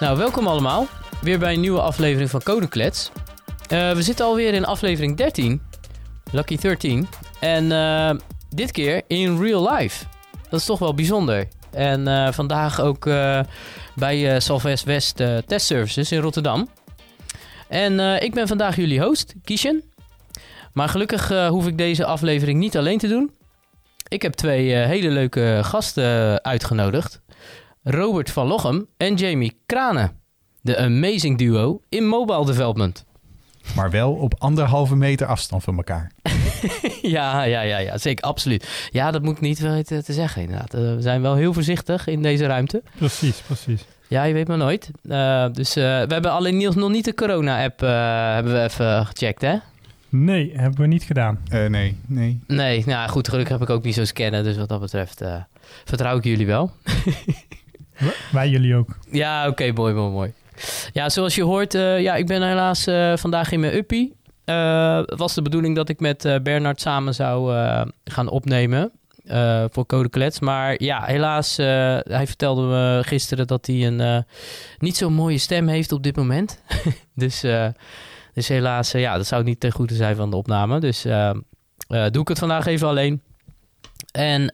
Nou, welkom allemaal. Weer bij een nieuwe aflevering van Codeklets. Uh, we zitten alweer in aflevering 13. Lucky 13. En uh, dit keer in real life. Dat is toch wel bijzonder. En uh, vandaag ook bij Salvest West Test Services in Rotterdam. En ik ben vandaag jullie host, Kishen. Maar gelukkig hoef ik deze aflevering niet alleen te doen. Ik heb twee hele leuke gasten uitgenodigd. Robert van Lochem en Jamie Kranen. De amazing duo in mobile development. Maar wel op anderhalve meter afstand van elkaar. ja, ja, ja, ja, zeker, absoluut. Ja, dat moet ik niet weten te zeggen inderdaad. Eh, we zijn wel heel voorzichtig in deze ruimte. Precies, precies. Ja, je weet maar nooit. Uh, dus uh, we hebben alleen Niels nog niet de corona-app hebben we even gecheckt, hè? Nee, hebben we niet gedaan. nee, nee. Nee, nou goed, gelukkig heb ik ook niet zo scannen. Dus wat dat betreft vertrouw ik jullie wel. Wij jullie ook. Ja, oké, mooi, mooi, mooi. Ja, zoals je hoort, uh, ja, ik ben helaas uh, vandaag in mijn uppie. Het was de bedoeling dat ik met Bernard samen zou gaan opnemen voor Code Klets. Maar ja, helaas, hij vertelde me gisteren dat hij een niet zo mooie stem heeft op dit moment. dus, dus helaas, ja, dat zou niet ten goede zijn van de opname. Dus doe ik het vandaag even alleen. En uh,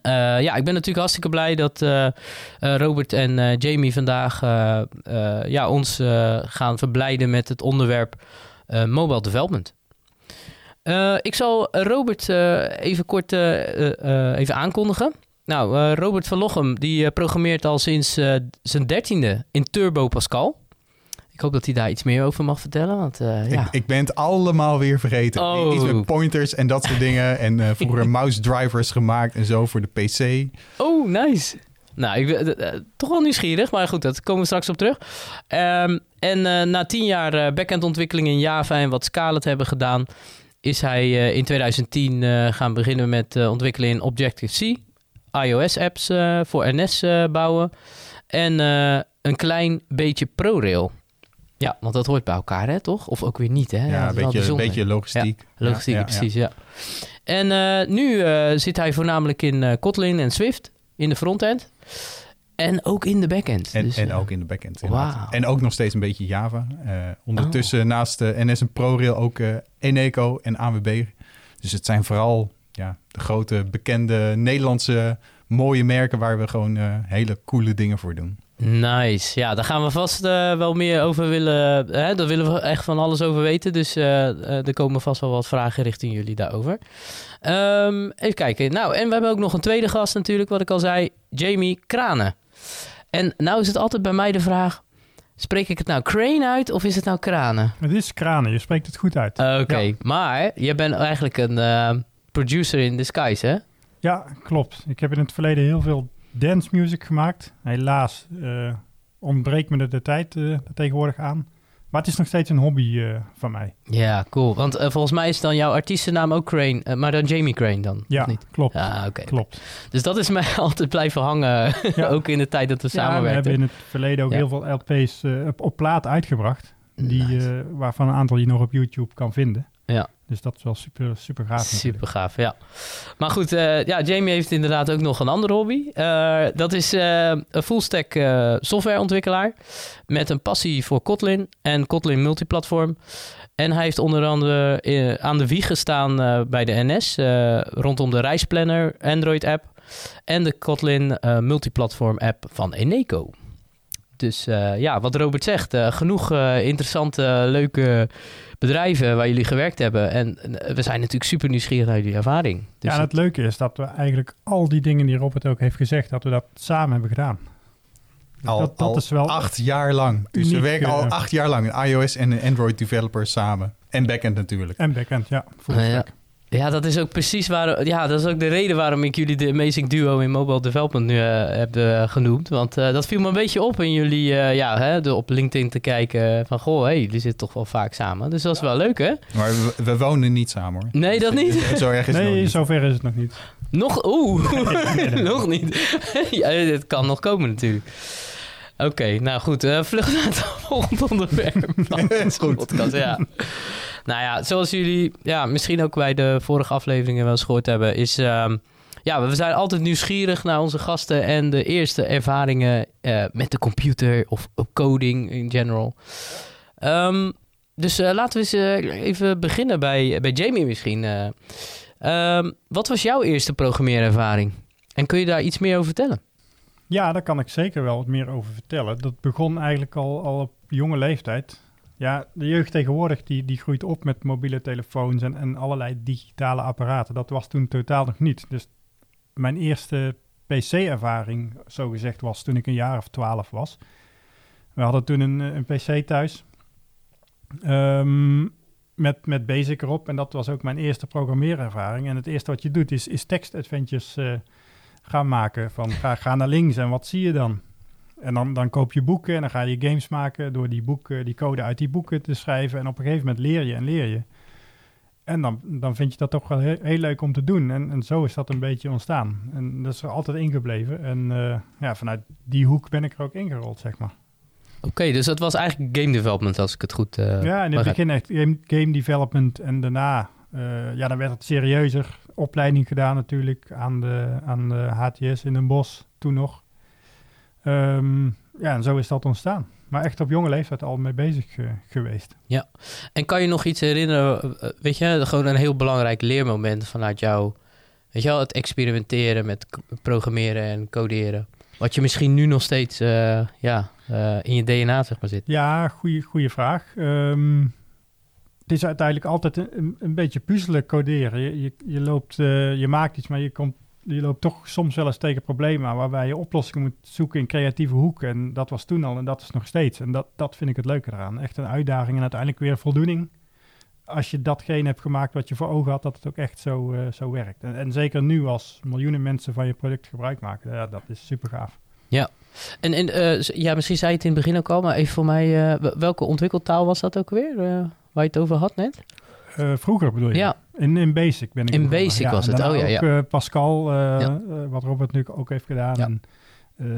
ja, ik ben natuurlijk hartstikke blij dat uh, Robert en Jamie vandaag ja, ons gaan verblijden met het onderwerp mobile development. ik zal Robert even kort even aankondigen. Nou, Robert van Lochem die programmeert al sinds zijn dertiende in Turbo Pascal. Ik hoop dat hij daar iets meer over mag vertellen. Want, uh, ja. ik, ik, ben het allemaal weer vergeten. Oh. Iets met pointers en dat soort dingen. En uh, vroeger mouse drivers gemaakt en zo voor de PC. Oh, nice. Nou, ik ben uh, toch wel nieuwsgierig, maar goed, dat komen we straks op terug. Um, en na tien jaar backend ontwikkeling in Java en wat Scala te hebben gedaan, is hij in 2010 gaan beginnen met ontwikkelen in Objective-C, iOS-apps voor NS bouwen en een klein beetje ProRail. Ja, want dat hoort bij elkaar, hè, toch? Of ook weer niet, hè? Ja, een, beetje, een beetje logistiek. Ja, logistiek, ja, precies, ja. En uh, nu uh, zit hij voornamelijk in uh, Kotlin en Swift in de frontend. En ook in de backend. En, dus, en ook in de backend, wow. En ook nog steeds een beetje Java. ondertussen oh. naast de NS en ProRail ook Eneco en AWB. Dus het zijn vooral ja, de grote bekende Nederlandse mooie merken... waar we gewoon hele coole dingen voor doen. Nice. Ja, daar gaan we vast uh, wel meer over willen. Hè? Daar willen we echt van alles over weten. Dus uh, er komen vast wel wat vragen richting jullie daarover. Um, even kijken. Nou, en we hebben ook nog een tweede gast natuurlijk, wat ik al zei. Jamie Kranen. En nou is het altijd bij mij de vraag... Spreek ik het nou crane uit of is het nou kranen? Het is kranen, je spreekt het goed uit. Oké, ja. maar je bent eigenlijk een producer in disguise, hè? Ja, klopt. Ik heb in het verleden heel veel dance music gemaakt. Helaas uh, ontbreekt me de, tijd uh, tegenwoordig aan. Maar het is nog steeds een hobby uh, van mij. Ja, cool. Want volgens mij is dan jouw artiestennaam ook Crane, maar dan Jamie Crane dan? Ja, niet? klopt. Ja, oké. klopt. Dus dat is mij altijd blijven hangen, ja. ook in de tijd dat we ja, samenwerkten. we hebben in het verleden ook heel veel LP's op, op plaat uitgebracht. Die, nice. waarvan een aantal je nog op YouTube kan vinden. Ja. Dus dat is wel super, super gaaf. Natuurlijk. Super gaaf, ja. Maar goed, uh, ja, Jamie heeft inderdaad ook nog een andere hobby. Uh, dat is uh, een full-stack softwareontwikkelaar met een passie voor Kotlin en Kotlin multiplatform. En hij heeft onder andere aan de wieg gestaan bij de NS rondom de reisplanner Android-app en de Kotlin multiplatform app van Eneco. Dus ja, wat Robert zegt, genoeg interessante, leuke bedrijven waar jullie gewerkt hebben. En we zijn natuurlijk super nieuwsgierig naar jullie ervaring. Dus ja, en het leuke is dat we eigenlijk al die dingen die Robert ook heeft gezegd, dat we dat samen hebben gedaan. Al, dat, dat is wel acht jaar lang. Dus we werken al acht jaar lang, iOS en Android developers samen. En backend natuurlijk. En backend, ja. ja. Ja, dat is ook precies waar. Ja, dat is ook de reden waarom ik jullie de Amazing Duo in mobile development nu uh, heb uh, genoemd. Want uh, dat viel me een beetje op in jullie, ja, hè, de, op LinkedIn te kijken van goh, hey, jullie zitten toch wel vaak samen. Dus dat is wel leuk, hè? Maar we, we wonen niet samen hoor. Nee, dat niet. Zo erg is nee, het zover is het nog niet. Nog, oeh, nog niet. ja, het kan nog komen natuurlijk. Oké, okay, nou goed, uh, vlucht naar het volgende onderwerp. is goed. Podcast, ja. Nou ja, zoals jullie ja, misschien ook bij de vorige afleveringen wel eens gehoord hebben, is... Um, ja, we zijn altijd nieuwsgierig naar onze gasten en de eerste ervaringen uh, met de computer of coding in general. Um, dus uh, laten we eens uh, even beginnen bij, bij Jamie misschien. Um, wat was jouw eerste programmeerervaring? En kun je daar iets meer over vertellen? Ja, daar kan ik zeker wel wat meer over vertellen. Dat begon eigenlijk al, al op jonge leeftijd. Ja, de jeugd tegenwoordig die, die groeit op met mobiele telefoons en, en allerlei digitale apparaten. Dat was toen totaal nog niet. Dus mijn eerste PC-ervaring, zo gezegd, was toen ik een jaar of twaalf was. We hadden toen een, een PC thuis um, met, met Basic erop. En dat was ook mijn eerste programmeerervaring. En het eerste wat je doet is, is tekstadventures uh, gaan maken. Van ga, ga naar links en wat zie je dan? En dan, dan koop je boeken en dan ga je games maken door die boeken, die code uit die boeken te schrijven. En op een gegeven moment leer je en leer je. En dan, dan vind je dat toch wel heel, heel leuk om te doen. En, en zo is dat een beetje ontstaan. En dat is er altijd ingebleven. En uh, ja, vanuit die hoek ben ik er ook ingerold, zeg maar. Oké, dus dat was eigenlijk game development, als ik het goed uh, Ja, in het begin echt game, game, development. En daarna, uh, ja, dan werd het serieuzer. Opleiding gedaan natuurlijk aan de, aan de HTS in Den Bosch, toen nog. Um, ja, en zo is dat ontstaan. Maar echt op jonge leeftijd al mee bezig uh, geweest. Ja, en kan je nog iets herinneren, uh, weet je, gewoon een heel belangrijk leermoment vanuit jou, weet je wel, het experimenteren met programmeren en coderen. Wat je misschien nu nog steeds uh, ja, in je DNA zeg maar zit. Ja, goede vraag. Um, het is uiteindelijk altijd een, een beetje puzzelen coderen. Je, je, je loopt, je maakt iets, maar je komt je loopt toch soms wel eens tegen problemen waarbij je oplossingen moet zoeken in creatieve hoeken. En dat was toen al en dat is nog steeds. En dat, dat vind ik het leuke eraan. Echt een uitdaging en uiteindelijk weer voldoening. Als je datgene hebt gemaakt wat je voor ogen had, dat het ook echt zo, uh, zo werkt. En, zeker nu als miljoenen mensen van je product gebruik maken, ja, dat is super gaaf. Ja, en, en uh, ja, misschien zei je het in het begin ook al, maar even voor mij, uh, welke ontwikkeltaal was dat ook weer, waar je het over had net? Uh, vroeger bedoel je? Ja. In, in Basic ben ik. In Basic was het, oh ja. ja. Ook, uh, Pascal, uh, ja. wat Robert nu ook heeft gedaan. Ja. En,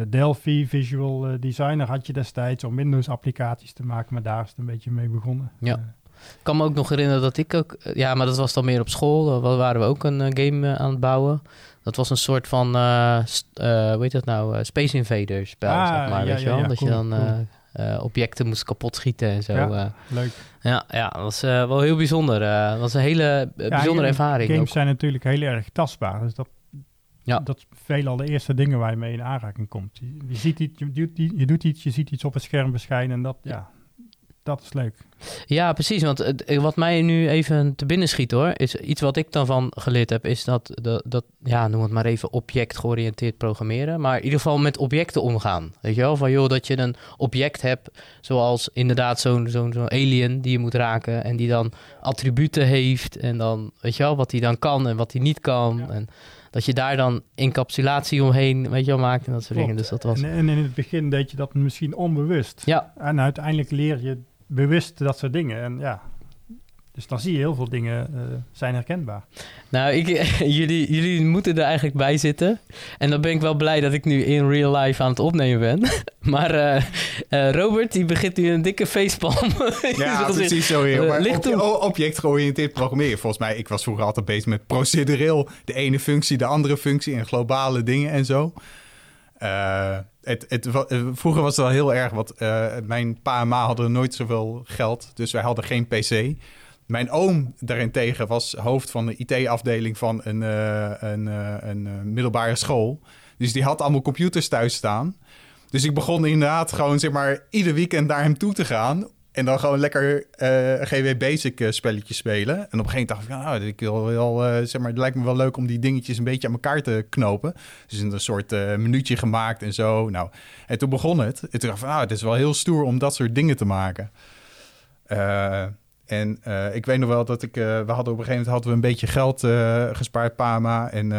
Delphi, Visual Designer had je destijds om Windows-applicaties te maken, maar daar is het een beetje mee begonnen. Ja. Ik kan me ook nog herinneren dat ik ook... Ja, maar dat was dan meer op school. Daar waren we ook een game aan het bouwen. Dat was een soort van... hoe heet dat nou? Space Invaders spel, ah, zeg maar. weet je wel? dat cool, je dan... Cool uh, objecten moest kapot schieten en zo. Ja, uh, leuk. Ja, ja, dat was uh, wel heel bijzonder. dat was een hele bijzondere ja, ervaring. Games ook. zijn natuurlijk heel erg tastbaar. Dus dat, ja. dat is veelal de eerste dingen waar je mee in aanraking komt. Je, je ziet iets, je, doet, je doet iets, je ziet iets op het scherm verschijnen en dat, ja, dat is leuk. Ja, precies. Want wat mij nu even te binnen schiet hoor, is iets wat ik dan van geleerd heb, is dat, dat, dat ja, noem het maar even object-georiënteerd programmeren. Maar in ieder geval met objecten omgaan. Weet je wel? Van joh, dat je een object hebt, zoals inderdaad zo'n zo'n zo'n alien die je moet raken en die dan attributen heeft en dan, weet je wel, wat hij dan kan en wat hij niet kan. Ja. En, dat je daar dan encapsulatie omheen, weet je wel, maakt en dat soort dingen. Dus dat was... En, en, in het begin deed je dat misschien onbewust. Ja. En uiteindelijk leer je bewust dat soort dingen. En ja, dus dan zie je heel veel dingen uh, zijn herkenbaar. Nou, ik, jullie, jullie moeten er eigenlijk bij zitten. En dan ben ik wel blij dat ik nu in real life aan het opnemen ben. maar uh, uh, Robert, die begint nu een dikke facepalm. ja, precies zo heel. Maar licht op, object-georiënteerd programmeren. Volgens mij, ik was vroeger altijd bezig met procedureel. De ene functie, de andere functie en globale dingen en zo. Het, het, vroeger was het wel heel erg, want mijn pa en ma hadden nooit zoveel geld. Dus wij hadden geen pc. Mijn oom daarentegen was hoofd van de IT-afdeling van een, een, een middelbare school. Dus die had allemaal computers thuis staan. Dus ik begon inderdaad gewoon zeg maar ieder weekend naar hem toe te gaan. En dan gewoon lekker GW Basic spelletjes spelen. En op een gegeven moment dacht ik, nou, ik wil wel, zeg maar, het lijkt me wel leuk om die dingetjes een beetje aan elkaar te knopen. Dus een soort minuutje gemaakt en zo. Nou, en toen begon het. En toen dacht ik, nou, het is wel heel stoer om dat soort dingen te maken. En uh, ik weet nog wel dat ik... Uh, we hadden op een gegeven moment hadden we een beetje geld uh, gespaard, Pama. En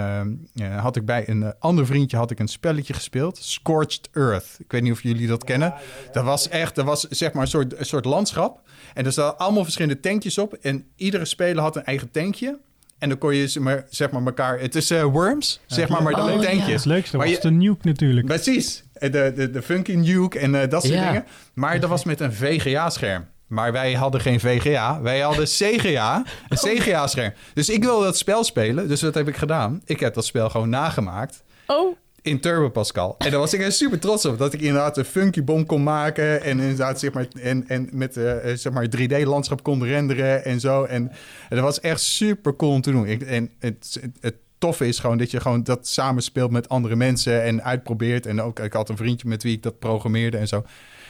had ik bij een ander vriendje had ik een spelletje gespeeld. Scorched Earth. Ik weet niet of jullie dat kennen. Ja, ja, ja. Dat was echt... Dat was zeg maar een soort, een soort landschap. En er zaten allemaal verschillende tankjes op. En iedere speler had een eigen tankje. En dan kon je zeg maar, zeg maar elkaar... Het is Worms, zeg maar, maar dan oh, tankjes. Het leukste was je, de nuke natuurlijk. Precies. De, de, de funky nuke en dat soort dingen. Maar dat was met een VGA-scherm. Maar wij hadden geen VGA. Wij hadden CGA. Een CGA-scherm. Dus ik wilde dat spel spelen. Dus wat heb ik gedaan? Ik heb dat spel gewoon nagemaakt. Oh. In Turbo Pascal. En daar was ik super trots op. Dat ik inderdaad een funky bom kon maken. En inderdaad, zeg maar, en, en met uh, zeg maar 3D-landschap kon renderen en zo. En, en dat was echt super cool om te doen. Ik, en het, het, het toffe is gewoon dat je gewoon dat samenspeelt met andere mensen en uitprobeert. En ook, ik had een vriendje met wie ik dat programmeerde en zo.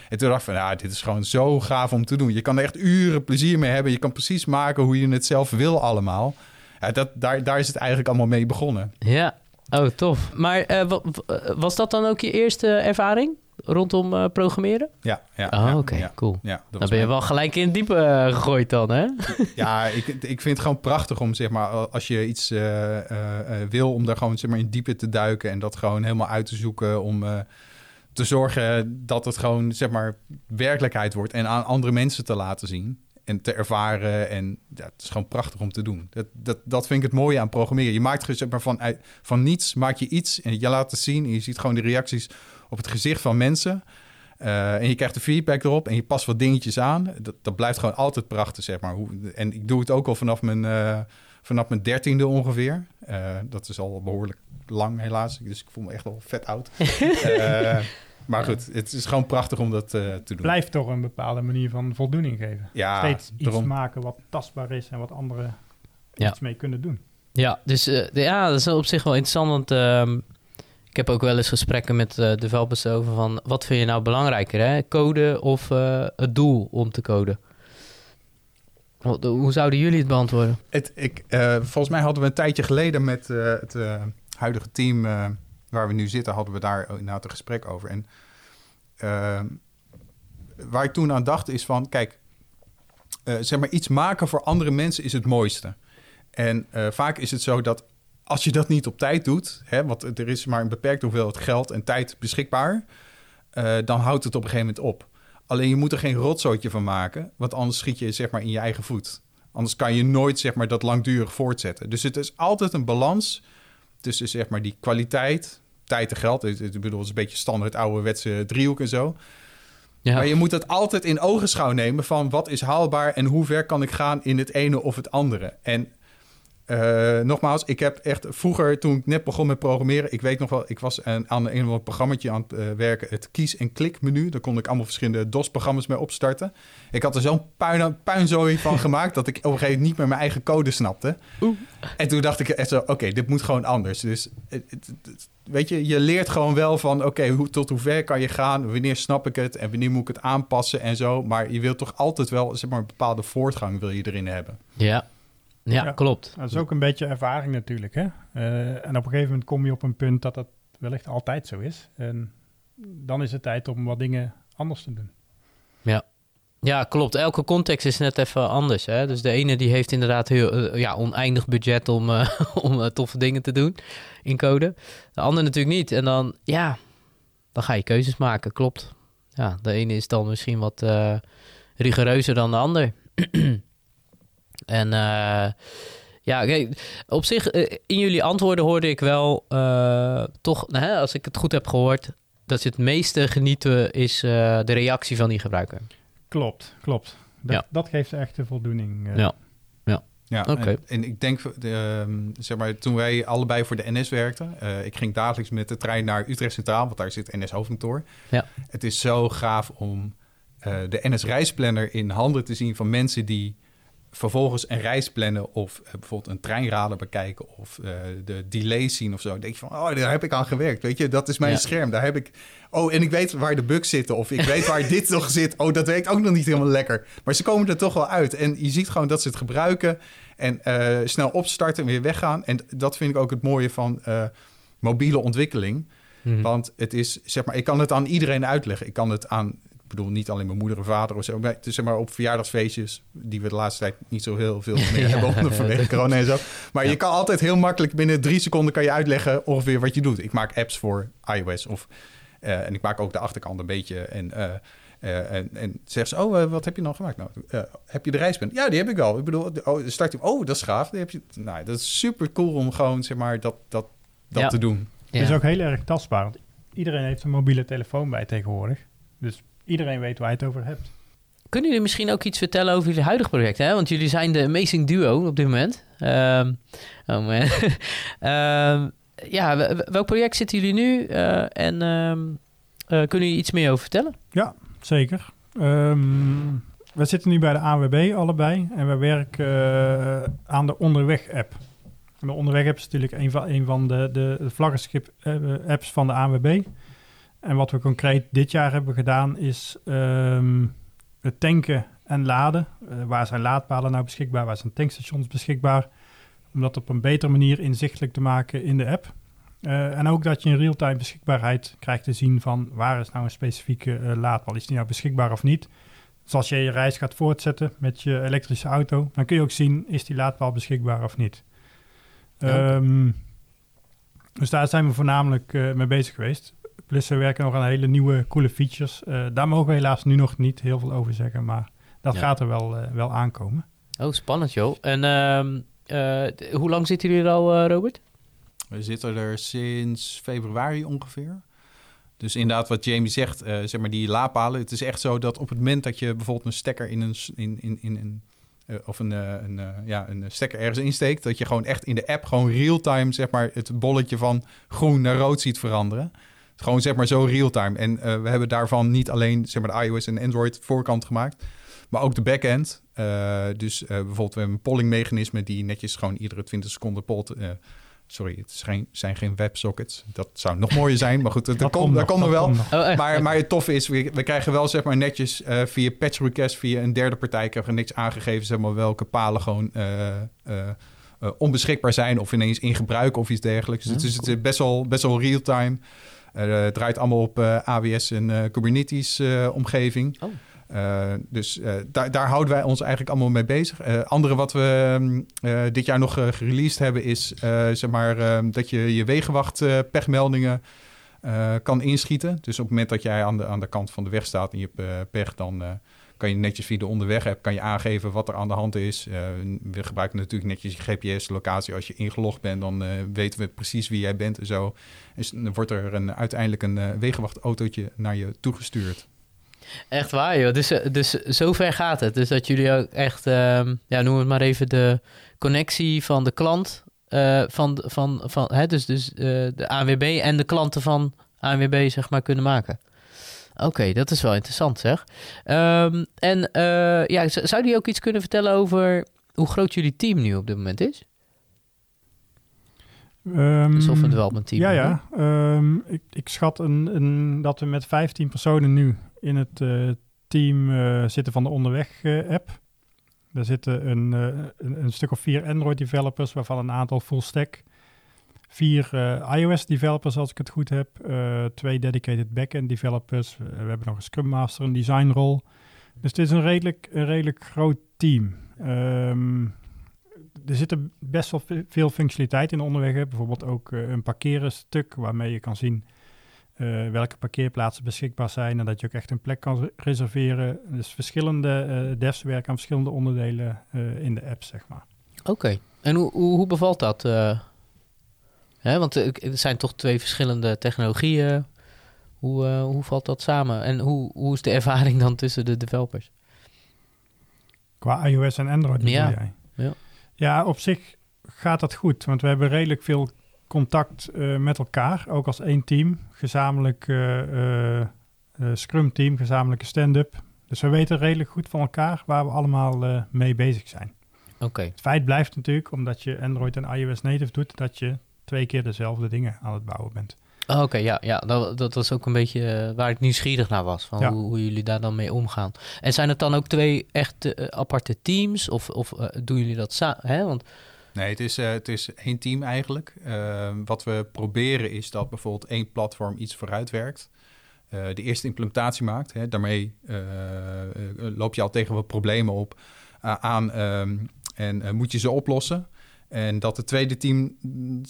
En toen dacht ik van, ja, dit is gewoon zo gaaf om te doen. Je kan er echt uren plezier mee hebben. Je kan precies maken hoe je het zelf wil allemaal. Ja, dat, daar, daar is het eigenlijk allemaal mee begonnen. Ja, oh tof. Maar uh, was dat dan ook je eerste ervaring? rondom uh, programmeren? Ja. ja oh, oké, okay, ja, cool. Ja, dan ben je wel gelijk in het diepe uh, gegooid dan, hè? ja, ik, ik vind het gewoon prachtig om, zeg maar, als je iets uh, wil... om daar gewoon, zeg maar, in diepe te duiken... en dat gewoon helemaal uit te zoeken om te zorgen dat het gewoon, zeg maar, werkelijkheid wordt... en aan andere mensen te laten zien en te ervaren. En ja, het is gewoon prachtig om te doen. Dat, dat, dat vind ik het mooie aan programmeren. Je maakt zeg maar, van, van niets maak je iets en je laat het zien... en je ziet gewoon de reacties op het gezicht van mensen. Uh, en je krijgt de feedback erop en je past wat dingetjes aan. Dat, dat blijft gewoon altijd prachtig, zeg maar. Hoe, en ik doe het ook al vanaf mijn, uh, vanaf mijn dertiende ongeveer. Uh, dat is al behoorlijk lang, helaas. Dus ik voel me echt wel vet oud. maar goed, het is gewoon prachtig om dat te doen. Blijft toch een bepaalde manier van voldoening geven. Ja, Steeds iets maken wat tastbaar is en wat anderen ja. iets mee kunnen doen. Ja, dus ja, dat is op zich wel interessant, want ehm, ik heb ook wel eens gesprekken met uh, developers over van... wat vind je nou belangrijker, hè? code of uh, het doel om te coden? Hoe zouden jullie het beantwoorden? Het, ik, uh, volgens mij hadden we een tijdje geleden met het huidige team... waar we nu zitten, hadden we daar inderdaad een gesprek over. En waar ik toen aan dacht is van... kijk, zeg maar iets maken voor andere mensen is het mooiste. En vaak is het zo dat als je dat niet op tijd doet, hè, want er is maar een beperkte hoeveelheid geld en tijd beschikbaar, dan houdt het op een gegeven moment op. Alleen je moet er geen rotzootje van maken, want anders schiet je zeg maar in je eigen voet. Anders kan je nooit zeg maar dat langdurig voortzetten. Dus het is altijd een balans tussen zeg maar die kwaliteit, tijd en geld. Ik bedoel, het is een beetje standaard ouderwetse driehoek en zo. Ja. Maar je moet het altijd in ogenschouw nemen van wat is haalbaar en hoe ver kan ik gaan in het ene of het andere. En uh, nogmaals, ik heb echt vroeger, toen ik net begon met programmeren, ik weet nog wel, ik was aan, aan een of ander programma aan het uh, werken, het kies- en klik-menu. Daar kon ik allemaal verschillende DOS-programma's mee opstarten. Ik had er zo'n puin, puinzooi van gemaakt dat ik op een gegeven moment niet meer mijn eigen code snapte. Oeh. En toen dacht ik echt zo, oké, dit moet gewoon anders. Dus weet je, je leert gewoon wel van, oké, hoe, tot hoe ver kan je gaan? Wanneer snap ik het? En wanneer moet ik het aanpassen en zo? Maar je wilt toch altijd wel, zeg maar, een bepaalde voortgang wil je erin hebben. Ja. Ja, klopt. Dat is ook een beetje ervaring natuurlijk. Hè? Uh, en op een gegeven moment kom je op een punt dat dat wellicht altijd zo is. En dan is het tijd om wat dingen anders te doen. Ja. Ja, klopt. Elke context is net even anders. Hè? Dus de ene die heeft inderdaad heel uh, ja, oneindig budget om, uh, om toffe dingen te doen in code. De andere natuurlijk niet. En dan, ja, dan ga je keuzes maken. Klopt. Ja, de ene is dan misschien wat rigoureuzer dan de ander. En uh, ja, kijk, op zich, uh, in jullie antwoorden hoorde ik wel uh, toch, nou, als ik het goed heb gehoord, dat je het meeste genieten is de reactie van die gebruiker. Klopt, klopt. Dat, ja. dat geeft echt de voldoening. Ja. Ja, ja okay. en, en, ik denk, uh, zeg maar, toen wij allebei voor de NS werkten, uh, ik ging dagelijks met de trein naar Utrecht Centraal, want daar zit NS hoofdkantoor. Ja. Het is zo gaaf om uh, de NS reisplanner in handen te zien van mensen die vervolgens een reis plannen of uh, bijvoorbeeld een treinrader bekijken of uh, de delay zien of zo. Dan denk je van, oh, daar heb ik aan gewerkt. Weet je, dat is mijn ja. scherm. Daar heb ik. Oh, en ik weet waar de bugs zitten of ik weet waar dit nog zit. Oh, dat werkt ook nog niet helemaal lekker. Maar ze komen er toch wel uit. En je ziet gewoon dat ze het gebruiken en uh, snel opstarten en weer weggaan. En dat vind ik ook het mooie van mobiele ontwikkeling. Mm. Want het is, zeg maar, ik kan het aan iedereen uitleggen. Ik kan het aan ik bedoel, niet alleen mijn moeder en vader of zo. Maar, zeg maar op verjaardagsfeestjes, die we de laatste tijd niet zo heel veel meer ja, hebben vanwege corona en zo. Maar ja. je kan altijd heel makkelijk binnen drie seconden kan je uitleggen ongeveer wat je doet. Ik maak apps voor iOS of uh, en ik maak ook de achterkant een beetje en uh, uh, en, en zegt ze, oh, wat heb je dan gemaakt? Nou, heb je de reispunt? Ja, die heb ik wel. Ik bedoel, oh, start oh, dat is gaaf. Die heb je, nou, dat is super cool om gewoon, zeg maar, dat, dat, dat ja. te doen. Het is ook heel erg tastbaar. Want iedereen heeft een mobiele telefoon bij tegenwoordig. Dus Iedereen weet waar je het over hebt. kunnen jullie misschien ook iets vertellen over jullie huidige project? Hè? Want jullie zijn de Amazing Duo op dit moment. Um, oh man. um, ja, welk project zitten jullie nu? Uh, en um, uh, kunnen jullie iets meer over vertellen? Ja, zeker. We zitten nu bij de AWB allebei en we werken uh, aan de Onderweg-app. De Onderweg-app is natuurlijk een van, een van de, de vlaggenschip-apps van de AWB. En wat we concreet dit jaar hebben gedaan is um, het tanken en laden. Uh, waar zijn laadpalen nou beschikbaar? Waar zijn tankstations beschikbaar? Om dat op een betere manier inzichtelijk te maken in de app. Uh, en ook dat je in real-time beschikbaarheid krijgt te zien van waar is nou een specifieke uh, laadpaal. Is die nou beschikbaar of niet? Dus als je je reis gaat voortzetten met je elektrische auto, dan kun je ook zien is die laadpaal beschikbaar of niet. Ja. Um, dus daar zijn we voornamelijk uh, mee bezig geweest. Plus we werken nog aan hele nieuwe coole features. Uh, daar mogen we helaas nu nog niet heel veel over zeggen, maar dat ja. gaat er wel, uh, wel aankomen. Oh, spannend joh. En uh, hoe lang zitten jullie er al, Robert? We zitten er sinds februari ongeveer. Dus inderdaad, wat Jamie zegt, zeg maar die laadpalen. Het is echt zo dat op het moment dat je bijvoorbeeld een stekker in een, in, in, in een uh, of een, uh, een, uh, ja, een stekker ergens insteekt. Dat je gewoon echt in de app gewoon real-time zeg maar, het bolletje van groen naar rood ziet veranderen. Gewoon zeg maar zo real-time. En we hebben daarvan niet alleen zeg maar, de iOS en Android voorkant gemaakt, maar ook de backend. dus bijvoorbeeld we hebben een polling mechanisme die netjes gewoon iedere 20 seconden polt. Sorry, het geen, zijn geen websockets. Dat zou nog mooier zijn, maar goed, dat, dat komt kom er wel. Oh, maar, maar het toffe is, we, we, krijgen wel zeg maar netjes uh, via patch request, via een derde partij, krijgen we niks aangegeven, zeg maar welke palen gewoon uh, uh, onbeschikbaar zijn of ineens in gebruik of iets dergelijks. Dus het is best wel, best wel real-time. Het draait allemaal op AWS en Kubernetes omgeving. Oh. Uh, dus uh, daar, daar, houden wij ons eigenlijk allemaal mee bezig. Uh, andere wat we dit jaar nog gereleased hebben is zeg maar, dat je je wegenwacht pechmeldingen kan inschieten. Dus op het moment dat jij aan de, aan de kant van de weg staat en je hebt pech, dan kan je netjes via de onderweg app kan je aangeven wat er aan de hand is. we gebruiken natuurlijk netjes je GPS-locatie. Als je ingelogd bent, dan weten we precies wie jij bent en zo. Dus dan wordt er een, uiteindelijk een wegenwachtautootje naar je toegestuurd. Echt waar, joh. Dus, dus zover gaat het. Dus dat jullie ook echt, uh, ja, noem het maar even de connectie van de klant. Van, van, van, hè, dus dus de ANWB en de klanten van ANWB, zeg maar, kunnen maken. Oké, okay, dat is wel interessant, zeg. Um, en uh, ja, zou die ook iets kunnen vertellen over hoe groot jullie team nu op dit moment is? Um, dus of een development team. Ja, ja. Um, ik, ik schat een, een, dat we met 15 personen nu in het uh, team uh, zitten van de Onderweg-app. Daar zitten een, een, een, stuk of vier Android-developers, waarvan een aantal full-stack. Vier iOS-developers, als ik het goed heb. twee dedicated back-end-developers. we hebben nog een Scrum Master, een designrol. Dus het is een redelijk, een redelijk groot team. Um, er zitten best wel veel functionaliteit in de onderweg. Bijvoorbeeld ook een parkeren stuk waarmee je kan zien welke parkeerplaatsen beschikbaar zijn en dat je ook echt een plek kan reserveren. Dus verschillende uh, devs werken aan verschillende onderdelen in de app, zeg maar. Oké, en hoe, hoe, hoe, bevalt dat? Hè, want er zijn toch twee verschillende technologieën. Hoe, hoe valt dat samen? En hoe, hoe is de ervaring dan tussen de developers? Qua iOS en Android ja. jij? Ja. ja, op zich gaat dat goed, want we hebben redelijk veel contact uh, met elkaar, ook als één team. Gezamenlijk uh, uh, scrum team, gezamenlijke stand-up. Dus we weten redelijk goed van elkaar waar we allemaal mee bezig zijn. Oké. Okay. Het feit blijft natuurlijk, omdat je Android en iOS native doet, dat je twee keer dezelfde dingen aan het bouwen bent. Oh, Oké, okay, ja, ja dat, dat was ook een beetje waar ik nieuwsgierig naar was. Van ja. hoe, hoe, jullie daar dan mee omgaan. En zijn het dan ook twee echt aparte teams? Of, of doen jullie dat samen? Want Nee, het is, uh, het is één team eigenlijk. Uh, wat we proberen is dat bijvoorbeeld één platform iets vooruitwerkt. Uh, de eerste implementatie maakt. Hè, daarmee loop je al tegen wat problemen op aan um, en moet je ze oplossen. En dat het tweede team,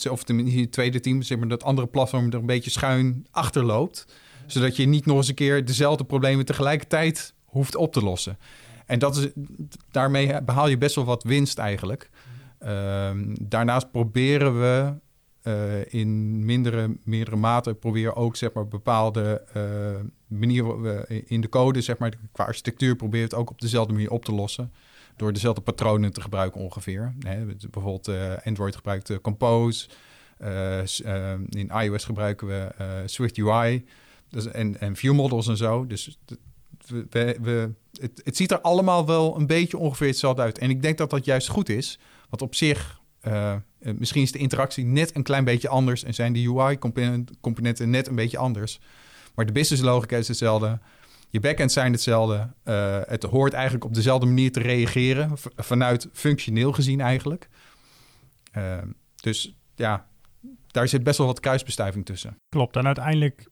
of het tweede team, zeg maar, dat andere platform er een beetje schuin achter loopt. Zodat je niet nog eens een keer dezelfde problemen tegelijkertijd hoeft op te lossen. En dat is, daarmee behaal je best wel wat winst eigenlijk. Um, daarnaast proberen we in mindere, meerdere mate proberen ook zeg maar, bepaalde manieren in de code, zeg maar, qua architectuur, het ook op dezelfde manier op te lossen. Door dezelfde patronen te gebruiken ongeveer. Hè, bijvoorbeeld Android gebruikt Compose. in iOS gebruiken we Swift UI. Dus, en, en view models en zo. Dus we, we, het, het, ziet er allemaal wel een beetje ongeveer hetzelfde uit. En ik denk dat dat juist goed is. Want op zich, misschien is de interactie net een klein beetje anders. En zijn de UI-componenten net een beetje anders. Maar de business logica is hetzelfde. Je backends zijn hetzelfde. Uh, het hoort eigenlijk op dezelfde manier te reageren. Vanuit functioneel gezien eigenlijk. Uh, dus ja, daar zit best wel wat kruisbestuiving tussen. Klopt, en uiteindelijk,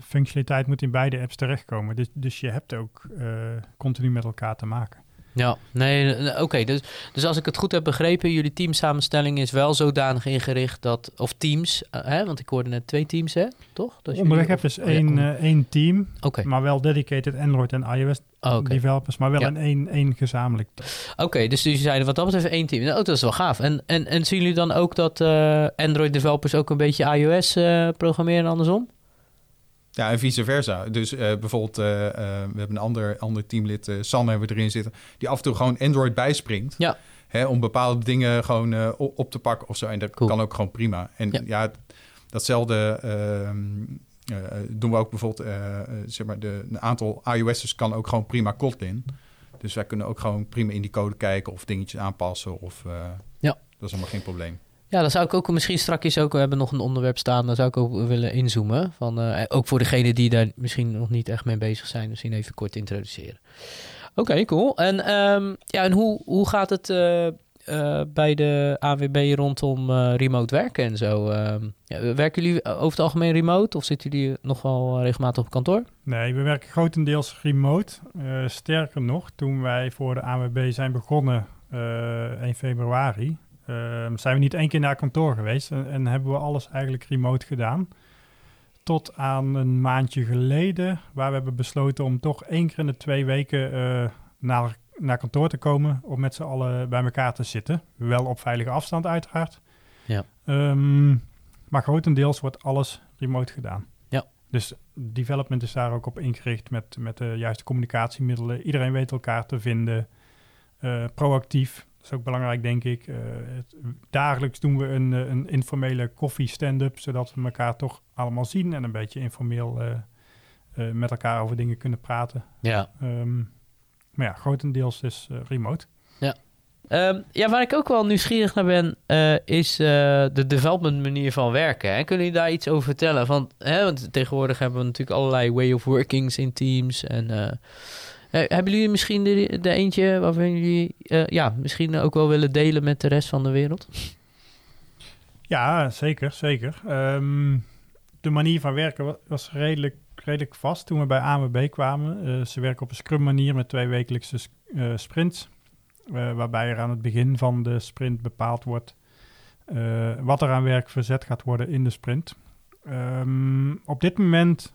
functionaliteit moet in beide apps terechtkomen. Dus, dus je hebt ook uh, continu met elkaar te maken. Ja, nee, oké. dus, dus als ik het goed heb begrepen, jullie teamsamenstelling is wel zodanig ingericht dat, of teams, uh, hè, want ik hoorde net twee teams, hè, toch? Dat Onderweg heb dus één, uh, één team, okay. maar wel dedicated Android en iOS oh, okay. developers, maar wel ja. in één, één gezamenlijk Oké, dus jullie zeiden wat dat betreft één team. Nou, dat is wel gaaf. En, en, en zien jullie dan ook dat uh, Android developers ook een beetje iOS programmeren andersom? Ja, en vice versa. Dus uh, bijvoorbeeld, uh, uh, we hebben een ander, ander teamlid, San hebben we erin zitten, die af en toe gewoon Android bijspringt. Ja. Hè, om bepaalde dingen gewoon op te pakken of zo. En dat cool. kan ook gewoon prima. En ja, ja datzelfde ehm, doen we ook bijvoorbeeld, zeg maar, de, een aantal iOS'ers kan ook gewoon prima Kotlin. Dus wij kunnen ook gewoon prima in die code kijken of dingetjes aanpassen. Of, ja. Dat is allemaal geen probleem. Ja, dan zou ik ook misschien straks ook, we hebben nog een onderwerp staan, daar zou ik ook willen inzoomen. Van, uh, ook voor degenen die daar misschien nog niet echt mee bezig zijn, misschien even kort introduceren. Oké, cool. En, um, ja, en hoe, hoe gaat het uh, uh, bij de AWB rondom remote werken en zo? Ehm, ja, werken jullie over het algemeen remote of zitten jullie nog wel regelmatig op kantoor? Nee, we werken grotendeels remote. sterker nog, toen wij voor de AWB zijn begonnen 1 februari, zijn we niet één keer naar kantoor geweest en, en, hebben we alles eigenlijk remote gedaan. Tot aan een maandje geleden, waar we hebben besloten om toch één keer in de twee weken uh, naar, naar kantoor te komen om met z'n allen bij elkaar te zitten. Wel op veilige afstand uiteraard. Ja. Um, maar grotendeels wordt alles remote gedaan. Ja. Dus development is daar ook op ingericht met, met de juiste communicatiemiddelen. Iedereen weet elkaar te vinden. Uh, proactief is ook belangrijk, denk ik. Het, dagelijks doen we een, eh, een informele koffie stand-up, zodat we elkaar toch allemaal zien en een beetje informeel uh, met elkaar over dingen kunnen praten. Ja. Um, maar ja, grotendeels is remote. Ja. Um, ja, waar ik ook wel nieuwsgierig naar ben, is de development manier van werken. Hè? Kunnen jullie daar iets over vertellen? Van, hè, want tegenwoordig hebben we natuurlijk allerlei way of workings in teams en uh, hebben jullie misschien de, de, eentje waarvan jullie uh, ja, misschien ook wel willen delen met de rest van de wereld? Ja, zeker, zeker. Um, de manier van werken was redelijk, redelijk vast toen we bij AMB kwamen. Uh, ze werken op een scrum manier met twee wekelijkse sprints. waarbij er aan het begin van de sprint bepaald wordt wat er aan werk verzet gaat worden in de sprint. Um, op dit moment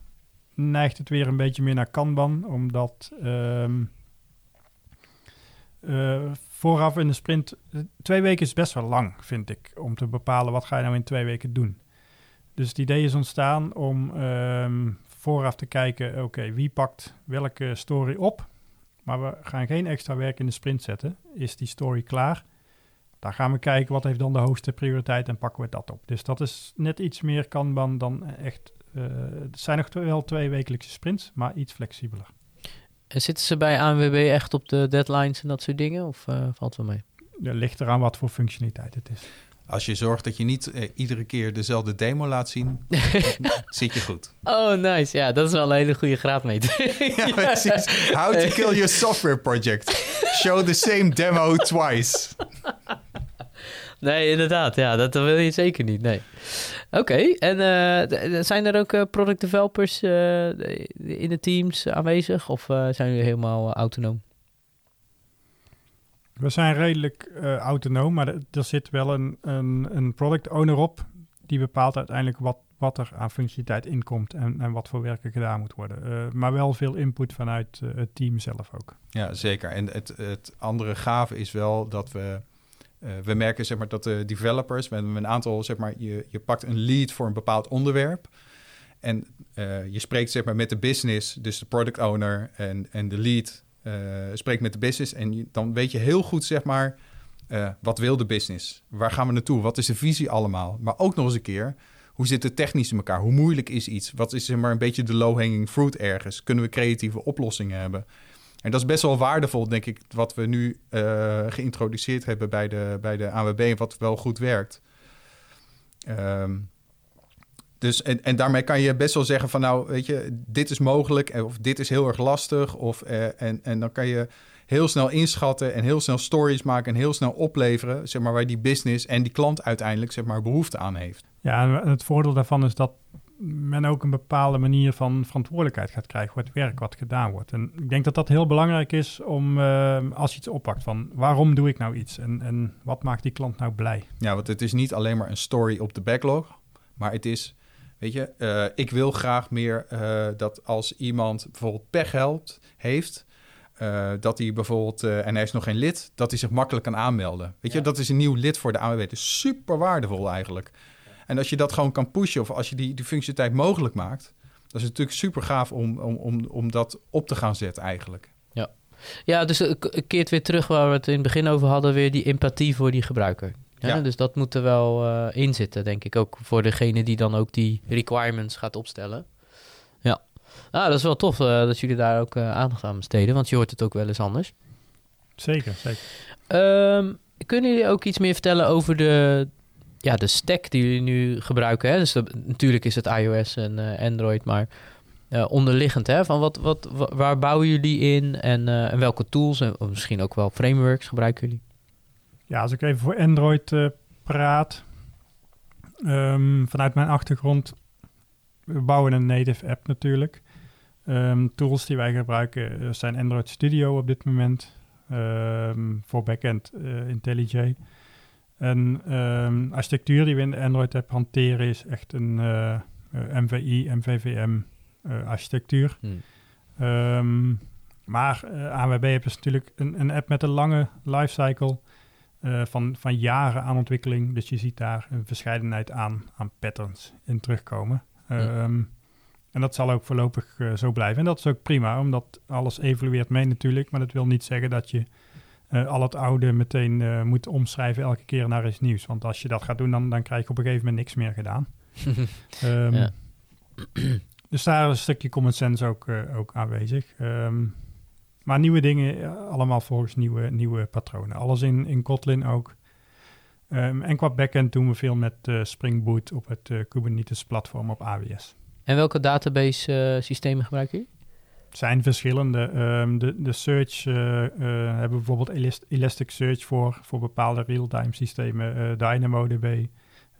neigt het weer een beetje meer naar Kanban, omdat um, uh, vooraf in de sprint... Twee weken is best wel lang, vind ik, om te bepalen wat ga je nou in twee weken doen. Dus het idee is ontstaan om um, vooraf te kijken, oké, wie pakt welke story op? Maar we gaan geen extra werk in de sprint zetten. Is die story klaar? Daar gaan we kijken wat heeft dan de hoogste prioriteit en pakken we dat op. Dus dat is net iets meer Kanban dan echt het zijn nog wel twee wekelijkse sprints, maar iets flexibeler. En zitten ze bij ANWB echt op de deadlines en dat soort dingen? Of uh, valt wel mee? Ja, ligt eraan wat voor functionaliteit het is. Als je zorgt dat je niet eh, iedere keer dezelfde demo laat zien, zit je goed. Oh, nice. Ja, dat is wel een hele goede graadmeter. ja, precies. How to kill your software project. Show the same demo twice. Nee, inderdaad. Ja, dat, wil je zeker niet. Nee. Oké, en uh, zijn er ook uh, product developers uh, in de teams aanwezig? Of zijn jullie helemaal autonoom? We zijn redelijk autonoom, maar er zit wel een, een, een, product owner op. Die bepaalt uiteindelijk wat, wat er aan functionaliteit inkomt en, en wat voor werk er gedaan moet worden. maar wel veel input vanuit het team zelf ook. Ja, zeker. En het, het andere gave is wel dat we we merken zeg maar, dat de developers, hebben een aantal, zeg maar, je, je pakt een lead voor een bepaald onderwerp. En je spreekt zeg maar, met de business, dus de product owner en, en de lead, spreekt met de business. En dan weet je heel goed, zeg maar, wat wil de business? Waar gaan we naartoe? Wat is de visie allemaal? Maar ook nog eens een keer, hoe zit het technisch in elkaar? Hoe moeilijk is iets? Wat is zeg maar een beetje de low-hanging fruit ergens? Kunnen we creatieve oplossingen hebben? En dat is best wel waardevol, denk ik, wat we nu uh, geïntroduceerd hebben bij de, bij de AWB en wat wel goed werkt. Um, dus, en, en daarmee kan je best wel zeggen van nou, weet je, dit is mogelijk of dit is heel erg lastig. Of, uh, en, en dan kan je heel snel inschatten en heel snel stories maken en heel snel opleveren, zeg maar, waar die business en die klant uiteindelijk zeg maar, behoefte aan heeft. Ja, het voordeel daarvan is dat men ook een bepaalde manier van verantwoordelijkheid gaat krijgen voor het werk wat gedaan wordt. En ik denk dat dat heel belangrijk is om uh, als je iets oppakt van waarom doe ik nou iets en, en wat maakt die klant nou blij. Ja, want het is niet alleen maar een story op de backlog, maar het is, weet je, uh, ik wil graag meer uh, dat als iemand bijvoorbeeld pech helpt, heeft, uh, dat hij bijvoorbeeld, uh, en hij is nog geen lid, dat hij zich makkelijk kan aanmelden. Weet ja. je, dat is een nieuw lid voor de AWB. Het is super waardevol eigenlijk. En als je dat gewoon kan pushen of als je die, die functionaliteit mogelijk maakt, dat is natuurlijk super gaaf om, om, om, om dat op te gaan zetten eigenlijk. Ja, ja dus ik keert weer terug waar we het in het begin over hadden, weer die empathie voor die gebruiker. Ja, ja. Dus dat moet er wel uh, in zitten, denk ik. Ook voor degene die dan ook die requirements gaat opstellen. Ja, nou, dat is wel tof uh, dat jullie daar ook uh, aandacht aan besteden, want je hoort het ook wel eens anders. Zeker, zeker. Um, kunnen jullie ook iets meer vertellen over de, ja, de stack die jullie nu gebruiken. Hè? Dus natuurlijk is het iOS en uh, Android, maar uh, onderliggend, hè? Van wat, wat, waar bouwen jullie in en, en welke tools en misschien ook wel frameworks gebruiken jullie? Ja, als ik even voor Android praat, um, vanuit mijn achtergrond, we bouwen een native app natuurlijk. Um, tools die wij gebruiken zijn Android Studio op dit moment, um, voor backend IntelliJ. En um, architectuur die we in de Android-app hanteren is echt een uh, uh, MVI, MVVM uh, architectuur. Hmm. Um, maar AWB is natuurlijk een, een, app met een lange lifecycle van, van jaren aan ontwikkeling. Dus je ziet daar een verscheidenheid aan, aan patterns in terugkomen. Um, en dat zal ook voorlopig zo blijven. En dat is ook prima, omdat alles evolueert mee natuurlijk. Maar dat wil niet zeggen dat je uh, al het oude meteen uh, moet omschrijven elke keer naar iets nieuws. Want als je dat gaat doen, dan, dan krijg je op een gegeven moment niks meer gedaan. um, ja. dus daar is een stukje common sense ook, uh, ook aanwezig. Um, maar nieuwe dingen, allemaal volgens nieuwe, nieuwe patronen. Alles in, in Kotlin ook. Um, en qua backend doen we veel met Spring Boot op het Kubernetes platform op AWS. En welke database systemen gebruiken jullie? Zijn verschillende. Um, de, de search uh, uh, hebben bijvoorbeeld Elast Elasticsearch voor, voor bepaalde real-time systemen, uh, DynamoDB.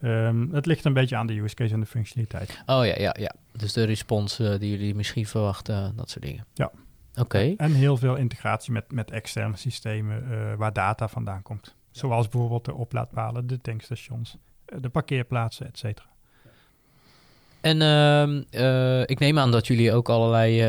Um, het ligt een beetje aan de use case en de functionaliteit. Oh ja, ja, ja. Dus de respons die jullie misschien verwachten, dat soort dingen. Ja. Oké. Okay. En heel veel integratie met, met externe systemen waar data vandaan komt. Zoals bijvoorbeeld de oplaadpalen, de tankstations, de parkeerplaatsen, et cetera. En uh, ik neem aan dat jullie ook allerlei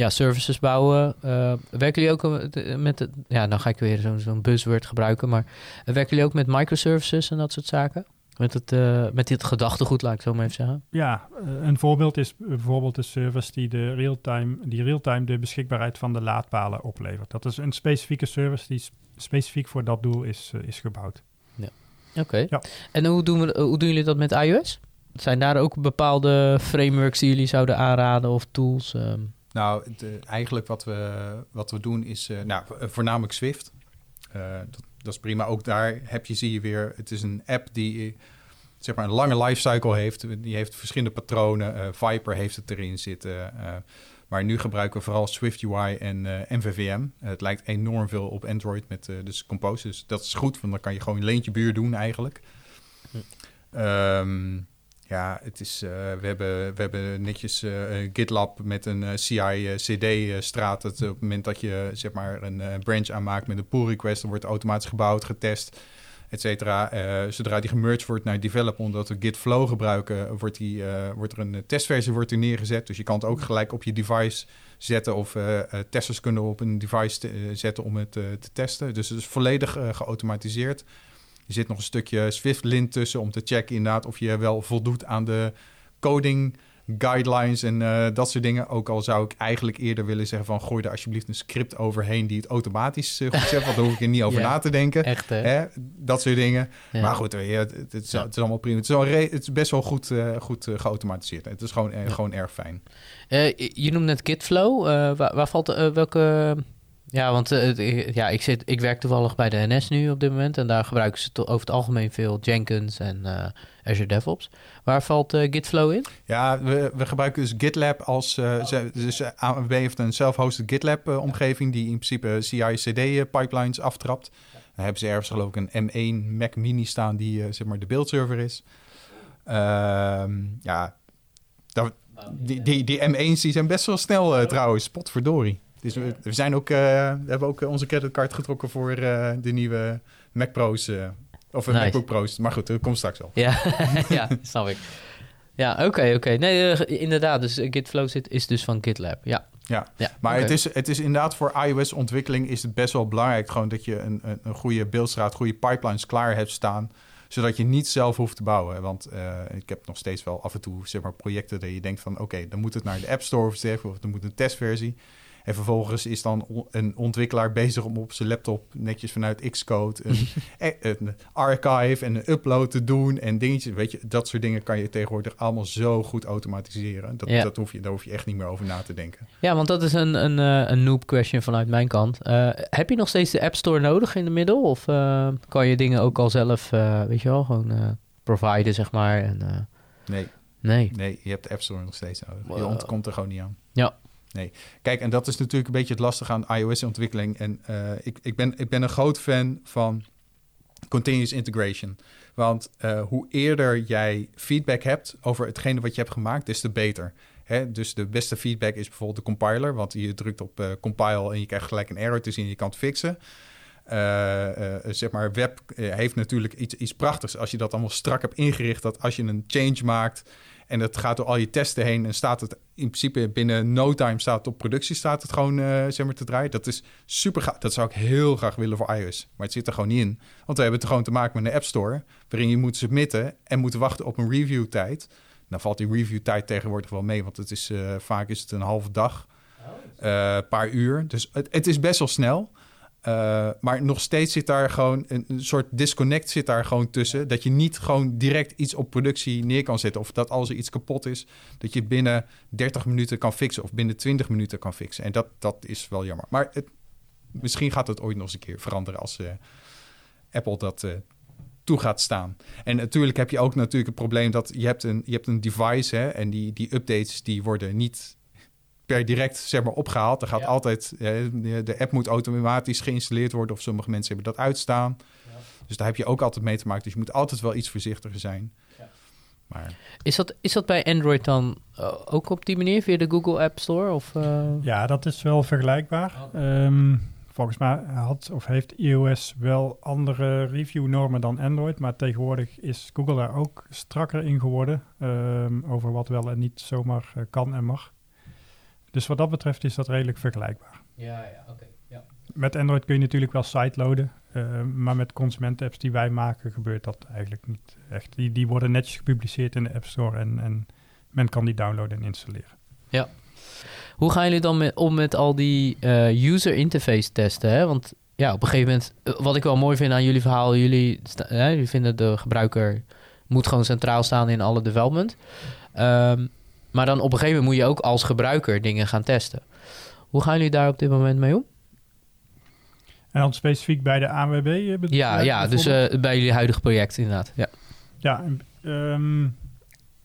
ja, services bouwen. Uh, werken jullie ook met, het, ja, dan ga ik weer zo'n zo'n buzzword gebruiken, maar werken jullie ook met microservices en dat soort zaken? Met, het, met dit gedachtegoed, laat ik zo maar even zeggen. Ja, een voorbeeld is bijvoorbeeld de service die de real-time, die real-time de beschikbaarheid van de laadpalen oplevert. Dat is een specifieke service die specifiek voor dat doel is, is gebouwd. Ja. Oké. Okay. Ja. En hoe doen, we, hoe doen jullie dat met iOS? Zijn daar ook bepaalde frameworks die jullie zouden aanraden of tools? Um? Nou, de, eigenlijk wat we, wat we doen is uh, nou, voornamelijk Swift. Uh, dat, dat, is prima. Ook daar heb je, zie je weer, het is een app die zeg maar een lange lifecycle heeft. Die heeft verschillende patronen. Uh, Viper heeft het erin zitten. maar nu gebruiken we vooral Swift UI en MVVM. het lijkt enorm veel op Android met dus Compose. Dus dat is goed, want dan kan je gewoon een leentje buur doen eigenlijk. Hm. Um, ja, het is, uh, we, hebben, we hebben netjes uh, GitLab met een uh, CI-CD-straat. op het moment dat je zeg maar, een branch aanmaakt met een pull request, dan wordt automatisch gebouwd, getest, et cetera. zodra die gemerged wordt naar develop, omdat we Git Flow gebruiken, wordt, die, wordt er een testversie wordt er neergezet. Dus je kan het ook gelijk op je device zetten of testers kunnen op een device zetten om het te testen. Dus het is volledig geautomatiseerd. Er zit nog een stukje Swift-lint tussen om te checken inderdaad of je wel voldoet aan de coding guidelines en uh, dat soort dingen. Ook al zou ik eigenlijk eerder willen zeggen van... gooi er alsjeblieft een script overheen die het automatisch uh, goed zet. want daar hoef ik er niet over na te denken. Echt, hè? Dat soort dingen. Ja. Maar goed, het, het, is, het, is, allemaal prima. Het is, wel het is best wel goed, uh, goed geautomatiseerd. Het is gewoon, gewoon erg fijn. je noemt net Gitflow. Waar, waar, valt welke... Ja, want ja, ik, zit, ik werk toevallig bij de NS nu op dit moment. En daar gebruiken ze over het algemeen veel Jenkins en Azure DevOps. Waar valt Gitflow in? Ja, we, we gebruiken dus GitLab als... Uh, ze, dus AWB heeft een self-hosted GitLab-omgeving... die in principe CI-CD-pipelines aftrapt. Dan hebben ze ergens geloof ik een M1 Mac Mini staan... die zeg maar de beeldserver is. Ehm, ja, dat, die, die, die M1's die zijn best wel snel trouwens, potverdorie. Dus we, we zijn ook, we hebben ook onze creditcard getrokken voor de nieuwe Mac Pro's of een nice. MacBook Pro's. Maar goed, dat komt straks al. Ja, ja snap ik. Ja, oké, oké. Nee, inderdaad. Dus Gitflow zit, is dus van GitLab. Ja. Ja, ja maar okay. het, is, het is inderdaad voor iOS-ontwikkeling is het best wel belangrijk... gewoon dat je een, een, een goede beeldstraat, goede pipelines klaar hebt staan... zodat je niet zelf hoeft te bouwen. Want uh, ik heb nog steeds wel af en toe zeg maar, projecten dat je denkt van... oké, dan moet het naar de App Store of, of dan moet een testversie... En vervolgens is dan een ontwikkelaar bezig om op zijn laptop netjes vanuit Xcode een, e- een archive en een upload te doen en dingetjes. Weet je, dat soort dingen kan je tegenwoordig allemaal zo goed automatiseren. Dat, ja. dat hoef je, daar hoef je echt niet meer over na te denken. Ja, want dat is een, een, eh, een noob question vanuit mijn kant. Uh, heb je nog steeds de App Store nodig in de middel? Of uh, kan je dingen ook al zelf, weet je wel, gewoon providen, zeg maar? En, nee. Nee. Nee, je hebt de App Store nog steeds nodig. Je ontkomt er gewoon niet aan. Ja, Nee, kijk, en dat is natuurlijk een beetje het lastige aan iOS-ontwikkeling. En uh, ik, ik, ben, ik ben een groot fan van continuous integration. Want uh, hoe eerder jij feedback hebt over hetgene wat je hebt gemaakt, des te beter. Dus de beste feedback is bijvoorbeeld de compiler, want je drukt op uh, compile en je krijgt gelijk een error te zien en je kan het fixen. zeg maar, web heeft natuurlijk iets, iets prachtigs als je dat allemaal strak hebt ingericht. Dat als je een change maakt, en dat gaat door al je testen heen en staat het in principe binnen no time staat het op productie staat het gewoon uh, zeg maar te draaien. Dat is super gaaf. Dat zou ik heel graag willen voor iOS, maar het zit er gewoon niet in. Want we hebben het gewoon te maken met een App Store waarin je moet submitten en moet wachten op een review tijd. Nou valt die review tijd tegenwoordig wel mee, want het is uh, vaak is het een halve dag, een uh, paar uur. Dus het, het is best wel snel. Uh, maar nog steeds zit daar gewoon een, soort disconnect zit daar gewoon tussen. Dat je niet gewoon direct iets op productie neer kan zetten. Of dat als er iets kapot is, dat je binnen 30 minuten kan fixen of binnen 20 minuten kan fixen. En dat, dat is wel jammer. Maar het, misschien gaat het ooit nog eens een keer veranderen als uh, Apple dat uh, toe gaat staan. En natuurlijk heb je ook natuurlijk het probleem dat je hebt een, je hebt een device hè, en die, die updates die worden niet per direct zeg maar, opgehaald. Er gaat altijd, de app moet automatisch geïnstalleerd worden of sommige mensen hebben dat uitstaan. Ja. Dus daar heb je ook altijd mee te maken. Dus je moet altijd wel iets voorzichtiger zijn. Ja. Maar... Is, dat, is dat bij Android dan uh, ook op die manier via de Google App Store? Of, uh... Ja, dat is wel vergelijkbaar. Oh. Um, volgens mij had of heeft iOS wel andere review-normen dan Android, maar tegenwoordig is Google daar ook strakker in geworden um, over wat wel en niet zomaar uh, kan en mag. Dus wat dat betreft is dat redelijk vergelijkbaar. Ja, ja, oké. ja. Met Android kun je natuurlijk wel sideloaden, uh, maar met consumentenapps die wij maken gebeurt dat eigenlijk niet echt. Die, die worden netjes gepubliceerd in de App Store en, en men kan die downloaden en installeren. Ja. Hoe gaan jullie dan met, om met al die uh, user interface testen? Hè? Want ja, op een gegeven moment, uh, wat ik wel mooi vind aan jullie verhaal, jullie, jullie vinden de gebruiker moet gewoon centraal staan in alle development. Um, maar dan op een gegeven moment moet je ook als gebruiker dingen gaan testen. Hoe gaan jullie daar op dit moment mee om? En dan specifiek bij de ANWB? Eh, ja, ja dus uh, bij jullie huidige project inderdaad. Ja, ja um,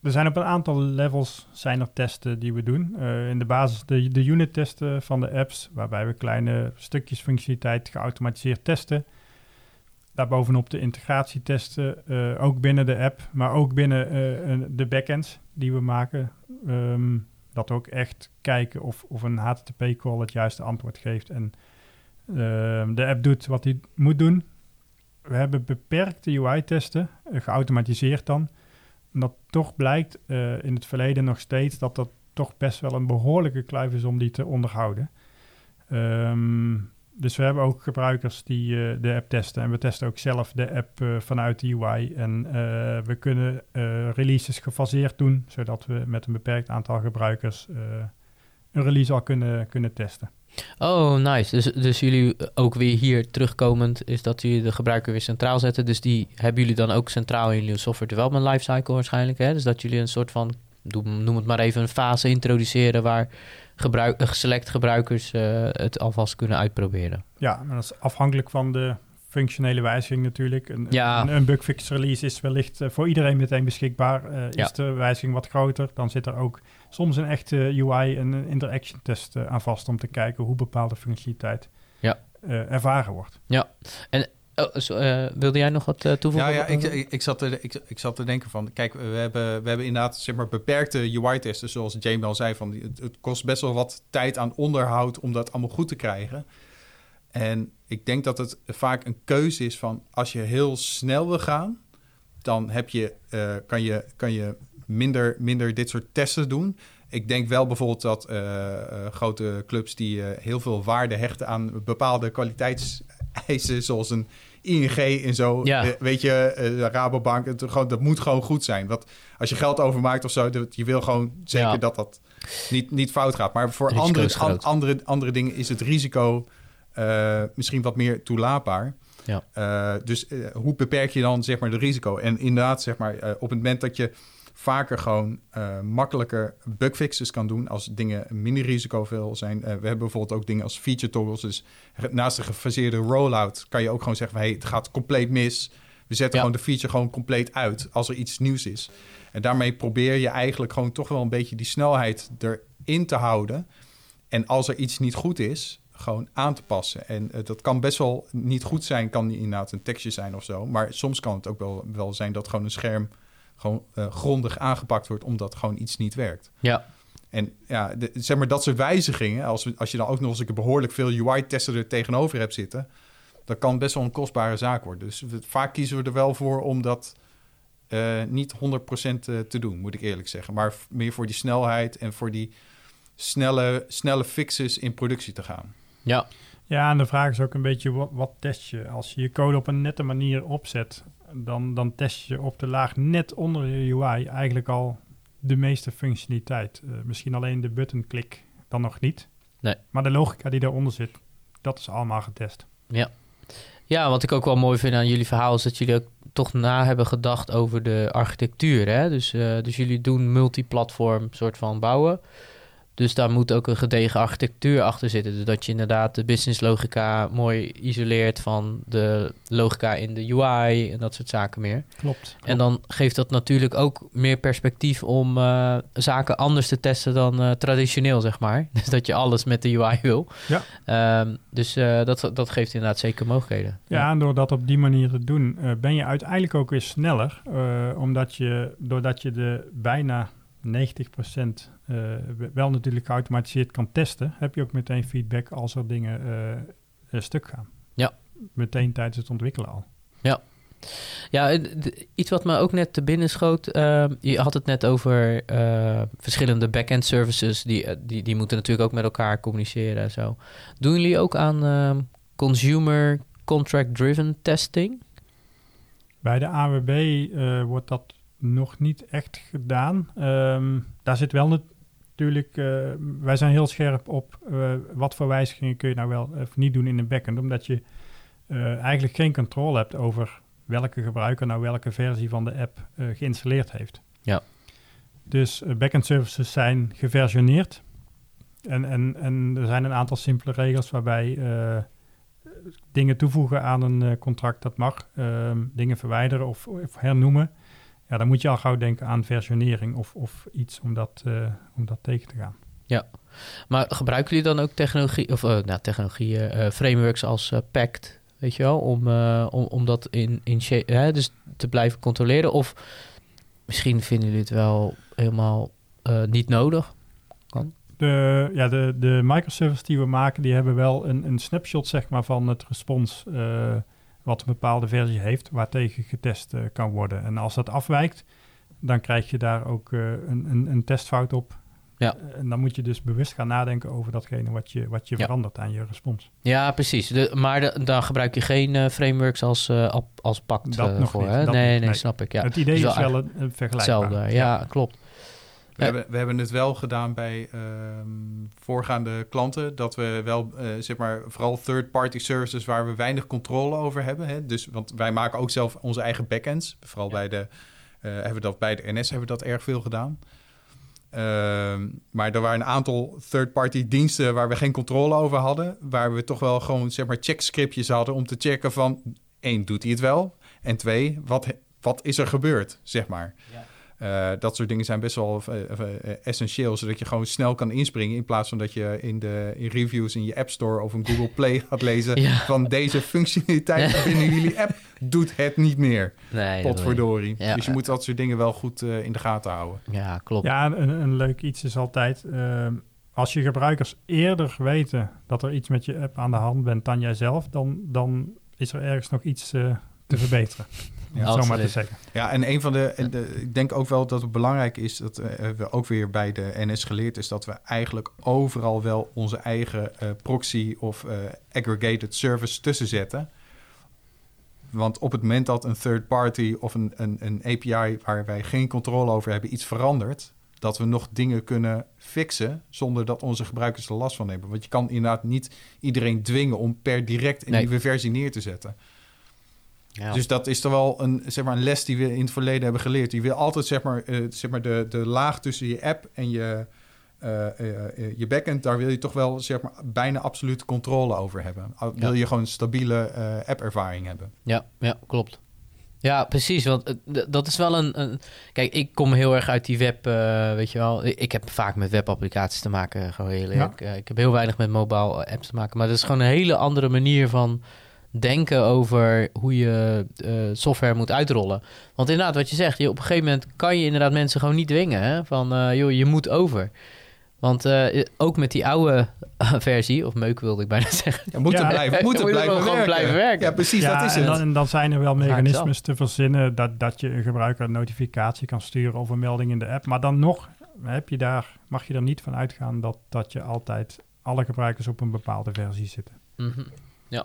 er zijn op een aantal levels zijn er testen die we doen. Uh, in de basis de, de unit testen van de apps, waarbij we kleine stukjes functionaliteit geautomatiseerd testen. Daarbovenop de integratietesten, uh, ook binnen de app, maar ook binnen uh, de backends die we maken. Um, dat ook echt kijken of, of een HTTP-call het juiste antwoord geeft en uh, de app doet wat hij moet doen. We hebben beperkte UI-testen, uh, geautomatiseerd dan. Dat toch blijkt in het verleden nog steeds dat dat toch best wel een behoorlijke kluif is om die te onderhouden. Um, dus we hebben ook gebruikers die uh, de app testen. En we testen ook zelf de app uh, vanuit de UI. En uh, we kunnen releases gefaseerd doen, zodat we met een beperkt aantal gebruikers een release al kunnen, kunnen testen. Oh, nice. Dus, dus jullie ook weer hier terugkomend, is dat jullie de gebruiker weer centraal zetten. Dus die hebben jullie dan ook centraal in jullie software development lifecycle waarschijnlijk. Hè? Dus dat jullie een soort van, noem het maar even, een fase introduceren waar gebruik, eh, select gebruikers uh, het alvast kunnen uitproberen. Ja, maar dat is afhankelijk van de functionele wijziging natuurlijk. Een, ja. een, een bugfix release is wellicht uh, voor iedereen meteen beschikbaar. Uh, ja. Is de wijziging wat groter, dan zit er ook soms een echte UI en een interaction test aan vast om te kijken hoe bepaalde functionaliteit ja. ervaren wordt. Ja, en Oh, uh, wilde jij nog wat uh, toevoegen? Ja, ik, ik, zat te, ik, zat denken van... Kijk, we hebben, we hebben inderdaad zeg maar, beperkte UI-testen. Zoals Jamie al zei, van, het, kost best wel wat tijd aan onderhoud... om dat allemaal goed te krijgen. En ik denk dat het vaak een keuze is van... als je heel snel wil gaan... dan heb je, uh, kan je, kan je minder, minder dit soort testen doen... Ik denk wel bijvoorbeeld dat grote clubs die heel veel waarde hechten aan bepaalde kwaliteitseisen, zoals een ING en zo. Ja. Eh, weet je, uh, Rabobank. Het, gewoon, dat moet gewoon goed zijn. Want als je geld overmaakt of zo, dat, je wil gewoon zeker dat dat niet, niet fout gaat. Maar voor andere, andere, andere dingen is het risico uh, misschien wat meer toelaatbaar. Ja. dus hoe beperk je dan zeg maar de risico? En inderdaad, zeg maar, op het moment dat je vaker gewoon uh, makkelijker bugfixes kan doen als dingen minder risicovol zijn. Uh, we hebben bijvoorbeeld ook dingen als feature toggles. Dus naast de gefaseerde rollout kan je ook gewoon zeggen: hey, het gaat compleet mis. We zetten gewoon de feature gewoon compleet uit als er iets nieuws is. En daarmee probeer je eigenlijk gewoon toch wel een beetje die snelheid erin te houden. En als er iets niet goed is, gewoon aan te passen. En uh, dat kan best wel niet goed zijn, kan inderdaad een tekstje zijn of zo. Maar soms kan het ook wel, wel zijn dat gewoon een scherm gewoon uh, grondig aangepakt wordt omdat gewoon iets niet werkt. Ja. En ja, de, zeg maar dat soort wijzigingen, als, als je dan ook nog eens een behoorlijk veel UI-testen er tegenover hebt zitten, dat kan best wel een kostbare zaak worden. Dus vaak kiezen we er wel voor om dat uh, niet 100% uh, te doen, moet ik eerlijk zeggen. Maar meer voor die snelheid en voor die snelle, snelle fixes in productie te gaan. Ja. Ja, en de vraag is ook een beetje, wat, wat test je? Als je je code op een nette manier opzet, dan, dan test je op de laag net onder je UI eigenlijk al de meeste functionaliteit. Uh, misschien alleen de buttonklik dan nog niet. Nee. Maar de logica die daaronder zit, dat is allemaal getest. Ja. Ja, wat ik ook wel mooi vind aan jullie verhaal is dat jullie ook toch na hebben gedacht over de architectuur. Hè? Dus, uh, dus jullie doen multiplatform soort van bouwen. Dus daar moet ook een gedegen architectuur achter zitten. Dus dat je inderdaad de business logica mooi isoleert van de logica in de UI en dat soort zaken meer. Klopt. En dan geeft dat natuurlijk ook meer perspectief om uh, zaken anders te testen dan uh, traditioneel, zeg maar. Dus dat je alles met de UI wil. Ja. Um, dus uh, dat, dat geeft inderdaad zeker mogelijkheden. Ja, en door dat op die manier te doen, ben je uiteindelijk ook weer sneller. omdat je, doordat je de bijna 90% uh, wel natuurlijk geautomatiseerd kan testen, heb je ook meteen feedback als er dingen uh, stuk gaan. Ja. Meteen tijdens het ontwikkelen al. Ja. Ja, iets wat me ook net te binnen schoot. Uh, je had het net over verschillende back-end services. Die, die, die moeten natuurlijk ook met elkaar communiceren en zo. Doen jullie ook aan uh, consumer contract-driven testing? Bij de AWB wordt dat nog niet echt gedaan. Um, daar zit wel natuurlijk, uh, wij zijn heel scherp op uh, wat voor wijzigingen kun je nou wel of niet doen in een backend, omdat je uh, eigenlijk geen controle hebt over welke gebruiker nou welke versie van de app geïnstalleerd heeft. Ja. Dus backend services zijn geversioneerd en, en, en er zijn een aantal simpele regels waarbij dingen toevoegen aan een contract, dat mag. Ehm, dingen verwijderen of, of hernoemen ja, dan moet je al gauw denken aan versionering of, of iets om dat, uh, om dat tegen te gaan. Ja, maar gebruiken jullie dan ook technologie, of uh, nou, technologieën, uh, frameworks als PACT, weet je wel, om, om, om dat in, in hè, dus te blijven controleren? Of misschien vinden jullie het wel helemaal niet nodig? Kan? De, ja, de, de microservices die we maken, die hebben wel een, een snapshot zeg maar, van het respons wat een bepaalde versie heeft waartegen getest uh, kan worden. En als dat afwijkt, dan krijg je daar ook uh, een, een, een, testfout op Ja. En dan moet je dus bewust gaan nadenken over datgene wat je, wat je Ja. verandert aan je respons. Ja, precies. De, maar de- dan gebruik je geen eh, frameworks als, eh, al- als pakt Dat eh, nog voor. niet, Hè? dat nee, niet, nee, nee. snap ik. Ja. het idee is is wel een vergelijkbaar. Hetzelfde. Ja, klopt. We, hebben, we hebben het wel gedaan bij ehm, voorgaande klanten. Dat we wel, eh, zeg maar, vooral third-party services waar we weinig controle over hebben. Hè? Dus, want wij maken ook zelf onze eigen backends. Vooral bij de, eh, hebben we dat bij de NS hebben we dat erg veel gedaan. Ehm, maar er waren een aantal third-party diensten waar we geen controle over hadden. Waar we toch wel gewoon, zeg maar, checkscriptjes hadden om te checken van... één, doet hij het wel? En twee, wat, wat is er gebeurd, zeg maar? Eh, dat soort dingen zijn best wel eh, eh, essentieel, zodat je gewoon snel kan inspringen. In plaats van dat je in, de, in reviews in je App Store of een Google Play gaat lezen Ja. van deze functionaliteit binnen jullie app doet het niet meer. Nee, Potverdorie. Ja. Dus je moet dat soort dingen wel goed eh, in de gaten houden. Ja, klopt. Ja, een, een leuk iets is altijd... ehm, als je gebruikers eerder weten dat er iets met je app aan de hand bent dan jijzelf... dan, dan is er ergens nog iets eh, te verbeteren. Het zo maar te zeggen. Ja, en een van de, Ik denk ook wel dat het belangrijk is. Dat eh, we ook weer bij de NS geleerd is. dat we eigenlijk overal wel onze eigen eh, proxy of eh, aggregated service tussen zetten. Want op het moment dat een third party of een, een, een API waar wij geen controle over hebben iets verandert, dat we nog dingen kunnen fixen zonder dat onze gebruikers er last van hebben. Want je kan inderdaad niet iedereen dwingen om per direct een Nee. nieuwe versie neer te zetten. Ja. Dus dat is toch wel een, zeg maar, een les die we in het verleden hebben geleerd. Je wil altijd zeg maar, eh, zeg maar de, de laag tussen je app en je, eh, eh, je backend... daar wil je toch wel zeg maar, bijna absolute controle over hebben. Wil je gewoon een stabiele app-ervaring hebben. Ja, ja, klopt. Ja, precies. Want dat is wel een, een- Kijk, ik kom heel erg uit die web, weet je wel. Ik, heb vaak met webapplicaties te maken, gewoon heel eerlijk. Ik heb heel weinig met mobile apps te maken. Maar dat is gewoon een hele andere manier van denken over hoe je eh, software moet uitrollen. Want inderdaad, wat je zegt, je, op een gegeven moment kan je inderdaad mensen gewoon niet dwingen. Hè? Van, eh, joh, je moet over. Want eh, ook met die oude versie, of meuk wilde ik bijna zeggen. Ja, moeten Ja. blijven, moeten Moet blijven, gewoon werken. blijven werken. Ja, precies, ja, dat is en het. dan, en dan zijn er wel mechanismes te verzinnen dat, dat je een gebruiker een notificatie kan sturen of een melding in de app. Maar dan nog heb je daar, mag je er niet van uitgaan dat, dat je altijd alle gebruikers op een bepaalde versie zitten. Mhm, Ja.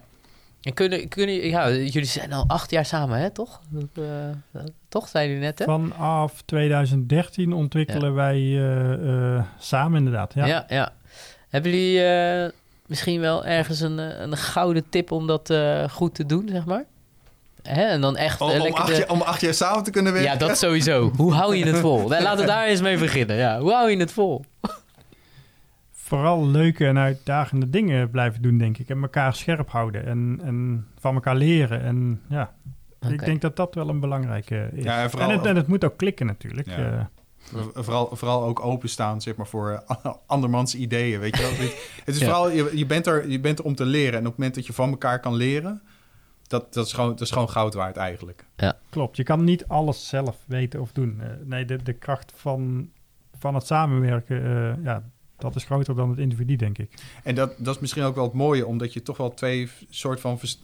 En kunnen, kunnen ja, jullie zijn al acht jaar samen, hè, toch? Dat, eh, toch, zijn jullie net, hè? Vanaf 2013 ontwikkelen wij eh, eh, samen inderdaad. Ja. Ja. ja, Hebben jullie eh, misschien wel ergens een, een gouden tip om dat eh, goed te doen, zeg maar? Hè? En dan echt Om, om, lekker acht de- jaar, om acht jaar samen te kunnen werken. Ja, dat sowieso. Hoe hou je het vol? Nou, laten we daar eens mee beginnen. Ja, hoe hou je het vol? Vooral leuke en uitdagende dingen blijven doen, denk ik. En elkaar scherp houden en, en van elkaar leren. En ja, ik denk dat dat wel een belangrijke is. Ja, en vooral- en, het, en het moet ook klikken natuurlijk. Ja. Eh, Vooral, vooral ook openstaan zeg maar, voor andermans ideeën. Weet je wel? Het- is Ja. vooral, je, je, bent er, je bent er om te leren. En op het moment dat je van elkaar kan leren, dat, dat, is, gewoon, dat is gewoon goud waard eigenlijk. Klopt, je kan niet alles zelf weten of doen. Eh, nee, de, de kracht van, van het samenwerken, eh, ja, dat is groter dan het individu, denk ik. En dat, dat is misschien ook wel het mooie, omdat je toch wel twee soort van vers-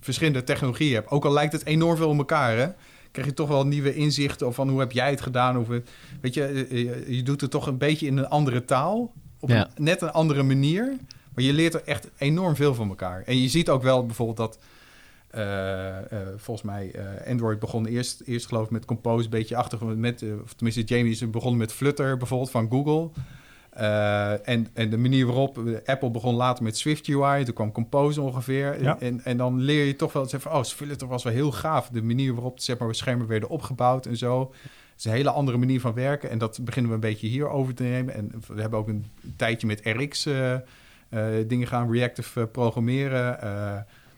verschillende technologieën hebt. Ook al lijkt het enorm veel op elkaar, hè, krijg je toch wel nieuwe inzichten van hoe heb jij het gedaan. Of, het- weet je, eh, je, je doet het toch een beetje in een andere taal, op Ja. een, net een andere manier. Maar je leert er echt enorm veel van elkaar. En je ziet ook wel bijvoorbeeld dat eh, eh, volgens mij eh, Android begon eerst, eerst geloof ik met Compose, een beetje achtig met, eh, of tenminste Jamie is begonnen met Flutter bijvoorbeeld van Google. Eh, en, en de manier waarop eh, Apple begon later met Swift UI, toen kwam Compose ongeveer. Ja. En, en dan leer je toch wel zeggen van, oh, Flutter was wel heel gaaf. De manier waarop zeg maar, schermen werden opgebouwd en zo. Het is een hele andere manier van werken. En dat beginnen we een beetje hier over te nemen. En we hebben ook een tijdje met RX eh, dingen gaan reactive programmeren.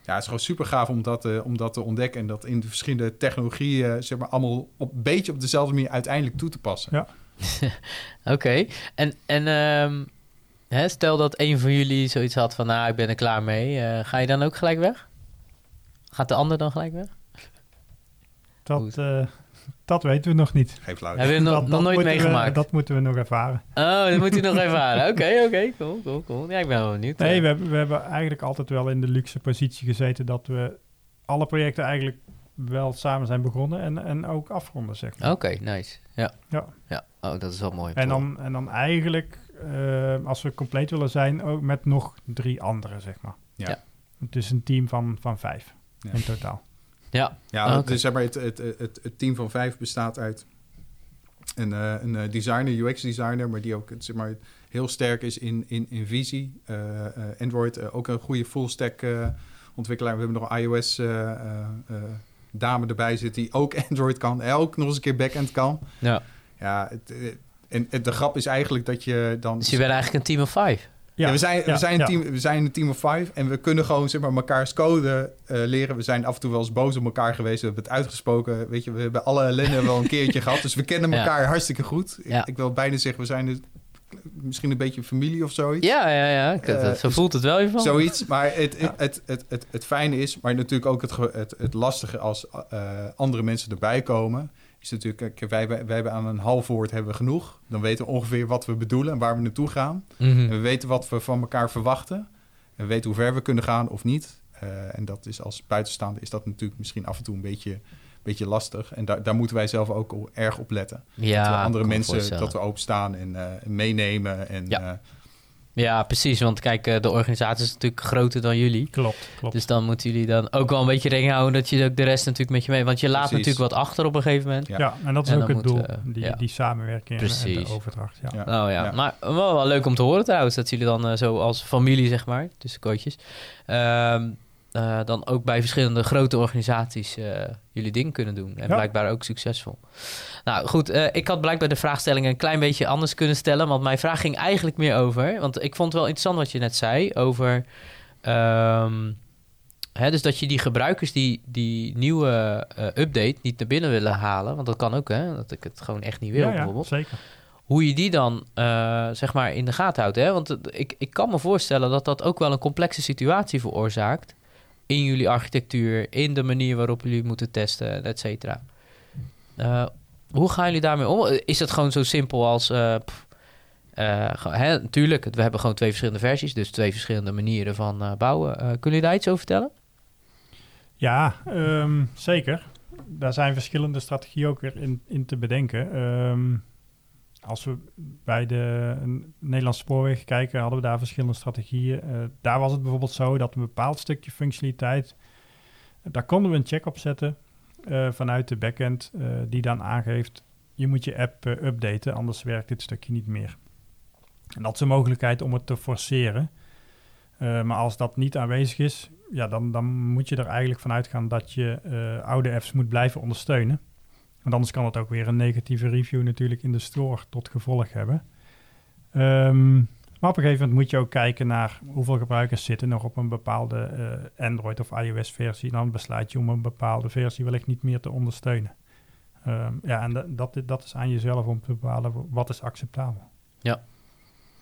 Ja, het is gewoon super gaaf om dat, om dat te ontdekken. En dat in de verschillende technologieën, zeg maar, allemaal op een beetje op dezelfde manier uiteindelijk toe te passen. Ja. Oké. En, en ehm, hè, stel dat een van jullie zoiets had van... nou, ik ben er klaar mee. eh, ga je dan ook gelijk weg? Gaat de ander dan gelijk weg? Dat, eh, dat weten we nog niet. Geen flauw. Hebben we nog, Dat- nog dat nooit we- meegemaakt? dat moeten we nog ervaren. Oh, dat moet u nog halen. Oké, oké. Cool, cool, cool. Ja, ik ben wel benieuwd. Nee, Ja. we hebben, we hebben eigenlijk altijd wel in de luxe positie gezeten dat we alle projecten eigenlijk wel samen zijn begonnen en, en ook afronden, zeg maar. Oké, nice. Ja. Ja. ja. Oh, dat is wel mooi. En dan, en dan eigenlijk, uh, als we compleet willen zijn, ook met nog drie anderen, zeg maar. Ja. ja. Het is een team van, van vijf ja. in totaal. Ja, ja okay. dus zeg maar, het, het, het, het, team van vijf bestaat uit een, uh, een designer, UX-designer, maar die ook zeg maar, heel sterk is in, in, in visie. Uh, Android, ook een goede full-stack ontwikkelaar. We hebben nog een iOS dame erbij zitten die ook Android kan. En ook nog eens een keer backend kan. Ja. Ja, het, en, de grap is eigenlijk dat je dan... Dus je bent eigenlijk een team of five? Ja, we, zijn, we, zijn een team, we zijn een team of five en we kunnen gewoon zeg maar, mekaars code uh, leren. We zijn af en toe wel eens boos op elkaar geweest. We hebben het uitgesproken. Weet je, we hebben alle ellende wel een keertje gehad. Dus we kennen elkaar hartstikke goed. Ik, ik, wil bijna zeggen, we zijn misschien een beetje familie of zoiets. Ja, ja, ja. Uh, zo voelt het wel even. Zoiets. Maar het, het, het, het, het, het, fijne is, maar natuurlijk ook het, het, het lastige als uh, andere mensen erbij komen is natuurlijk, wij, wij hebben aan een half woord hebben we genoeg. Dan weten we ongeveer wat we bedoelen en waar we naartoe gaan. Mm -hmm. En we weten wat we van elkaar verwachten. En we weten hoe ver we kunnen gaan of niet. Uh, en dat is als buitenstaander is dat natuurlijk misschien af en toe een beetje, beetje lastig. En daar, daar moeten wij zelf ook erg op letten. Ja, dat we andere mensen, dat we openstaan en uh, meenemen. En, ja. Uh, ja, precies. Want kijk, eh, de organisatie is natuurlijk groter dan jullie. Klopt, klopt. Dus dan moeten jullie dan ook wel een beetje rekening houden dat je ook de rest natuurlijk met je mee... Want je laat precies. natuurlijk wat achter op een gegeven moment. Ja, ja en dat is en ook het doel, die, ja. die samenwerking precies. en de overdracht. Ja. Oh ja. ja. maar wel, wel, leuk om te horen trouwens, dat jullie dan uh, zo als familie, zeg maar, tussen coaches... Um, uh, dan ook bij verschillende grote organisaties uh, jullie ding kunnen doen. En ja. blijkbaar ook succesvol. Nou goed, uh, ik had blijkbaar de vraagstellingen een klein beetje anders kunnen stellen. Want mijn vraag ging eigenlijk meer over. Want ik vond het wel interessant wat je net zei. Over. Um, hè, dus dat je die gebruikers die die nieuwe update niet naar binnen willen halen. Want dat kan ook, hè? Dat ik het gewoon echt niet wil, ja, ja, bijvoorbeeld. Zeker. Hoe je die dan zeg maar in de gaten houdt. Hè? Want ik, ik kan me voorstellen dat dat ook wel een complexe situatie veroorzaakt in jullie architectuur, in de manier waarop jullie moeten testen, et cetera. Uh, hoe gaan jullie daarmee om? Is het gewoon zo simpel als... Uh, hè, natuurlijk, we hebben gewoon twee verschillende versies, dus twee verschillende manieren van bouwen. kunnen jullie daar iets over vertellen? Ja, um, zeker. Daar zijn verschillende strategieën ook weer in, in te bedenken. Um, als we bij de Nederlandse spoorweg kijken, hadden we daar verschillende strategieën. Uh, daar was het bijvoorbeeld zo dat een bepaald stukje functionaliteit, daar konden we een check op zetten uh, vanuit de backend, die dan aangeeft, je moet je app updaten, anders werkt dit stukje niet meer. En dat is een mogelijkheid om het te forceren. maar als dat niet aanwezig is, ja, dan, dan moet je er eigenlijk vanuit gaan dat je oude apps moet blijven ondersteunen. Want anders kan het ook weer een negatieve review natuurlijk in de store tot gevolg hebben. Um, maar op een gegeven moment moet je ook kijken naar hoeveel gebruikers zitten nog op een bepaalde uh, Android of iOS versie. Dan besluit je om een bepaalde versie wellicht niet meer te ondersteunen. Um, ja, en dat, dat is aan jezelf om te bepalen wat is acceptabel. Ja,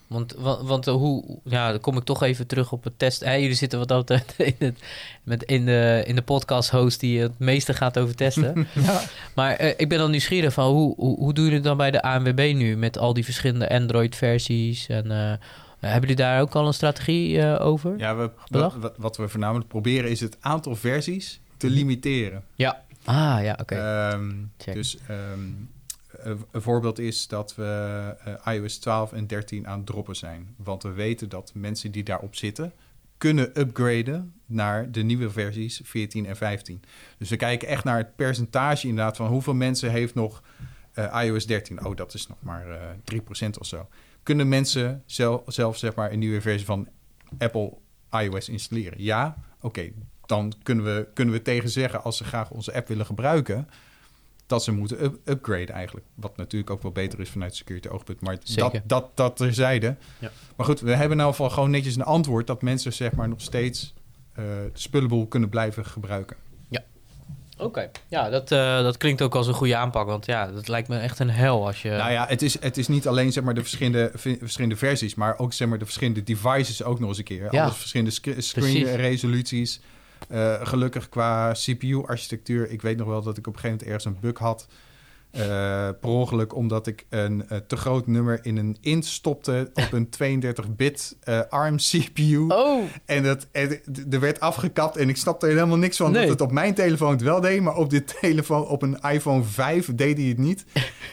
want, want, want, hoe, ja, dan kom ik toch even terug op het test. Hey, jullie zitten wat altijd in, het, met in, de, in de podcast host die het meeste gaat over testen. ja. Maar uh, ik ben dan nieuwsgierig van hoe, hoe, hoe doen jullie dan bij de ANWB nu met al die verschillende Android-versies? En uh, hebben jullie daar ook al een strategie uh, over? Ja, we, wat, wat we voornamelijk proberen is het aantal versies te limiteren. Ja. Ah, ja, oké. Okay. Um, dus um, een voorbeeld is dat we uh, iOS 12 en 13 aan het droppen zijn. Want we weten dat mensen die daarop zitten kunnen upgraden naar de nieuwe versies 14 en 15. Dus we kijken echt naar het percentage inderdaad van hoeveel mensen heeft nog uh, iOS 13. Oh, dat is nog maar uh, 3% of zo. Kunnen mensen zelf, zelf zeg maar een nieuwe versie van Apple iOS installeren? Ja, oké. Dan kunnen we, kunnen we tegen zeggen als ze graag onze app willen gebruiken dat ze moeten up upgraden eigenlijk. Wat natuurlijk ook wel beter is vanuit security oogpunt. Maar dat, dat, dat terzijde. Ja. Maar goed, we hebben nou geval gewoon netjes een antwoord... dat mensen zeg maar nog steeds uh, de spullenboel kunnen blijven gebruiken. Ja, oké. Okay. Ja, dat, uh, dat klinkt ook als een goede aanpak. Want ja, dat lijkt me echt een hel als je... Nou ja, het is, het is niet alleen zeg maar de verschillende, verschillende versies... maar ook zeg maar de verschillende devices ook nog eens een keer. Ja. Alles verschillende sc screen resoluties... Uh, gelukkig qua CPU-architectuur. Ik weet nog wel dat ik op een gegeven moment ergens een bug had. Uh, per ongeluk omdat ik een uh, te groot nummer in een int stopte op een 32-bit uh, ARM CPU. Oh. En, dat, en er werd afgekapt en ik snapte er helemaal niks van. Nee. Dat het op mijn telefoon het wel deed, maar op dit telefoon, op een iPhone 5 deed hij het niet.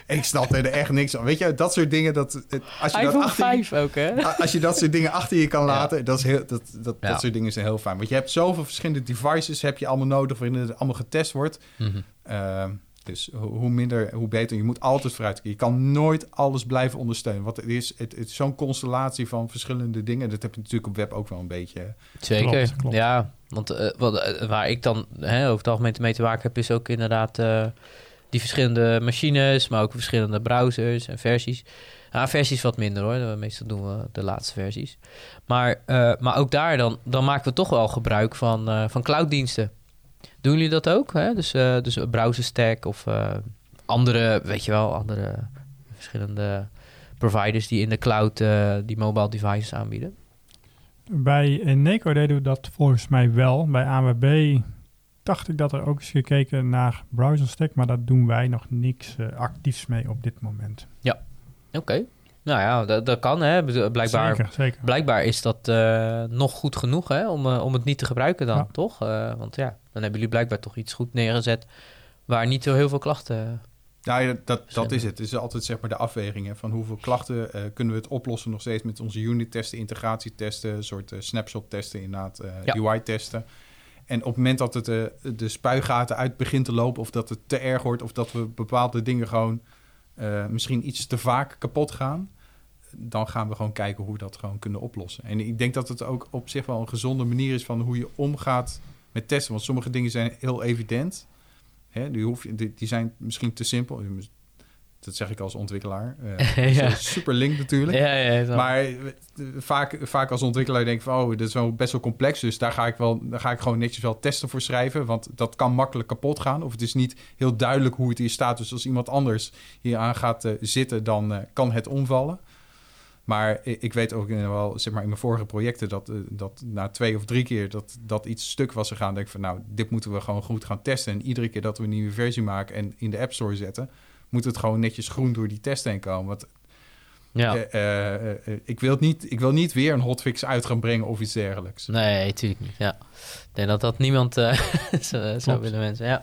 En ik snapte er echt niks van. Weet je, dat soort dingen, dat, als je iPhone dat achter 5 ook, hè? Als je dat soort dingen achter je kan laten, ja. dat, is heel, dat, dat, ja. dat soort dingen zijn heel fijn. Want je hebt zoveel verschillende devices, heb je allemaal nodig waarin het allemaal getest wordt. Mm -hmm. uh, dus hoe minder, hoe beter. Je moet altijd vooruit. Je kan nooit alles blijven ondersteunen. Want het is, het, het is zo'n constellatie van verschillende dingen. Dat heb je natuurlijk op web ook wel een beetje. Zeker, klopt, klopt. ja. Want uh, wat, uh, waar ik dan hè, over het algemeen mee te maken heb... is ook inderdaad uh, die verschillende machines... maar ook verschillende browsers en versies. Nou, versies wat minder hoor. Meestal doen we de laatste versies. Maar, maar ook daar dan, dan maken we toch wel gebruik van, van clouddiensten. Doen jullie dat ook? Hè? Dus, uh, dus browser stack of uh, andere, weet je wel, andere verschillende providers die in de cloud uh, die mobile devices aanbieden? Bij Eneco deden we dat volgens mij wel. Bij AWB dacht ik dat er ook is gekeken naar browser stack, maar daar doen wij nog niks actiefs mee op dit moment. Ja, oké. Okay. Nou ja, dat, dat kan hè. Blijkbaar, zeker, zeker. blijkbaar is dat uh, nog goed genoeg hè, om, uh, om het niet te gebruiken dan, Ja. toch? Uh, want ja, dan hebben jullie blijkbaar toch iets goed neergezet waar niet zo heel veel klachten... Ja, ja, dat, dat is het. Het is altijd zeg maar de afweging hè, van hoeveel klachten uh, kunnen we het oplossen nog steeds met onze unit-testen, integratietesten, een soort uh, snapshot-testen, inderdaad, uh, Ja. UI-testen. En op het moment dat het uh, de spuigaten uit begint te lopen, of dat het te erg wordt, of dat we bepaalde dingen gewoon uh, misschien iets te vaak kapot gaan, dan gaan we gewoon kijken hoe we dat gewoon kunnen oplossen. En ik denk dat het ook op zich wel een gezonde manier is van hoe je omgaat met testen. Want sommige dingen zijn heel evident. Hè, die, hoef die zijn misschien te simpel. Dat zeg ik als ontwikkelaar. Uh, Ja. Super link natuurlijk. Ja, ja, Maar eh, vaak, vaak als ontwikkelaar denk ik van... oh, dit is wel best wel complex... dus daar ga, ik wel, daar ga ik gewoon netjes wel testen voor schrijven... want dat kan makkelijk kapot gaan... of het is niet heel duidelijk hoe het hier staat... dus als iemand anders hier aan gaat uh, zitten... dan uh, kan het omvallen. Maar ik weet ook wel, zeg maar, in mijn vorige projecten... dat, uh, dat na twee of drie keer dat, dat iets stuk was gegaan... denk ik van, nou, dit moeten we gewoon goed gaan testen... en iedere keer dat we een nieuwe versie maken... en in de App Store zetten moet het gewoon netjes groen door die test heen komen. Want ja. uh, uh, uh, ik, wil niet, ik wil niet weer een hotfix uit gaan brengen of iets dergelijks. Nee, natuurlijk niet. Ja. Ik denk dat dat niemand zou, zou willen mensen. Ja.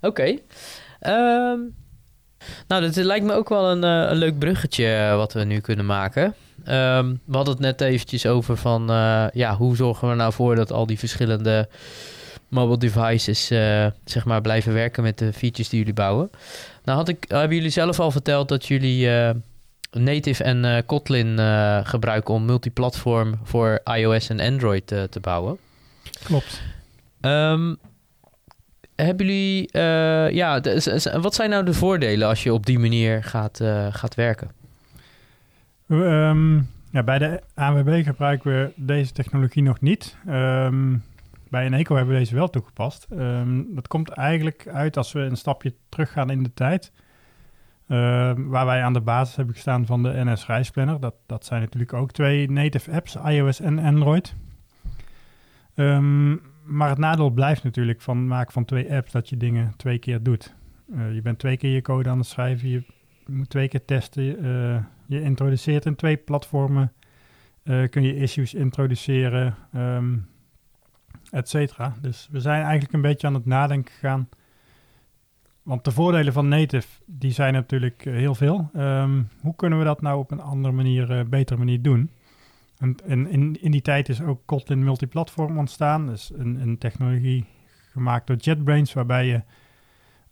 Oké. Okay. Um, nou, dit lijkt me ook wel een, een leuk bruggetje wat we nu kunnen maken. Um, we hadden het net eventjes over van... ja, hoe zorgen we nou voor dat al die verschillende mobile devices uh, zeg maar blijven werken met de features die jullie bouwen. Nou had ik, hebben jullie zelf al verteld dat jullie uh, Native en uh, Kotlin gebruiken om multiplatform voor iOS en Android te bouwen. Klopt. Um, hebben jullie, ja, wat zijn nou de voordelen als je op die manier gaat, gaat werken? Um, ja, bij de AWB gebruiken we deze technologie nog niet. Um, bij Eneco hebben we deze wel toegepast. Um, dat komt eigenlijk uit als we een stapje teruggaan in de tijd. Uh, waar wij aan de basis hebben gestaan van de NS Reisplanner. Dat, dat zijn natuurlijk ook twee native apps, iOS en Android. Um, maar het nadeel blijft natuurlijk van maken van twee apps dat je dingen twee keer doet. Uh, je bent twee keer je code aan het schrijven, je moet twee keer testen. Je introduceert in twee platformen, uh, kun je issues introduceren. Et cetera. Dus we zijn eigenlijk een beetje aan het nadenken gegaan. Want de voordelen van native, die zijn natuurlijk uh, heel veel. Um, hoe kunnen we dat nou op een andere manier, uh, betere manier doen? En, in, in, die tijd is ook Kotlin multiplatform ontstaan. Dus een, een technologie gemaakt door JetBrains, waarbij je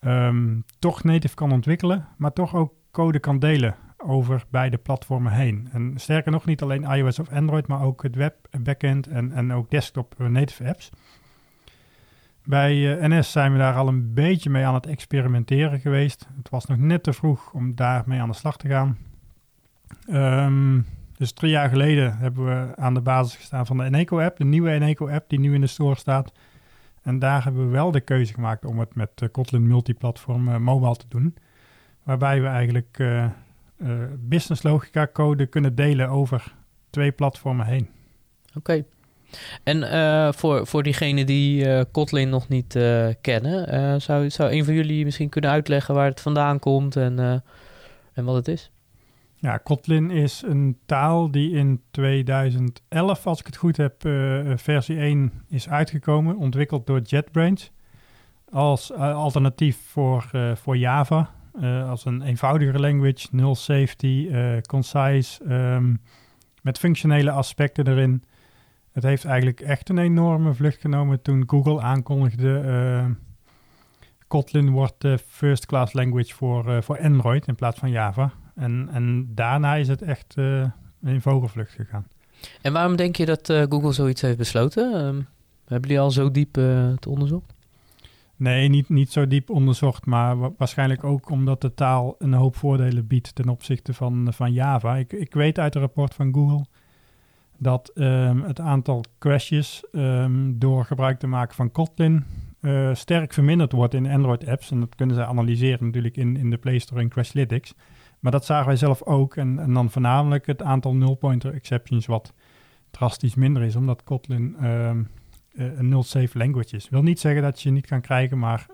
um, toch native kan ontwikkelen, maar toch ook code kan delen over beide platformen heen. En sterker nog, niet alleen iOS of Android, maar ook het web backend en, en ook desktop native apps. Bij uh, NS zijn we daar al een beetje mee aan het experimenteren geweest. Het was nog net te vroeg om daarmee aan de slag te gaan. Um, dus drie jaar geleden hebben we aan de basis gestaan van de Eneco-app, de nieuwe Eneco-app die nu in de store staat. En daar hebben we wel de keuze gemaakt om het met uh, Kotlin multiplatform mobile te doen. Waarbij we eigenlijk business logica code kunnen delen over twee platformen heen. Oké. Okay. En uh, voor, voor diegenen die uh, Kotlin nog niet kennen, zou, zou een van jullie misschien kunnen uitleggen waar het vandaan komt en, en wat het is? Ja, Kotlin is een taal die in 2011, als ik het goed heb, versie 1 is uitgekomen, ontwikkeld door JetBrains als alternatief voor, voor Java. Als een eenvoudigere language, null safety, concise, um, met functionele aspecten erin. Het heeft eigenlijk echt een enorme vlucht genomen toen Google aankondigde... Uh, Kotlin wordt de first class language voor, voor Android in plaats van Java. En, en daarna is het echt in vogelvlucht gegaan. En waarom denk je dat Google zoiets heeft besloten? Um, hebben jullie al zo diep het onderzocht? Nee, niet, niet zo diep onderzocht, maar wa waarschijnlijk ook omdat de taal een hoop voordelen biedt ten opzichte van, van Java. Ik, ik weet uit een rapport van Google dat um, het aantal crashes um, door gebruik te maken van Kotlin uh, sterk verminderd wordt in Android-apps. En dat kunnen ze analyseren natuurlijk in, in de Play Store in Crashlytics. Maar dat zagen wij zelf ook. En, en dan voornamelijk het aantal null-pointer exceptions wat drastisch minder is, omdat Kotlin um, een null-safe language is. Wil niet zeggen dat je niet kan krijgen, maar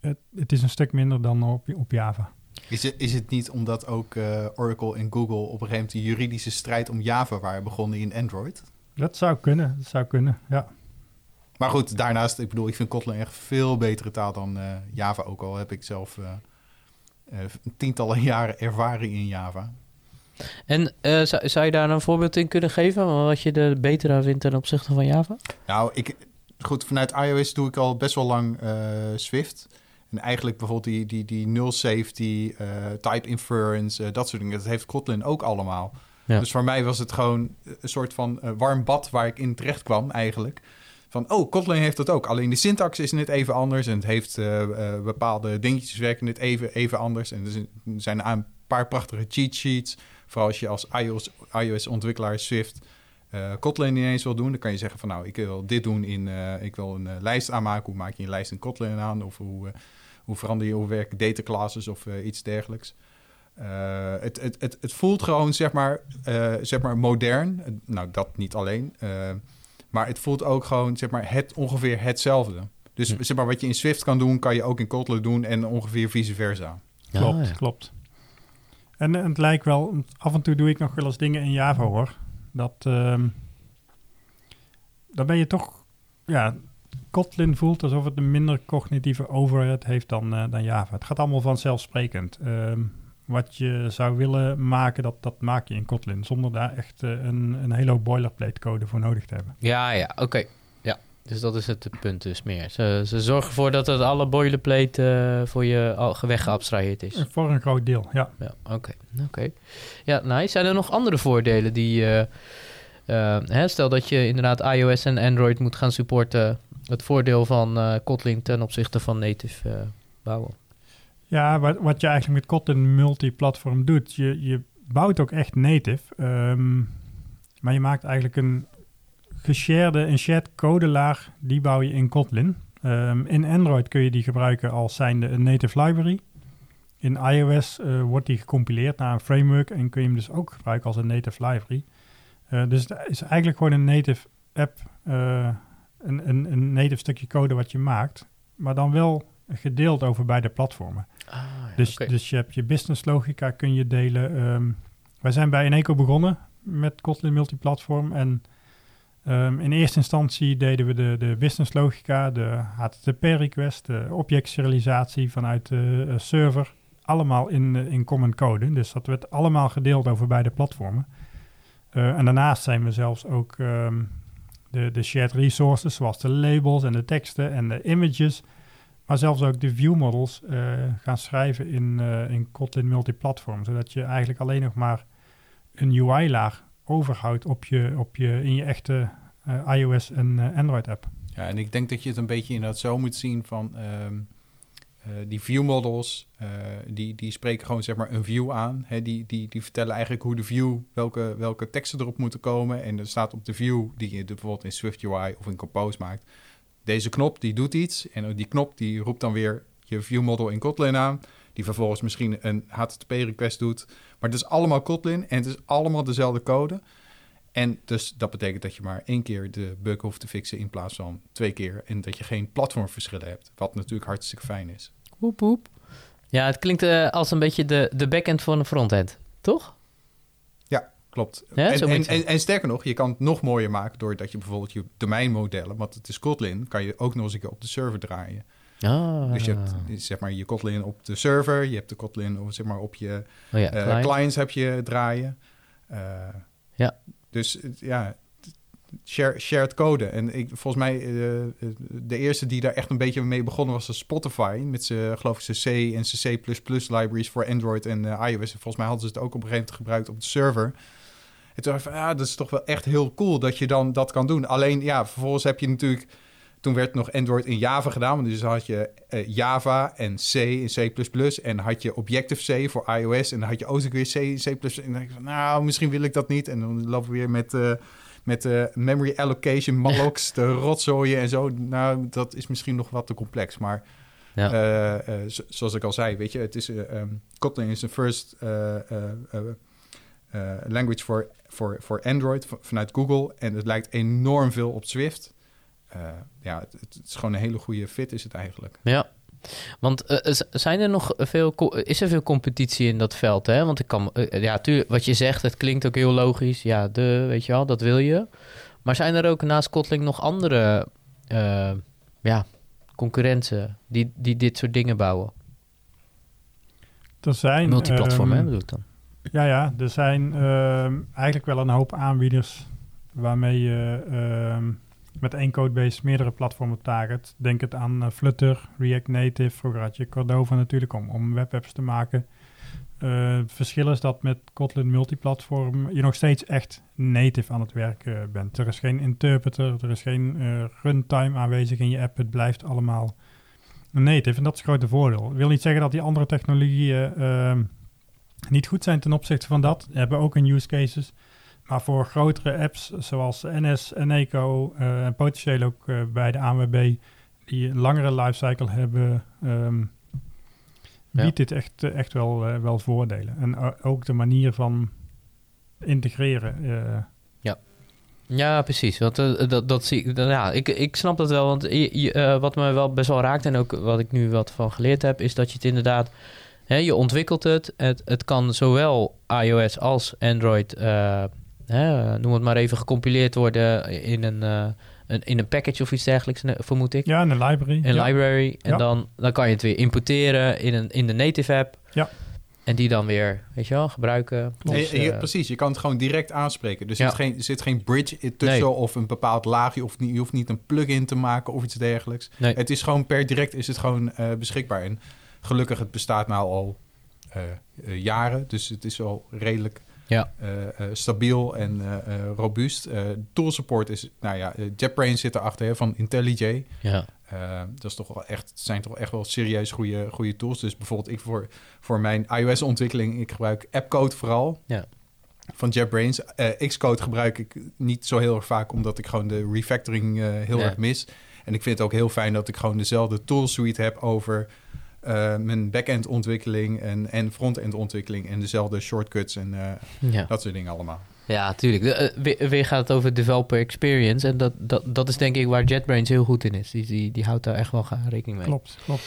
het, het, is een stuk minder dan op, op Java. Is het, is het niet omdat ook uh, Oracle en Google op een gegeven moment de juridische strijd om Java waren begonnen in Android? Dat zou kunnen, dat zou kunnen, ja. Maar goed, daarnaast, ik bedoel, ik vind Kotlin echt veel betere taal dan uh, Java. Ook al heb ik zelf tientallen jaren ervaring in Java. En zou, zou, je daar een voorbeeld in kunnen geven? Wat je er beter aan vindt ten opzichte van Java? Nou, ik, goed, vanuit iOS doe ik al best wel lang Swift. En eigenlijk bijvoorbeeld die, die, die null safety, uh, type inference, dat soort dingen. Dat heeft Kotlin ook allemaal. Dus voor mij was het gewoon een soort van warm bad waar ik in terecht kwam eigenlijk. Van, oh, Kotlin heeft dat ook. Alleen de syntax is net even anders. En het heeft bepaalde dingetjes werken net even, even anders. En er zijn een paar prachtige cheat sheets. Vooral als je als iOS-ontwikkelaar iOS Swift... Uh, Kotlin ineens wil doen, dan kan je zeggen van nou, ik wil dit doen in, uh, ik wil een uh, lijst aanmaken. Hoe maak je een lijst in Kotlin aan? Of hoe, hoe verander je, hoe werken data classes of uh, iets dergelijks. Uh, het, het, het, het voelt gewoon, zeg maar, uh, zeg maar modern. Nou, dat niet alleen. maar het voelt ook gewoon, zeg maar, het, ongeveer hetzelfde. Dus hm. zeg maar, wat je in Swift kan doen, kan je ook in Kotlin doen en ongeveer vice versa. Klopt, ja. klopt. En, het lijkt wel, af en toe doe ik nog wel eens dingen in Java hoor. Dat, uh, dan ben je toch, ja, Kotlin voelt alsof het een minder cognitieve overhead heeft dan, uh, dan Java. Het gaat allemaal vanzelfsprekend. Uh, wat je zou willen maken, dat, dat maak je in Kotlin. Zonder daar echt uh, een, een hele boilerplate code voor nodig te hebben. Ja, ja, oké. Dus dat is het punt dus meer. Ze, ze zorgen ervoor dat het alle boilerplate uh, voor je al weggeabstraheerd is. Voor een groot deel, ja. Ja, oké. oké. Ja, nice. Zijn er nog andere voordelen die... hè, stel dat je inderdaad iOS en Android moet gaan supporten het voordeel van uh, Kotlin ten opzichte van native uh, bouwen. Ja, wat, wat je eigenlijk met Kotlin multiplatform doet, je, je bouwt ook echt native, um, maar je maakt eigenlijk een geshared, een shared codelaag, die bouw je in Kotlin. Um, in Android kun je die gebruiken als zijnde een native library. In iOS uh, wordt die gecompileerd naar een framework en kun je hem dus ook gebruiken als een native library. Uh, dus het is eigenlijk gewoon een native app uh, een, een, een native stukje code wat je maakt, maar dan wel gedeeld over beide platformen. Ah, ja, dus, dus je hebt je business logica kun je delen. Um, wij zijn bij Eneco begonnen met Kotlin multiplatform en um, in eerste instantie deden we de, de business logica, de HTTP request, de objectserialisatie vanuit de uh, server, allemaal in, uh, in common code. Dus dat werd allemaal gedeeld over beide platformen. Uh, en daarnaast zijn we zelfs ook um, de, de shared resources, zoals de labels en de teksten en de images, maar zelfs ook de view models gaan schrijven in, in Kotlin multiplatform, zodat je eigenlijk alleen nog maar een UI-laag overhoudt op je, op je, in je echte iOS en Android-app. Ja, en ik denk dat je het een beetje inderdaad zo moet zien van... Um uh, die view models, die, die spreken gewoon zeg maar een view aan. Hè? Die, die, die vertellen eigenlijk hoe de view, welke, welke teksten erop moeten komen. En er staat op de view, die je bijvoorbeeld in Swift UI of in Compose maakt. Deze knop die doet iets. En die knop die roept dan weer je view model in Kotlin aan. Die vervolgens misschien een HTTP request doet. Maar het is allemaal Kotlin en het is allemaal dezelfde code. En dus dat betekent dat je maar één keer de bug hoeft te fixen in plaats van twee keer. En dat je geen platformverschillen hebt. Wat natuurlijk hartstikke fijn is. Woep woep. Ja, het klinkt uh, als een beetje de, de backend voor een frontend, toch? Ja, klopt. Ja, en, en, en, en, sterker nog, je kan het nog mooier maken doordat je bijvoorbeeld je domeinmodellen, want het is Kotlin, kan je ook nog eens een keer op de server draaien. Ah. Dus je hebt zeg maar je Kotlin op de server, je hebt de Kotlin zeg maar, op je oh ja, uh, clients heb je draaien. Uh, ja. Dus ja, share, shared code. En ik, volgens mij, uh, de eerste die daar echt een beetje mee begonnen was Spotify. Met zijn, geloof ik, C en C++ libraries voor Android en uh, iOS. En volgens mij hadden ze het ook op een gegeven moment gebruikt op de server. En toen dacht ik van, ja, dat is toch wel echt heel cool dat je dan dat kan doen. Alleen, ja, vervolgens heb je natuurlijk... Toen werd nog Android in Java gedaan. Dus dan had je uh, Java en C en C++. En had je Objective-C voor iOS. En dan had je ook weer C en C++. En dan dacht ik van, nou, misschien wil ik dat niet. En dan lopen we weer met... Uh, met de uh, memory allocation, mallocs, de rotzooien en zo. Nou, dat is misschien nog wat te complex. Maar ja. uh, uh, zoals ik al zei, weet je, het is, um, Kotlin is de first language voor voor voor Android vanuit Google. En het lijkt enorm veel op Swift. Ja, het, het, is gewoon een hele goede fit is het eigenlijk. Ja, want uh, zijn er nog veel, is er veel competitie in dat veld? Hè? Want ik kan, uh, ja, tuurlijk, wat je zegt, het klinkt ook heel logisch. Ja, de, weet je wel, dat wil je. Maar zijn er ook naast Kotlin nog andere uh, ja, concurrenten die, die dit soort dingen bouwen? Er zijn... Multiplatform, um, hè, bedoel ik dan? Ja, ja, er zijn eigenlijk wel een hoop aanbieders waarmee je met één codebase meerdere platformen target. Denk het aan uh, Flutter, React Native. Vroeger had je Cordova natuurlijk om, om webapps te maken. Uh, verschil is dat met Kotlin multiplatform je nog steeds echt native aan het werken bent. Er is geen interpreter, er is geen runtime aanwezig in je app. Het blijft allemaal native en dat is het grote voordeel. Ik wil niet zeggen dat die andere technologieën niet goed zijn ten opzichte van dat. We hebben ook in use cases. Maar voor grotere apps zoals NS en Eco uh, en potentieel ook uh, bij de ANWB die een langere lifecycle hebben, um, biedt ja. dit echt, echt wel, uh, wel voordelen. En ook de manier van integreren. ja. Ja, precies. Want, dat, dat zie ik. Ja, ik, ik snap dat wel. Want je, wat me wel best wel raakt en ook wat ik nu wat van geleerd heb, is dat je het inderdaad. Hè, je ontwikkelt het. het. Het kan zowel iOS als Android hè, noem het maar even, gecompileerd worden in een, uh, een, in een package of iets dergelijks, vermoed ik. Ja, in een library. Een ja. library. En Ja. dan, dan kan je het weer importeren in, een, in de native app. Ja. En die dan weer, weet je wel, gebruiken. Je- eh, precies, je kan het gewoon direct aanspreken. Dus Ja. er, zit geen, er zit geen bridge in tussen Nee. of een bepaald laagje. Of niet, je hoeft niet een plugin te maken of iets dergelijks. Nee. Het is gewoon per direct is het gewoon eh, beschikbaar. En gelukkig, het bestaat nou al eh, eh, jaren. Dus het is wel redelijk Ja. eh, eh, stabiel en eh, robuust. Tool support is, nou ja, JetBrains zit erachter hè, van IntelliJ. ja. Dat is toch wel echt, het zijn toch echt wel serieus goede, goede tools. Dus bijvoorbeeld ik voor, voor mijn iOS-ontwikkeling, ik gebruik AppCode vooral. Ja. Van JetBrains. Eh, Xcode gebruik ik niet zo heel erg vaak, omdat ik gewoon de refactoring heel Ja. erg mis. En ik vind het ook heel fijn dat ik gewoon dezelfde toolsuite heb over eh, mijn back-end ontwikkeling en, en front-end ontwikkeling. En dezelfde shortcuts en eh, ja. dat soort dingen allemaal. Ja, tuurlijk. De, eh, weer, weer gaat het over developer experience. En dat, dat, dat is denk ik waar JetBrains heel goed in is. Die, die, die houdt daar echt wel rekening mee. Klopt, klopt.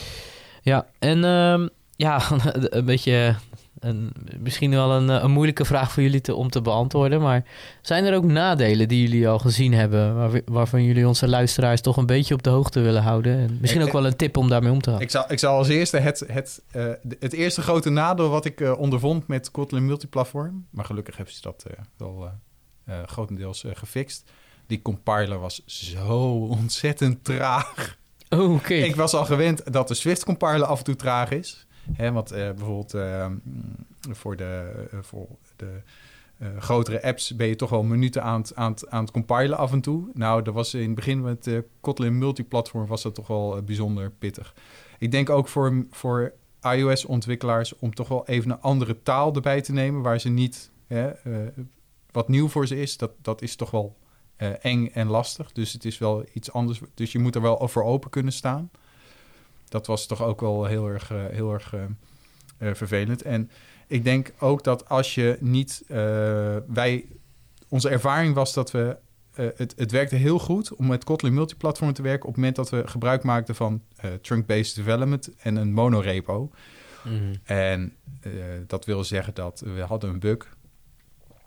Ja, en ehm, ja, een beetje... Een, misschien wel een, eh, een moeilijke vraag voor jullie te, om te beantwoorden. Maar zijn er ook nadelen die jullie al gezien hebben... Waar, waarvan jullie onze luisteraars toch een beetje op de hoogte willen houden? En misschien Ik- ook wel een tip om daarmee om te gaan. Ik zal, ik zal als eerste het, het, eh, het eerste grote nadeel wat ik eh, ondervond met Kotlin multiplatform, maar gelukkig hebben ze dat wel grotendeels gefixt. Die compiler was zo ontzettend traag. Oh, oké. Ik was al gewend dat de Swift compiler af en toe traag is. Hè, want eh, bijvoorbeeld eh, mm, voor de, eh, voor de eh, grotere apps ben je toch wel minuten aan het, aan, aan het compilen af en toe. Nou, dat was in het begin met eh, Kotlin multiplatform was dat toch wel bijzonder pittig. Ik denk ook voor, voor iOS-ontwikkelaars om toch wel even een andere taal erbij te nemen, waar ze niet hè, wat nieuw voor ze is. Dat, dat is toch wel eng en lastig. Dus het is wel iets anders. Dus je moet er wel voor open kunnen staan. Dat was toch ook wel heel erg, eh, heel erg eh, eh, vervelend. En ik denk ook dat als je niet... wij onze ervaring was dat we... het, het werkte heel goed om met Kotlin multiplatform te werken... op het moment dat we gebruik maakten van trunk-based development en een monorepo. Mhm. En dat wil zeggen dat we hadden een bug.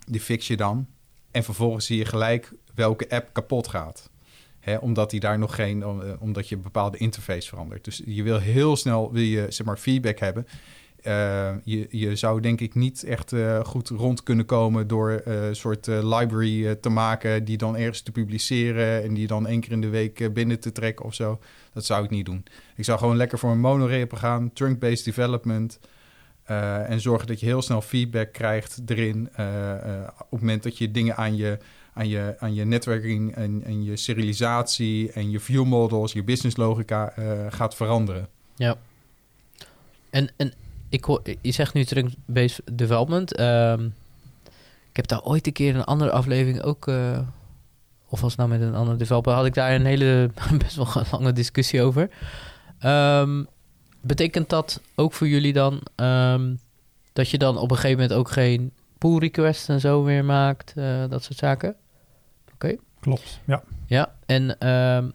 Die fix je dan. En vervolgens zie je gelijk welke app kapot gaat. Omdat die daar nog geen, eh, omdat je een bepaalde interface verandert. Dus je wil heel snel wil je, zeg maar, feedback hebben. Eh, je, je zou denk ik niet echt eh, goed rond kunnen komen door een soort library te maken die dan ergens te publiceren en die dan één keer in de week binnen te trekken of zo. Dat zou ik niet doen. Ik zou gewoon lekker voor een monorepo gaan, trunk-based development. en zorgen dat je heel snel feedback krijgt erin. op het moment dat je dingen aan je, aan je, aan je netwerking en, en je serialisatie en je view models, je business logica eh, gaat veranderen. Ja. En, en ik hoor, je zegt nu trunk-based development. Ehm, ik heb daar ooit een keer een andere aflevering ook, eh, of was nou met een andere developer, had ik daar een hele, best wel lange discussie over. Ehm, betekent dat ook voor jullie dan ehm, dat je dan op een gegeven moment ook geen pull requests en zo meer maakt, eh, dat soort zaken? Klopt, ja. Ja, en ehm,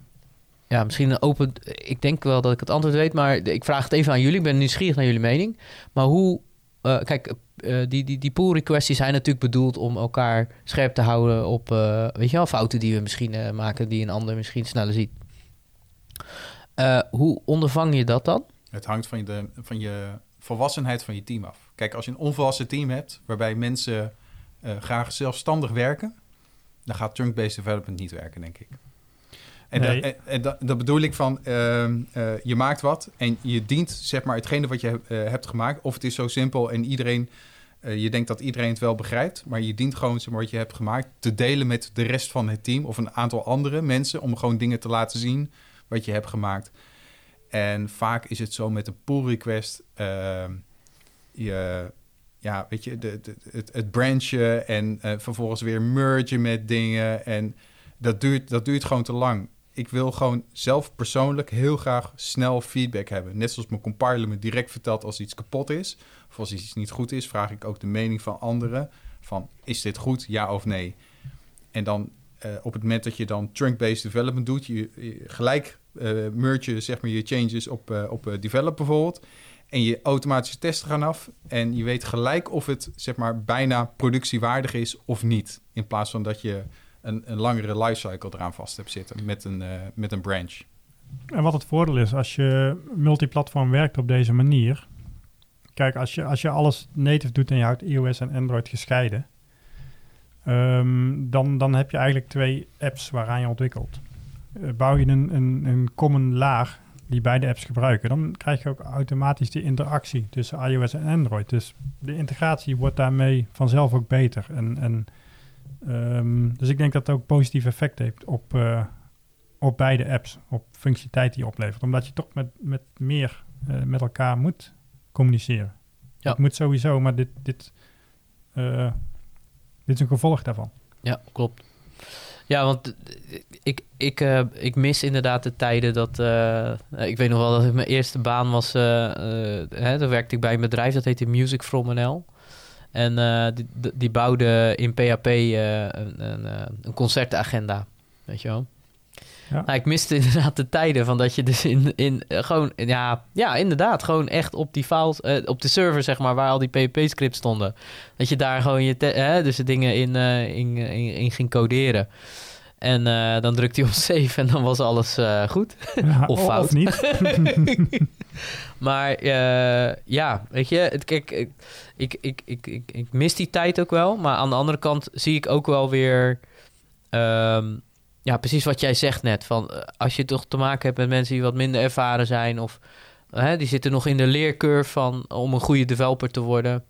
ja, misschien een open... Ik denk wel dat ik het antwoord weet, maar ik vraag het even aan jullie. Ik ben nieuwsgierig naar jullie mening. Maar hoe... eh, kijk, eh, die, die, die pull requests die zijn natuurlijk bedoeld om elkaar scherp te houden op... eh, weet je wel, fouten die we misschien maken die een ander misschien sneller ziet. Eh, hoe ondervang je dat dan? Het hangt van je, de, van je volwassenheid van je team af. Kijk, als je een onvolwassen team hebt waarbij mensen eh, graag zelfstandig werken, dan gaat trunk-based development niet werken, denk ik. En, Nee. da- en, dat bedoel ik van, ehm, eh, je maakt wat en je dient zeg maar hetgene wat je eh, hebt gemaakt. Of het is zo simpel en iedereen, eh, je denkt dat iedereen het wel begrijpt, maar je dient gewoon zeg maar, wat je hebt gemaakt te delen met de rest van het team of een aantal andere mensen om gewoon dingen te laten zien wat je hebt gemaakt. En vaak is het zo met een pull request. ehm, je, ja, weet je, de, het, het branchen en eh, vervolgens weer mergen met dingen. En dat duurt, dat duurt gewoon te lang. Ik wil gewoon zelf persoonlijk heel graag snel feedback hebben. Net zoals mijn compiler me direct vertelt als iets kapot is. Of als iets niet goed is, vraag ik ook de mening van anderen. Van, is dit goed, ja of nee? En dan eh, op het moment dat je dan trunk-based development doet... je, gelijk eh merge je zeg maar, je changes op, op develop bijvoorbeeld... en je automatische testen gaan af... en je weet gelijk of het zeg maar, bijna productiewaardig is of niet... in plaats van dat je een, een langere lifecycle eraan vast hebt zitten met een, eh, met een branch. En wat het voordeel is, als je multiplatform werkt op deze manier. Kijk, als je, als je alles native doet en je houdt iOS en Android gescheiden. ehm, dan, dan heb je eigenlijk twee apps waaraan je ontwikkelt. Eh, bouw je een, een, een common laag die beide apps gebruiken, dan krijg je ook automatisch die interactie tussen iOS en Android. Dus de integratie wordt daarmee vanzelf ook beter. En, en, ehm, dus ik denk dat het ook positief effect heeft op, eh, op beide apps, op functionaliteit die je oplevert. Omdat je toch met, met meer eh, met elkaar moet communiceren. Ja. Moet sowieso, maar dit, dit, eh, dit is een gevolg daarvan. Ja, klopt. Ja, want eh, ik, ik, eh, ik mis inderdaad de tijden dat... eh, ik weet nog wel dat mijn eerste baan was... eh, hè, toen werkte ik bij een bedrijf, dat heette Music From NL. En die, die- bouwde in PHP een, een, een concertagenda, weet je wel. Ja. Nou, ik miste inderdaad de tijden van dat je dus in, in eh, gewoon, ja, ja, inderdaad, gewoon echt op die files, eh, op de server zeg maar, waar al die PHP-scripts stonden, dat je daar gewoon je, hè, dus de dingen in, eh, in, in, in ging coderen. En eh, dan drukte hij op save en dan was alles eh, goed. Ja, Of fout. Of niet. maar eh, ja, weet je, het, kijk, ik, ik, ik, ik, ik, ik mis die tijd ook wel. Maar aan de andere kant zie ik ook wel weer... ehm, ja, precies wat jij zegt net. Van, eh, als je toch te maken hebt met mensen die wat minder ervaren zijn... of hè, die zitten nog in de leercurve van, om een goede developer te worden...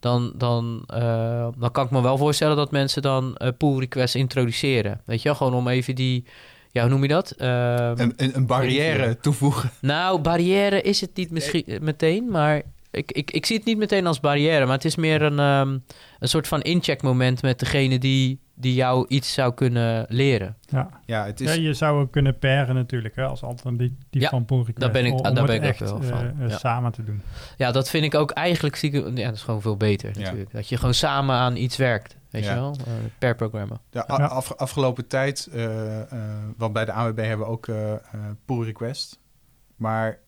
Dan, dan, eh, dan kan ik me wel voorstellen dat mensen dan eh pull requests introduceren. Weet je wel, gewoon om even die... Ja, hoe noem je dat? Ehm, Een, een, een barrière toevoegen. nou, barrière is het niet misschien meteen, maar ik, ik, ik zie het niet meteen als barrière, maar het is meer een, ehm, een soort van incheckmoment met degene die, die jou iets zou kunnen leren. Ja. Ja, het is... Ja, je zou ook kunnen pairen natuurlijk, hè, als alternatief Ja, van pull request. daar ben ik- om- daar om ben ik ook echt, wel eh, van, eh, ja. samen te doen. Ja, dat vind ik ook eigenlijk stiekem, ja, dat is gewoon veel beter Ja. natuurlijk. Dat je gewoon samen aan iets werkt. weet je wel, per programma. De afgelopen tijd, want bij de AWB hebben we ook pull request. Maar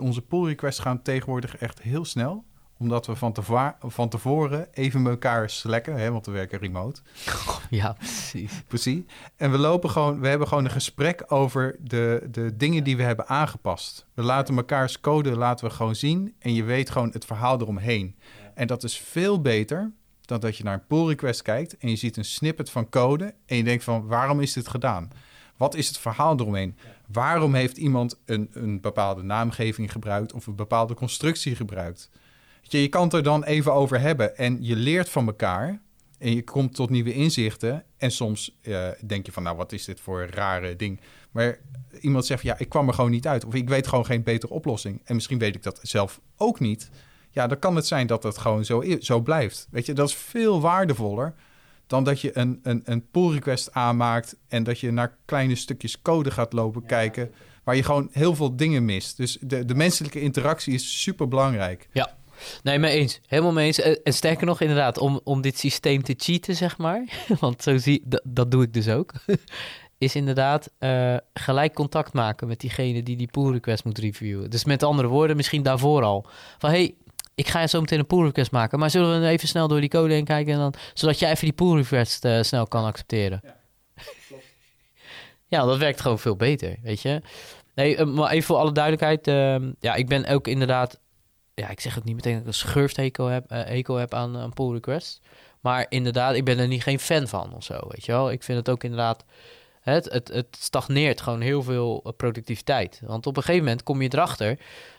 onze pull requests gaan tegenwoordig echt heel snel omdat we van, van tevoren even elkaar slacken, hè, want we werken remote. Ja, precies. precies. En we lopen gewoon, we hebben gewoon een gesprek over de, de dingen die we hebben aangepast. We laten elkaars code laten we gewoon zien en je weet gewoon het verhaal eromheen. En dat is veel beter dan dat je naar een pull request kijkt en je ziet een snippet van code en je denkt van waarom is dit gedaan? Wat is het verhaal eromheen? Waarom heeft iemand een, een bepaalde naamgeving gebruikt of een bepaalde constructie gebruikt? Je, je kan het er dan even over hebben en je leert van elkaar. En je komt tot nieuwe inzichten. En soms uh, denk je van, nou, wat is dit voor een rare ding? Maar iemand zegt, ja, ik kwam er gewoon niet uit. Of ik weet gewoon geen betere oplossing. En misschien weet ik dat zelf ook niet. Ja, dan kan het zijn dat het gewoon zo, zo blijft. Weet je, dat is veel waardevoller dan dat je een, een, een pull request aanmaakt en dat je naar kleine stukjes code gaat lopen kijken, waar je gewoon heel veel dingen mist. Dus de, de menselijke interactie is super belangrijk. Ja, Nee, mee eens. Helemaal mee eens. En sterker nog, inderdaad, om, om dit systeem te cheaten, zeg maar. Want zo zie dat, dat doe ik dus ook. is inderdaad uh, gelijk contact maken met diegene die die pull request moet reviewen. Dus met andere woorden, misschien daarvoor al. Van hey, ik ga zo meteen een pull request maken, maar zullen we even snel door die code heen kijken, en dan, zodat jij even die pull request uh, snel kan accepteren. Ja, klopt. ja, dat werkt gewoon veel beter, weet je. Nee, uh, maar even voor alle duidelijkheid. Uh, ja, ik ben ook inderdaad ja, ik zeg ook niet meteen dat ik een schurft-eco heb, uh, heb aan, een pull request. Maar inderdaad, ik ben er niet geen fan van of zo, weet je wel. Ik vind het ook inderdaad... Het, het, het stagneert gewoon heel veel eh, productiviteit. Want op een gegeven moment kom je erachter...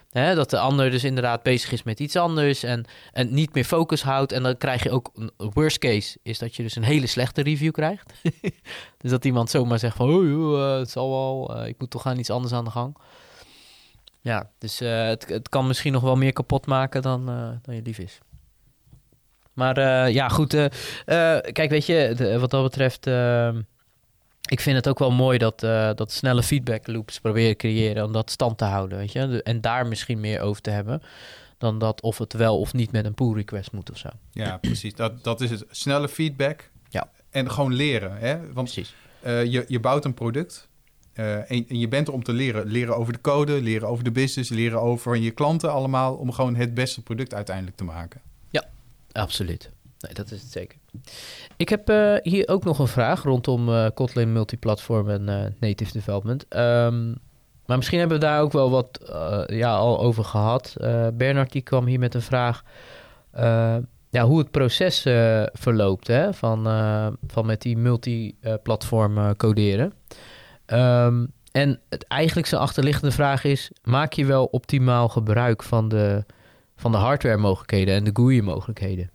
Hè, dat de ander dus inderdaad bezig is met iets anders... En, en niet meer focus houdt. En dan krijg je ook... Worst case is dat je dus een hele slechte review krijgt. dus dat iemand zomaar zegt van... Oh, het zal wel, ik moet toch aan iets anders aan de gang. Ja, dus uh, het, het kan misschien nog wel meer kapot maken dan, dan je lief is. Maar ja, goed. kijk, weet je, wat dat betreft... ik vind het ook wel mooi dat, dat snelle feedback loops proberen te creëren... om dat stand te houden, weet je. En daar misschien meer over te hebben... dan dat of het wel of niet met een pull request moet of zo. Ja, precies. Dat, dat is het. Snelle feedback. Ja. En gewoon leren, hè. Want precies. je, je bouwt een product... Uh, en, en, je bent er om te leren. Leren over de code, leren over de business, leren over je klanten allemaal. Om gewoon het beste product uiteindelijk te maken. Ja, absoluut. Nee, dat is het zeker. Ik heb uh, hier ook nog een vraag rondom uh, Kotlin multiplatform en native development. Um, maar misschien hebben we daar ook wel wat ja, al over gehad. Bernard die kwam hier met een vraag. ja, hoe het proces verloopt hè, van, van met die multiplatform coderen. Ehm, en het, eigenlijk zijn achterliggende vraag is: maak je wel optimaal gebruik van de, van de hardware mogelijkheden en de GUI mogelijkheden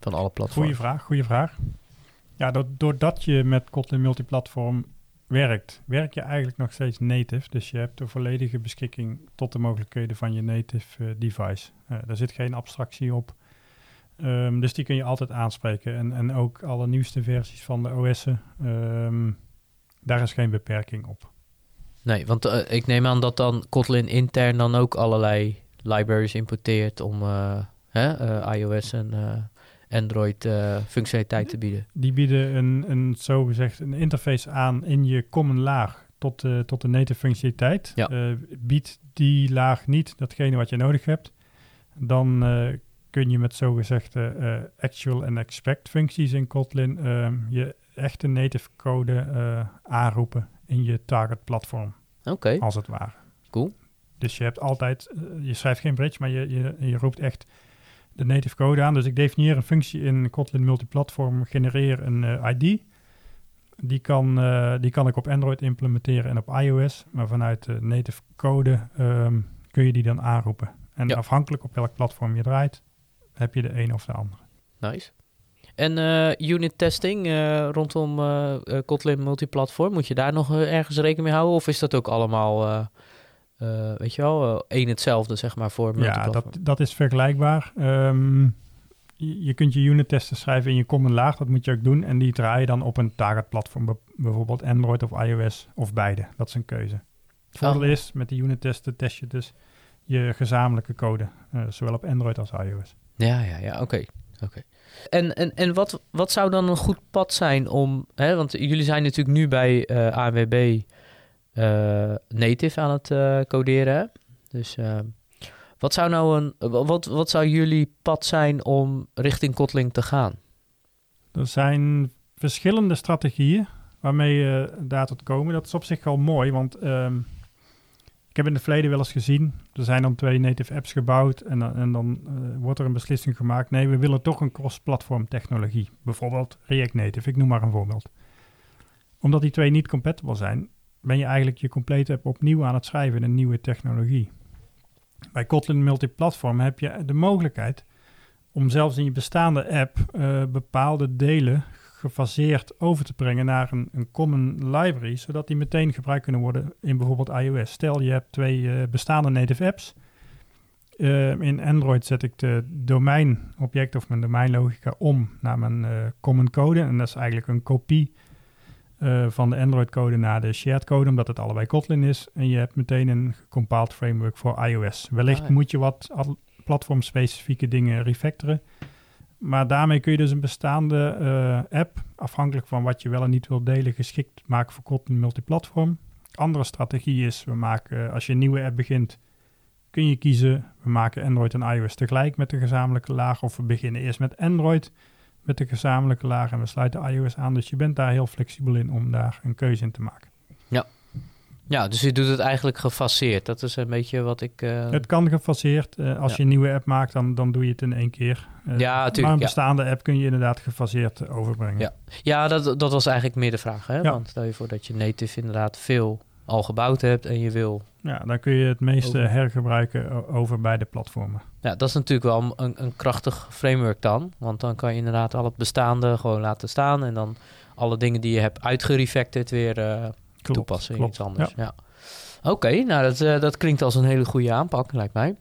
van alle platforms? Goeie vraag, goede vraag. Ja, doordat je met Kotlin multiplatform werkt, werk je eigenlijk nog steeds native. Dus je hebt de volledige beschikking tot de mogelijkheden van je native uh, device. Uh, daar zit geen abstractie op. Um, dus die kun je altijd aanspreken. En, en ook alle nieuwste versies van de OS'en. Um, daar is geen beperking op. Nee, want uh, ik neem aan dat dan Kotlin intern dan ook allerlei libraries importeert om hè, iOS en Android functionaliteit te bieden. Die bieden een, een zogezegd een interface aan in je common laag tot, tot de native functionaliteit. Ja. biedt die laag niet datgene wat je nodig hebt, dan kun je met zogezegde actual en expect functies in Kotlin je echte native code uh, aanroepen in je target platform. Oké. Als het ware. Cool. Dus je hebt altijd, uh, je schrijft geen bridge, maar je, je, je roept echt de native code aan. Dus ik definieer een functie in Kotlin multiplatform, genereer een uh, ID. Die kan, die kan ik op Android implementeren en op iOS. Maar vanuit de native code um, kun je die dan aanroepen. En afhankelijk op welk platform je draait, heb je de een of de andere. Nice. En uh, unit testing uh, rondom uh, Kotlin multiplatform, moet je daar nog ergens rekening mee houden? Of is dat ook allemaal, weet je wel, één hetzelfde, zeg maar, voor multiplatform? Ja, dat, dat is vergelijkbaar. Um, je, je, kunt je unit testen schrijven in je common laag, dat moet je ook doen. En die draai je dan op een target platform, bijvoorbeeld Android of iOS of beide. Dat is een keuze. Het voordeel oh. is, met de unit testen test je dus je gezamenlijke code, zowel op Android als iOS. Ja, ja, ja, oké. Oké. En, en, en wat, wat zou dan een goed pad zijn om... Hè, want jullie zijn natuurlijk nu bij uh, ANWB uh, native aan het uh, coderen. Dus wat zou nou een... Wat, wat zou jullie pad zijn om richting Kotlin te gaan? Er zijn verschillende strategieën waarmee je daar tot komen. Dat is op zich wel mooi, want um, ik heb in het verleden wel eens gezien, er zijn dan twee native apps gebouwd en, en dan wordt er een beslissing gemaakt. Nee, we willen toch een cross-platform technologie. Bijvoorbeeld React Native, ik noem maar een voorbeeld. Omdat die twee niet compatible zijn, ben je eigenlijk je complete app opnieuw aan het schrijven in een nieuwe technologie. Bij Kotlin Multiplatform heb je de mogelijkheid om zelfs in je bestaande app uh, bepaalde delen gefaseerd over te brengen naar een, een common library, zodat die meteen gebruikt kunnen worden in bijvoorbeeld iOS. Stel je hebt twee uh, bestaande native apps. Uh, in Android zet ik de domeinobject of mijn domeinlogica om naar mijn common code. En dat is eigenlijk een kopie van de Android code naar de shared code, omdat het allebei Kotlin is. En je hebt meteen een compiled framework voor iOS. Wellicht ah, moet je wat platform-specifieke dingen refactoren. Maar daarmee kun je dus een bestaande uh, app, afhankelijk van wat je wel en niet wil delen, geschikt maken voor Kotlin multiplatform. Andere strategie is, we maken, als je een nieuwe app begint, kun je kiezen, we maken Android en iOS tegelijk met de gezamenlijke laag. Of we beginnen eerst met Android met de gezamenlijke laag en we sluiten iOS aan. Dus je bent daar heel flexibel in om daar een keuze in te maken. Ja, ja, dus je doet het eigenlijk gefaseerd. Dat is een beetje wat ik... Uh... Het kan gefaseerd. Uh, als je een nieuwe app maakt, dan, dan doe je het in één keer. Uh, ja, natuurlijk. Maar een bestaande app kun je inderdaad gefaseerd overbrengen. Ja, ja dat, dat was eigenlijk meer de vraag. Hè? Ja. Want stel je voor dat je native inderdaad veel al gebouwd hebt en je wil... Ja, dan kun je het meeste hergebruiken over beide platformen. Ja, dat is natuurlijk wel een, een krachtig framework dan. Want dan kan je inderdaad al het bestaande gewoon laten staan... en dan alle dingen die je hebt uitgerefactored weer klopt, toepassen in iets anders. Ja. Oké, nou dat, uh, dat klinkt als een hele goede aanpak, lijkt mij.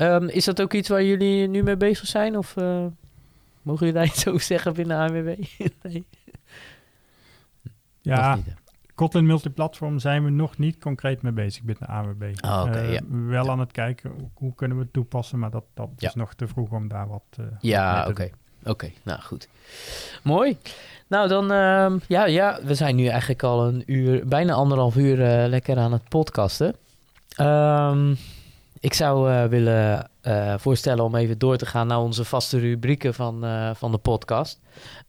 Um, is dat ook iets waar jullie nu mee bezig zijn? Of uh, mogen jullie daar iets over zeggen binnen ANWB? nee. Ja, Kotlin Multiplatform zijn we nog niet concreet mee bezig binnen ANWB. Oh, okay, uh, ja. Wel ja. aan het kijken, hoe kunnen we het toepassen, maar dat, dat ja. is nog te vroeg om daar wat... ja, oké. Oké, okay. nou goed. Mooi. Nou, dan uh, ja, ja, we zijn nu eigenlijk al een uur, bijna anderhalf uur uh, lekker aan het podcasten. Um, ik zou uh, willen uh, voorstellen om even door te gaan naar onze vaste rubrieken van, van de podcast.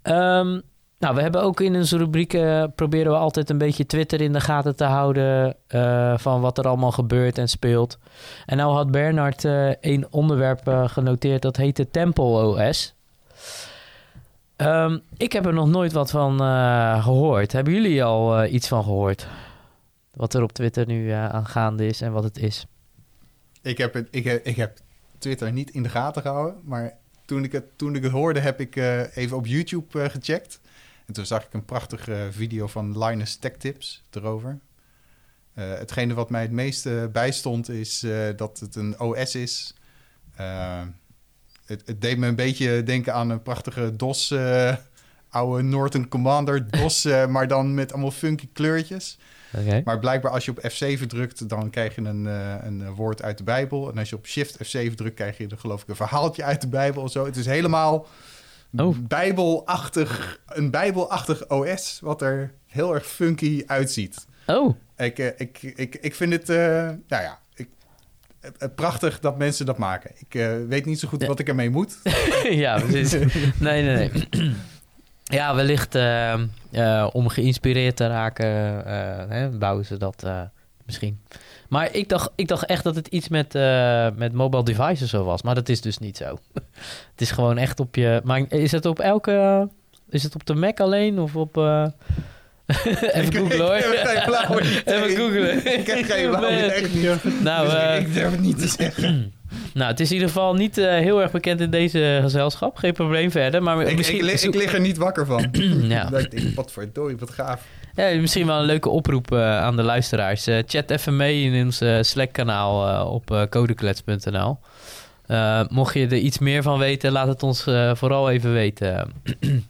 Um, nou, we hebben ook in onze rubrieken proberen we altijd een beetje Twitter in de gaten te houden van wat er allemaal gebeurt en speelt. En nou had Bernard een onderwerp genoteerd dat heette Temple OS. Um, ik heb er nog nooit wat van uh, gehoord. Hebben jullie al uh, iets van gehoord? Wat er op Twitter nu uh, aangaande is en wat het is? Ik heb, het, ik, heb, ik heb Twitter niet in de gaten gehouden. Maar toen ik het, toen ik het hoorde, heb ik even op YouTube gecheckt. En toen zag ik een prachtige video van Linus Tech Tips erover. hetgene wat mij het meeste bijstond is dat het een OS is het, het, deed me een beetje denken aan een prachtige DOS, oude Norton Commander DOS, maar dan met allemaal funky kleurtjes. Okay. Maar blijkbaar als je op F7 drukt, dan krijg je een, een woord uit de Bijbel. En als je op Shift F7 drukt, krijg je er geloof ik een verhaaltje uit de Bijbel of zo. Het is helemaal oh. bijbelachtig, een bijbelachtig OS, wat er heel erg funky uitziet. Oh. Ik, ik, ik, ik vind het, nou ja, prachtig dat mensen dat maken. Ik uh, weet niet zo goed wat ik ermee moet. ja, precies. nee, nee, nee. ja, wellicht uh, om geïnspireerd te raken, hè, bouwen ze dat misschien. Maar ik dacht, ik dacht echt dat het iets met, met mobile devices zo was. Maar dat is dus niet zo. het is gewoon echt op je... Maar is het op elke... Is het op de Mac alleen of op... Even googlen hoor. Ik heb geen blauw Even googlen. Ik heb geen blauw echt niet. Nou, uh, ik durf het niet te zeggen. nou, het is in ieder geval niet uh, heel erg bekend in deze gezelschap. Geen probleem verder. Maar ik, misschien... ik, ik, lig er niet wakker van. ja. ik denk, wat voor dooi, wat gaaf. Ja, misschien wel een leuke oproep uh, aan de luisteraars. chat even mee in ons Slack-kanaal op codeklets.nl. mocht je er iets meer van weten, laat het ons vooral even weten.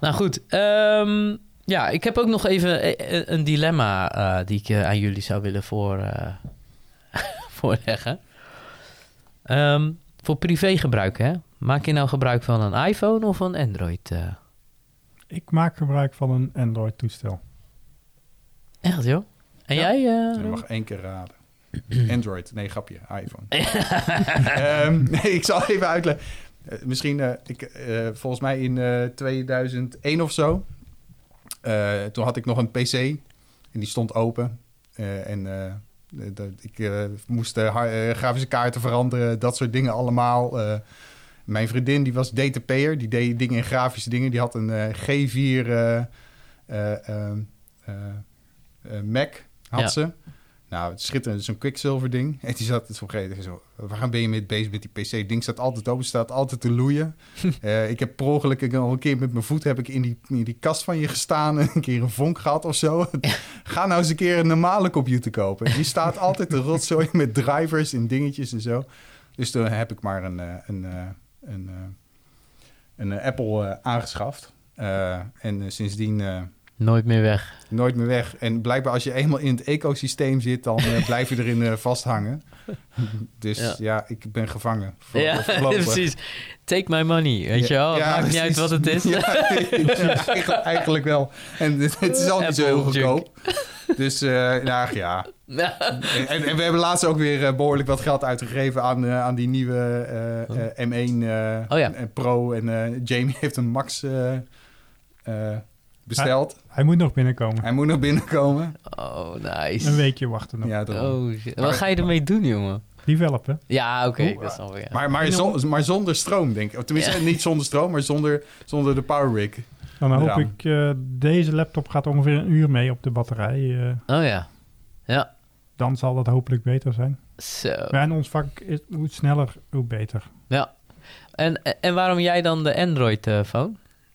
nou goed, um, ja, ik heb ook nog even eh, eh, een dilemma die ik aan jullie zou willen voor, voorleggen. Um, voor privégebruik, hè? Maak je nou gebruik van een iPhone of een Android? eh? Ik maak gebruik van een Android-toestel. Echt, joh? En Ja. jij? Je eh mag één keer raden. Android. Nee, grapje. iPhone. Ehm, nee, ik zal even uitleggen. Eh, misschien, ik, eh, volgens mij in eh 2001 of zo. eh, toen had ik nog een PC. En die stond open. Eh, en eh, dat- ik eh, moest eh, eh, grafische kaarten veranderen. Dat soort dingen allemaal. Eh, mijn vriendin die was DTP'er. Die deed dingen in grafische dingen. Die had een eh, G4 eh, eh, ehm, eh, eh, Mac. Had Ja. ze. Nou, het schitterend, zo'n Quicksilver ding. En die zat het zo vergeten. Zo, waar ben je mee bezig met die PC? Het ding staat altijd open, staat altijd te loeien. Eh, ik heb per ongeluk ik al een keer met mijn voet heb ik in die, in die kast van je gestaan en een keer een vonk gehad of zo. Ga nou eens een keer een normale computer kopen. Die staat altijd te rotzooi met drivers en dingetjes en zo. Dus toen heb ik maar een, eh, een, eh, een, een, Apple aangeschaft. En sindsdien Nooit meer weg. nooit meer weg. En blijkbaar als je eenmaal in het ecosysteem zit, dan eh, blijf je erin eh, vasthangen. Dus Ja. ja. ik ben gevangen. Voor, Ja, precies. Take my money, weet je wel? Maakt niet uit wat het is. Eigenlijk, eigenlijk wel. En het het is al niet zo heel goedkoop. Dus eh, nou ja. En, en we hebben laatst ook weer eh, behoorlijk wat geld uitgegeven aan, aan die nieuwe eh, eh, M1 eh, Oh Pro. En Jamie heeft een Max besteld. Hij moet nog binnenkomen. Hij moet nog binnenkomen. Oh, nice. Een weekje wachten nog. Ja, daarom. Oh, shit. Wat ga je ermee doen, jongen? Developen. Ja, oké. Oeh, dat snap ik. ja. Maar, maar, zon- maar zonder stroom, denk ik. Of Tenminste, Ja. niet zonder stroom, maar zonder, zonder de power rig. Dan hoop ik, eh, deze laptop gaat ongeveer een uur mee op de batterij. eh, Oh ja. Ja. dan zal dat hopelijk beter zijn. Zo. Maar in ons vak is hoe sneller, hoe beter. Ja. En, en waarom jij dan de Android-phone?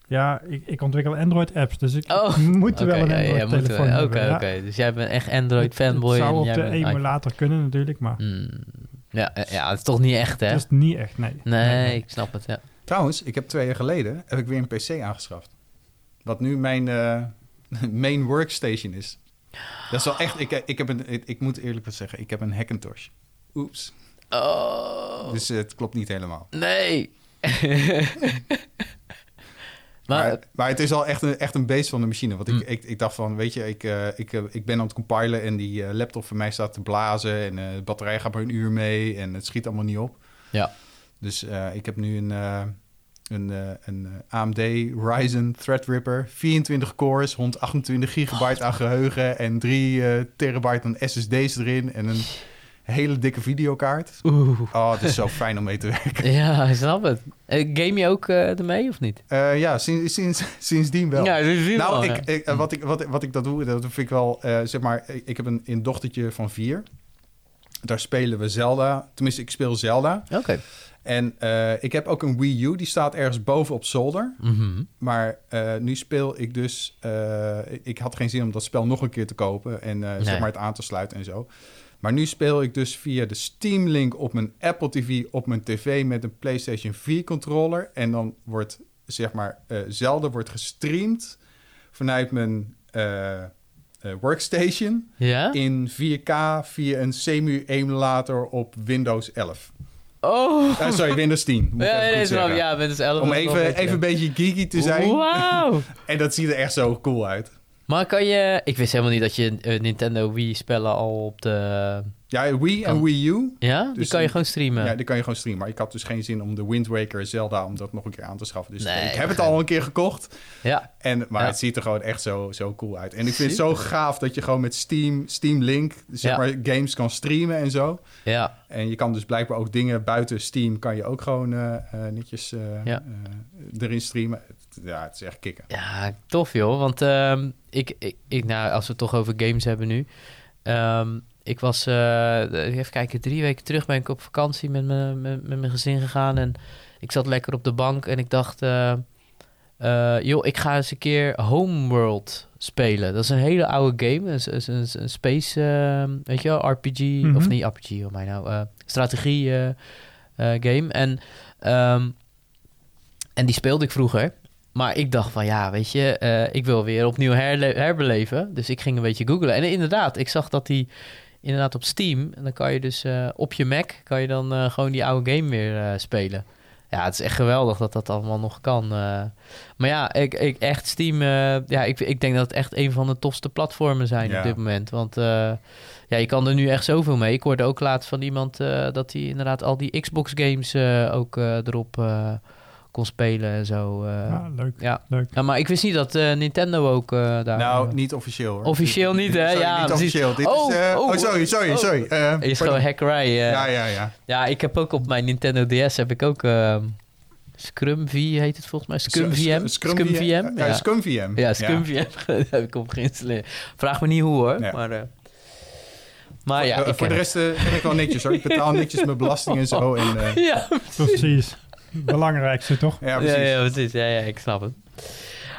Ja, ik, ik ontwikkel Android-apps, dus ik Oh, moet Oké, wel een ja, ja, ja, Android-telefoon. Oké, ja. Dus jij bent echt Android-fanboy. Het zou en op jij de bent een emulator kunnen natuurlijk, maar. Hmm. Ja, ja, het is toch niet echt, hè? dat is niet echt, nee. Nee, ik snap het, ja. Trouwens, ik heb twee jaar geleden heb ik weer een PC aangeschaft. Wat nu mijn eh, main workstation is. Dat is wel echt. Ik, ik, heb een, ik, ik moet eerlijk wat zeggen, ik heb een Hackintosh. Oeps. Oh, Dus het klopt niet helemaal. nee. maar, Maar, het is al echt een, echt een beest van de machine. Want ik, Mm. ik, ik dacht van, weet je, ik, eh, ik, eh, ik ben aan het compilen en die eh, laptop van mij staat te blazen. En de batterij gaat maar een uur mee en het schiet allemaal niet op. ja. Dus ik heb nu een, een, een AMD Ryzen Threadripper. 24 cores, 128 gigabyte aan geheugen en 3 eh, terabyte aan SSD's erin. En een hele dikke videokaart. Oeh. Oh, het is zo fijn om mee te werken. Ja, ik snap het. Eh, Game je ook eh, ermee of niet? Eh, ja, sinds, sinds, sindsdien wel. Ja, nou, wel, ik, wat, ik, wat, wat ik dat doe, dat vind ik wel, zeg maar, ik, heb een, een dochtertje van vier. Daar spelen we Zelda. Tenminste, ik speel Zelda. Oké. En ik heb ook een Wii U, die staat ergens boven op zolder. Mhm. Maar nu speel ik dus... ik had geen zin om dat spel nog een keer te kopen... en zeg maar het aan te sluiten en zo. Maar nu speel ik dus via de Steam Link op mijn Apple TV... op mijn tv met een PlayStation 4 controller. En dan wordt, zeg maar, eh Zelda wordt gestreamd... vanuit mijn eh, eh, workstation... Ja? in 4K via een semu-emulator op Windows 11. Oh. Sorry, Windows 10. Moet Ja, nee, zeggen. ja, dus 11. Om wel even, even een beetje geeky te zijn. Wauw. En dat ziet er echt zo cool uit. Maar kan je... Ik wist helemaal niet dat je eh, Nintendo Wii-spellen al op de... Ja, Wii en. Wii U. Ja? Die Dus kan je gewoon streamen? Ja, die kan je gewoon streamen. Maar ik had dus geen zin om de Wind Waker Zelda om dat nog een keer aan te schaffen. Dus Nee, ik heb het al een keer gekocht. Ja. En, maar Ja. het ziet er gewoon echt zo, zo cool uit. En ik vind het zo gaaf dat je gewoon met Steam, Steam Link zeg Ja. maar, games kan streamen en zo. Ja. En je kan dus blijkbaar ook dingen buiten Steam... kan je ook gewoon eh, eh, netjes Ja. erin streamen. Ja, het is echt kicken. Ja, tof joh. Want ehm, ik, ik, ik, nou, als we het toch over games hebben nu. Ehm, ik was, eh, even kijken, drie weken terug ben ik op vakantie met, me, met, met mijn gezin gegaan. En ik zat lekker op de bank en ik dacht, eh, eh, joh, ik ga eens een keer Homeworld spelen. Dat is een hele oude game. Een, een, een, een space, eh, weet je wel, RPG. Mhm. Of niet RPG, hoe mij nou, eh, strategie game. En, ehm, en die speelde ik vroeger. Maar ik dacht van ja, weet je, eh, ik wil weer opnieuw herbeleven. Dus ik ging een beetje googlen. En inderdaad, ik zag dat die inderdaad op Steam. En dan kan je dus eh, op je Mac kan je dan eh, gewoon die oude game weer spelen. Ja, het is echt geweldig dat dat allemaal nog kan. maar ja, ik, ik, echt Steam... ja, ik, ik denk dat het echt een van de tofste platformen zijn Ja. op dit moment. Want ja, je kan er nu echt zoveel mee. Ik hoorde ook laatst van iemand dat hij inderdaad al die Xbox games ook erop kon spelen en zo. eh. ja, leuk. ja. leuk. ja, maar ik wist niet dat eh, Nintendo ook eh, daar... Nou, niet officieel hoor. Officieel niet, hè? Sorry, Ja, niet officieel. Dit Oh, is, eh, oh, oh, sorry, sorry, oh. sorry. Is pardon. gewoon hackerij. Ja, ja, ja. Ja, ik heb ook op mijn Nintendo DS heb ik ook ehm, Scrum V heet het volgens mij. Scrum VM. Scrum, Scrum VM. VM. Ja, Ja, Scrum VM. ja Scrum VM heb ik op geïnstalleerd. Vraag me niet hoe hoor. Ja. Maar, eh, maar ja, ik voor de rest eh, ben ik wel netjes hoor. Ik betaal netjes mijn belasting en zo. En, eh, Ja, Precies. Belangrijkste toch? ja, ja, precies. ja, precies. Ja, ja, ik snap het.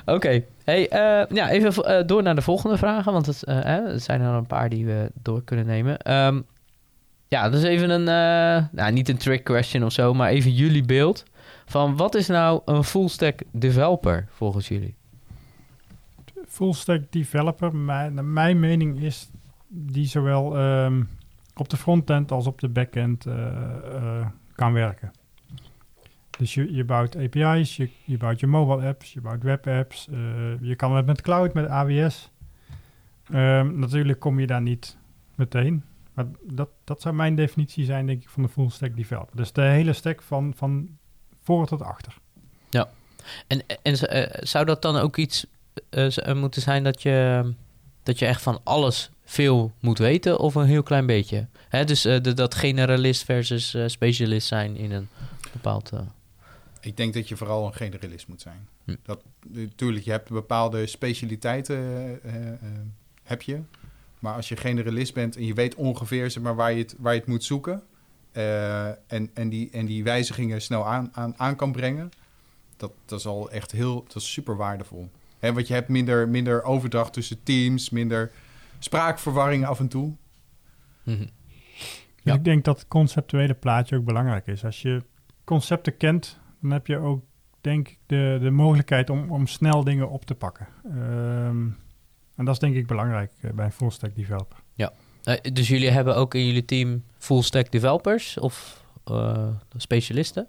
Oké, hey, eh, ja, even eh, door naar de volgende vragen, want het, eh, hè, er zijn er een paar die we door kunnen nemen. Ehm, ja, dus even een, eh, nou, niet een trick question of zo, maar even jullie beeld van wat is nou een full stack developer volgens jullie? Full stack developer, mijn, mijn mening is die zowel ehm, op de frontend als op de backend kan werken. Dus je, je bouwt API's, je, je bouwt je mobile apps, je bouwt webapps. eh je kan het met cloud, met AWS. Ehm, natuurlijk kom je daar niet meteen. Maar dat, dat zou mijn definitie zijn, denk ik, van de full stack developer. Dus de hele stack van, van voor tot achter. En, en z- eh, zou dat dan ook iets eh, moeten zijn dat je, dat je echt van alles veel moet weten of een heel klein beetje? Hè, dus de- dat generalist versus specialist zijn in een bepaald... eh, Ik denk dat je vooral een generalist moet zijn. Hm. Dat, natuurlijk, je hebt bepaalde specialiteiten, eh, eh, eh, heb je. Maar als je generalist bent en je weet ongeveer zeg maar, waar, je het, waar je het moet zoeken... eh, en, en, die, en die wijzigingen snel aan, aan, aan kan brengen... Dat, dat is al echt heel, dat is super waardevol. Hè, want je hebt minder, minder overdracht tussen teams, minder spraakverwarring af en toe. mhm. Ja. ik denk dat het conceptuele plaatje ook belangrijk is. Als je concepten kent, dan heb je ook, denk ik, de, de mogelijkheid om, om snel dingen op te pakken. Ehm, en dat is denk ik belangrijk eh, bij een full stack developer. Eh, dus jullie hebben ook in jullie team full stack developers of eh, specialisten?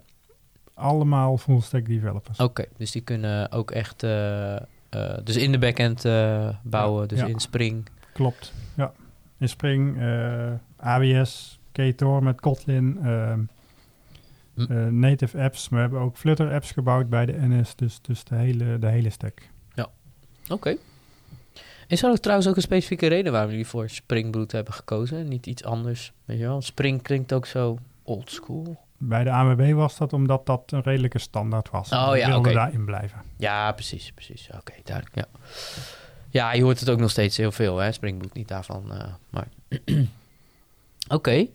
Allemaal full stack developers. Oké, dus die kunnen ook echt dus in de backend bouwen, dus Ja. in Spring. Klopt, ja. In Spring, AWS, Ktor met Kotlin, Hm. eh, native apps. We hebben ook Flutter apps gebouwd bij de NS, dus, dus de, hele, de hele stack. Oké. Is er ook trouwens ook een specifieke reden waarom jullie voor Spring Boot hebben gekozen? Niet iets anders, weet je wel? Spring klinkt ook zo old school. Bij de ANWB was dat omdat dat een redelijke standaard was. Oh We ja, wilden daarin blijven. Ja, precies, precies. Oké, duidelijk, ja. Ja, je hoort het ook nog steeds heel veel, hè? Spring Boot, niet daarvan, eh, maar... Oké.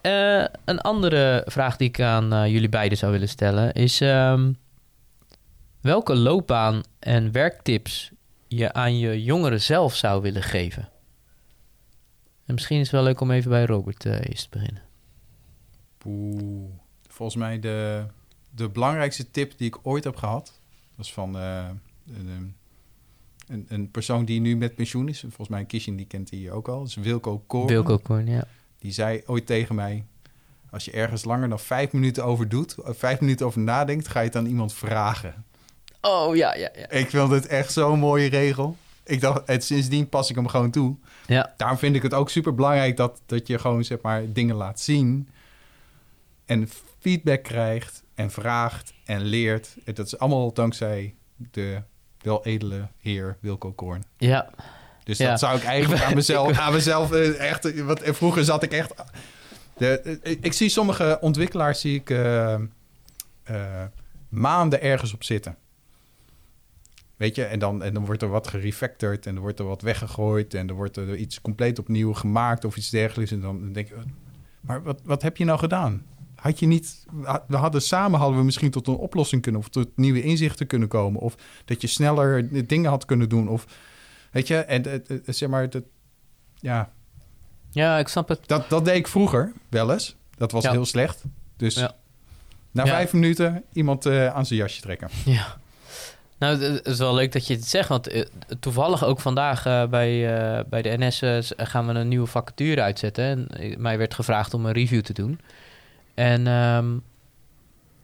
Eh, een andere vraag die ik aan eh, jullie beiden zou willen stellen is... ehm, welke loopbaan en werktips je aan je jongeren zelf zou willen geven? En misschien is het wel leuk om even bij Robert eh, eerst te beginnen. Oeh, volgens mij de, de belangrijkste tip die ik ooit heb gehad... was van een, een, een persoon die nu met pensioen is. Volgens mij een Kishin, die kent hij ook al. Dat is Wilco Koren. Wilco Korn, ja. Die zei ooit tegen mij... als je ergens langer dan vijf minuten over doet... of vijf minuten over nadenkt... ga je het aan iemand vragen. Oh, ja, ja, ja. Ik vind het echt zo'n mooie regel. Ik dacht, en sindsdien pas ik hem gewoon toe. Ja, Daarom vind ik het ook super belangrijk dat, dat je gewoon zeg maar dingen laat zien. En feedback krijgt en vraagt en leert. Dat is allemaal dankzij de wel edele heer Wilco Korn. ja. Dus Ja. dat zou ik eigenlijk aan mezelf, aan mezelf eh, echt... eh, Want eh, vroeger zat ik echt... De, ik zie sommige ontwikkelaars zie ik maanden ergens op zitten. Weet je, en dan, en dan wordt er wat gerefactored en er wordt er wat weggegooid en er wordt er iets compleet opnieuw gemaakt of iets dergelijks. En dan denk ik, maar wat, wat heb je nou gedaan? Had je niet, we hadden samen hadden we misschien tot een oplossing kunnen of tot nieuwe inzichten kunnen komen of dat je sneller dingen had kunnen doen of weet je, en het- het- zeg maar, dat, ja, Ja, ik snap het. dat, dat deed ik vroeger wel eens. Dat was Ja. heel slecht. Dus Ja. na Ja. vijf minuten iemand eh, aan zijn jasje trekken. Ja. Nou, het is wel leuk dat je het zegt, want eh, toevallig ook vandaag eh, bij, eh, bij de NS eh, gaan we een nieuwe vacature uitzetten. En eh, mij werd gevraagd om een review te doen. En ehm,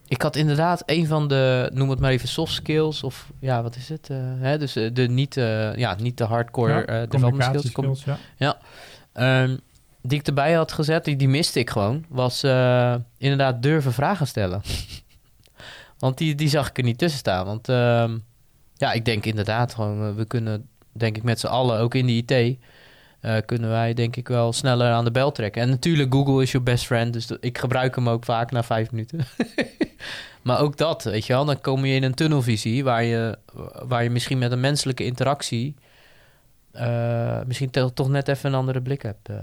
ik had inderdaad een van de, noem het maar even soft skills, of ja, wat is het? eh, hè? Dus eh, de niet, eh, ja, niet de hardcore Ja, development skills. Ja. Ehm, die ik erbij had gezet, die, die miste ik gewoon, was inderdaad durven vragen stellen. want die, die zag ik er niet tussen staan. Want ehm, ja, ik denk inderdaad gewoon, we kunnen, denk ik met z'n allen, ook in de IT, eh, kunnen wij denk ik wel sneller aan de bel trekken. En natuurlijk, Google is your best friend, dus ik gebruik hem ook vaak na vijf minuten. maar ook dat, weet je wel, dan kom je in een tunnelvisie waar je, waar je misschien met een menselijke interactie eh, misschien toch net even een andere blik hebt. eh.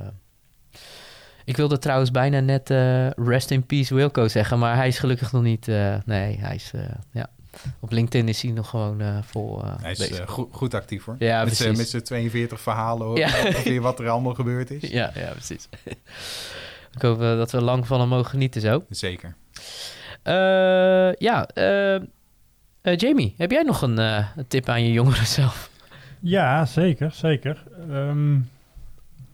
Ik wilde trouwens bijna net rest in peace Wilco zeggen, maar hij is gelukkig nog niet. nee, hij is. ja. Op LinkedIn is hij nog gewoon eh, vol eh, Hij is bezig. eh, goed, goed actief hoor. Ja, met, z'n- precies. met zijn 42 verhalen. Ja. Ongeveer wat er allemaal gebeurd is. ja, ja, precies. Ik hoop dat we lang van hem mogen genieten zo. Zeker. Eh, ja, Jamie, heb jij nog een, eh, een tip aan je jongeren zelf? Ja, zeker, zeker. Ehm,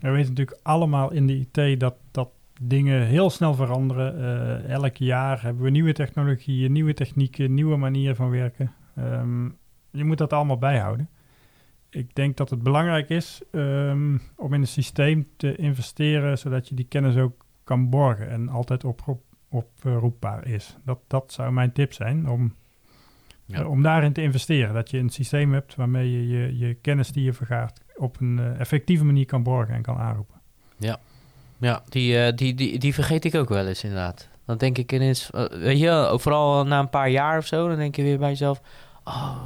we weten natuurlijk allemaal in de IT dat, dat dingen heel snel veranderen. Eh, elk jaar hebben we nieuwe technologieën, nieuwe technieken, nieuwe manieren van werken. Ehm, je moet dat allemaal bijhouden. Ik denk dat het belangrijk is ehm, om in een systeem te investeren, zodat je die kennis ook kan borgen en altijd oproep, oproepbaar is. Dat, dat zou mijn tip zijn om Ja. eh, om daarin te investeren. Dat je een systeem hebt waarmee je je, je kennis die je vergaart op een eh, effectieve manier kan borgen en kan aanroepen. Ja, die, eh, die, die, die vergeet ik ook wel eens inderdaad. Dan denk ik ineens, eh, weet je, vooral na een paar jaar of zo, dan denk je weer bij jezelf, oh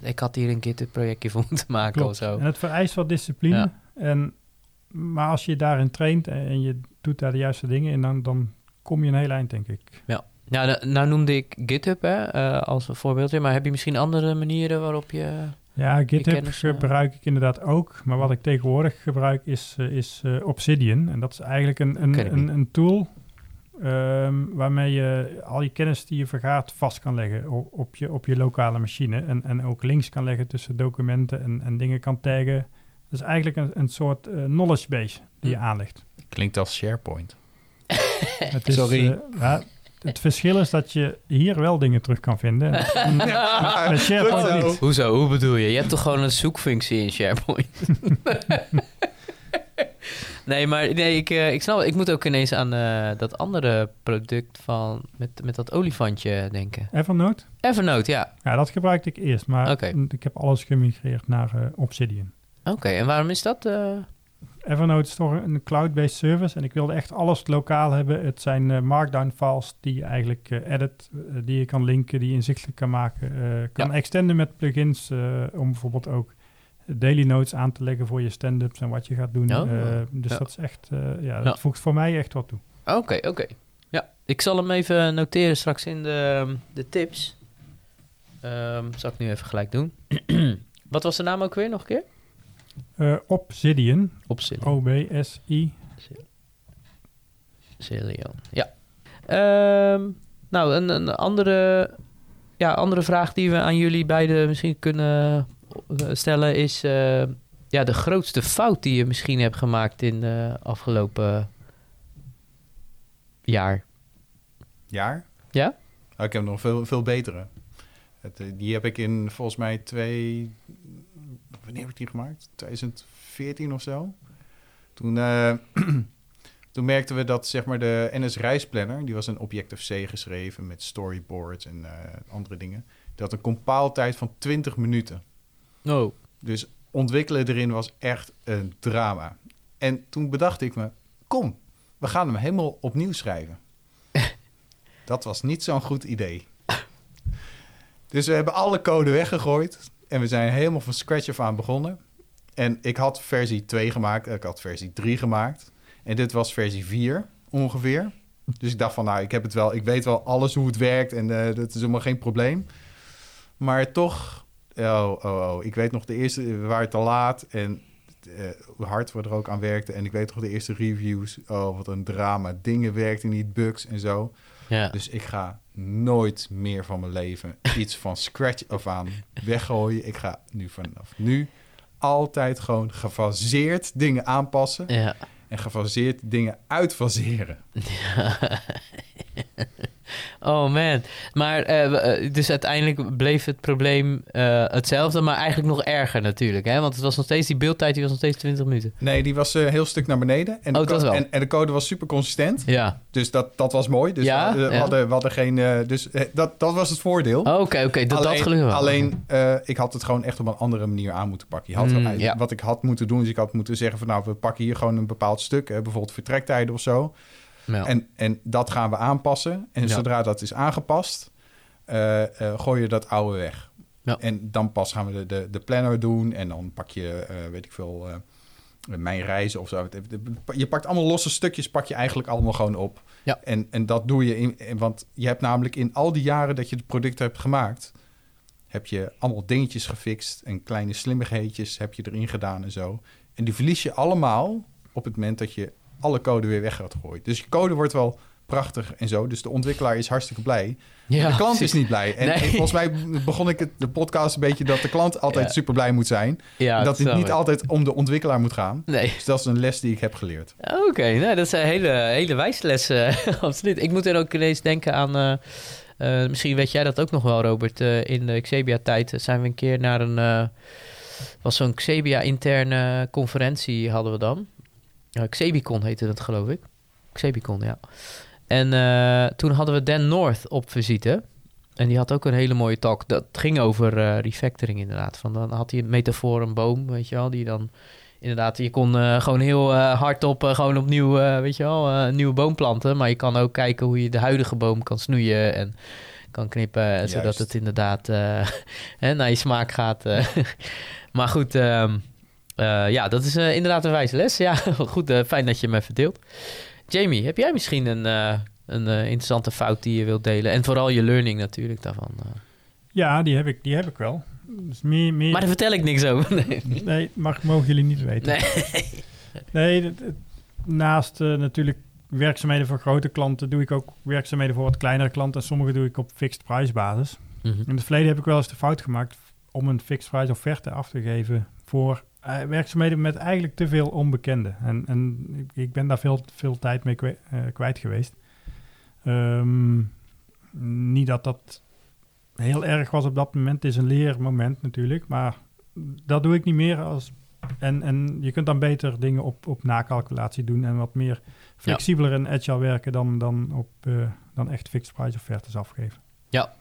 ik had hier een GitHub projectje voor moeten maken of zo. En het vereist wat discipline. Ja. En, maar als je daarin traint en, je doet daar de juiste dingen in, dan, dan kom je een heel eind, denk ik. Ja, nou, nou noemde ik GitHub hè, eh, als een voorbeeldje, maar heb je misschien andere manieren waarop je... Ja, GitHub eh, gebruik ik inderdaad ook. Maar wat ik tegenwoordig gebruik is, eh, is eh, Obsidian. En dat is eigenlijk een, een, een, een tool ehm, waarmee je al je kennis die je vergaart vast kan leggen op, op, je, op je lokale machine. En, en ook links kan leggen tussen documenten en, en dingen kan taggen. Dat is eigenlijk een, een soort knowledge base die je Hm. aanlegt. Klinkt als SharePoint. Het is, Sorry. ja, het verschil is dat je hier wel dingen terug kan vinden. SharePoint Goed zo. niet. Hoezo, hoe bedoel je? Je hebt toch gewoon een zoekfunctie in SharePoint? nee, maar nee, ik, eh, ik snap. Ik moet ook ineens aan eh, dat andere product van, met, met dat olifantje denken. Evernote? Evernote, ja. Ja, dat gebruikte ik eerst, maar ik heb alles gemigreerd naar eh, Obsidian. Oké, en waarom is dat? eh? Evernote is toch een cloud-based service en ik wilde echt alles lokaal hebben. Het zijn eh, markdown files die je eigenlijk eh, edit, eh, die je kan linken, die je inzichtelijk kan maken. kan Ja. extenden met plugins om bijvoorbeeld ook daily notes aan te leggen voor je stand-ups en wat je gaat doen. Oh, dus ja. dat is echt, ja, dat Ja. voegt voor mij echt wat toe. Oké, oké. Ja, ik zal hem even noteren straks in de, de tips. Ehm zal ik nu even gelijk doen. Wat was de naam ook weer nog een keer? Eh, Obsidian, Obsidian. O-B-S-I. Zillion. Ja. Ehm, nou, een, een andere, ja, andere vraag die we aan jullie beiden misschien kunnen eh, stellen is... eh, ja, de grootste fout die je misschien hebt gemaakt in de afgelopen jaar. Jaar? Ja? Oh, ik heb nog veel, veel betere. Het, die heb ik in volgens mij twee... Wanneer heb ik die gemaakt? 2014 of zo. Toen, eh, toen merkten we dat zeg maar de NS Reisplanner... die was in Objective-C geschreven met storyboards en eh, andere dingen. Had een compaaltijd van 20 minuten. Oh. Dus ontwikkelen erin was echt een drama. En toen bedacht ik me, kom, we gaan hem helemaal opnieuw schrijven. Dat was niet zo'n goed idee. Dus we hebben alle code weggegooid en we zijn helemaal van scratch af aan begonnen. En ik had versie 2 gemaakt, ik had versie 3 gemaakt. En dit was versie 4 ongeveer. Dus ik dacht van, nou, ik heb het wel, ik weet wel alles hoe het werkt en eh, dat is helemaal geen probleem. Maar toch, oh, oh, oh, ik weet nog de eerste, we waren te laat en eh, hoe hard we er ook aan werkten. En ik weet nog de eerste reviews, oh, wat een drama. Dingen werkten niet, bugs en zo. Ja. Dus ik ga nooit meer van mijn leven iets van scratch af aan weggooien. Ik ga nu vanaf nu altijd gewoon gefaseerd dingen aanpassen ja. en gefaseerd dingen uitfaseren. Oh man. Maar uh, dus uiteindelijk bleef het probleem uh, hetzelfde, maar eigenlijk nog erger natuurlijk. Hè? Want het was nog steeds, die beeldtijd die was nog steeds 20 minuten. Nee, die was een heel stuk naar beneden. En, oh, de dat wel. En, en, de code was super consistent. Ja. Dus dat, dat was mooi. Dus ja? we, we, ja. hadden, we hadden geen... dus dat, dat was het voordeel. Oké, oh, oké. Okay. Dat, alleen, dat gelukkig wel. Alleen, ik had het gewoon echt op een andere manier aan moeten pakken. Je had, mm, ja. Wat ik had moeten doen, is ik had moeten zeggen van... nou, we pakken hier gewoon een bepaald stuk. bijvoorbeeld vertrektijden of zo. Ja. En, en dat gaan we aanpassen. En zodra dat is aangepast, uh, gooi je dat oude weg. Ja. En dan pas gaan we de, de, de planner doen. En dan pak je, uh, weet ik veel, mijn reizen of zo. Je pakt allemaal losse stukjes, pak je eigenlijk allemaal gewoon op. Ja. En, en dat doe je, in, want je hebt namelijk in al die jaren dat je het product hebt gemaakt... heb je allemaal dingetjes gefixt en kleine slimmigheidjes heb je erin gedaan en zo. En die verlies je allemaal op het moment dat je alle code weer weg gaat gooien. Dus je code wordt wel prachtig en zo. Dus de ontwikkelaar is hartstikke blij. Ja, de klant precies. is niet blij. En, Nee. en volgens mij begon ik het, de podcast een beetje dat de klant altijd Ja. super blij moet zijn. Ja, dat het niet altijd om de ontwikkelaar moet gaan. Nee. Dus dat is een les die ik heb geleerd. Oké, nou, dat een hele, hele wijze les. eh, absoluut. Ik moet er ook ineens denken aan... eh, eh, misschien weet jij dat ook nog wel, Robert. Eh, in de Xebia-tijd zijn we een keer naar een... was zo'n Xebia-interne conferentie hadden we dan. Uh, Xebicon heette het, geloof ik. Xebicon, ja. En eh, toen hadden we Dan North op visite. En die had ook een hele mooie talk. Dat ging over eh, refactoring inderdaad. Van, dan had hij een metafoor, een boom, weet je wel. Die dan inderdaad... Je kon gewoon heel uh, hardop gewoon opnieuw, weet je wel, een nieuwe boom planten. Maar je kan ook kijken hoe je de huidige boom kan snoeien en kan knippen. Juist. Zodat het inderdaad hè, naar je smaak gaat. maar goed... Um, uh, ja, dat is uh, inderdaad een wijze les. Ja, goed, uh, fijn dat je me verdeelt. Jamie, heb jij misschien een, een interessante fout die je wilt delen? En vooral je learning natuurlijk daarvan. Ja, die heb ik, die heb ik wel. Dus meer, meer... Maar daar vertel ik niks over. Nee, nee mag, mogen jullie niet weten. Nee, nee naast natuurlijk werkzaamheden voor grote klanten... doe ik ook werkzaamheden voor wat kleinere klanten. En sommige doe ik op fixed price basis. mm -hmm. In het verleden heb ik wel eens de fout gemaakt... om een fixed price offerte af te geven voor uh, werkzaamheden met eigenlijk te veel onbekenden. En, en ik, ben daar veel, veel tijd mee kwijt, uh, kwijt geweest. Um, niet dat dat heel erg was op dat moment. Het is een leermoment natuurlijk. Maar dat doe ik niet meer. Als, en, en je kunt dan beter dingen op, op nakalculatie doen. En wat meer flexibeler ja. en agile werken dan, dan, op, uh, dan echt fixed price offertes afgeven. Ja,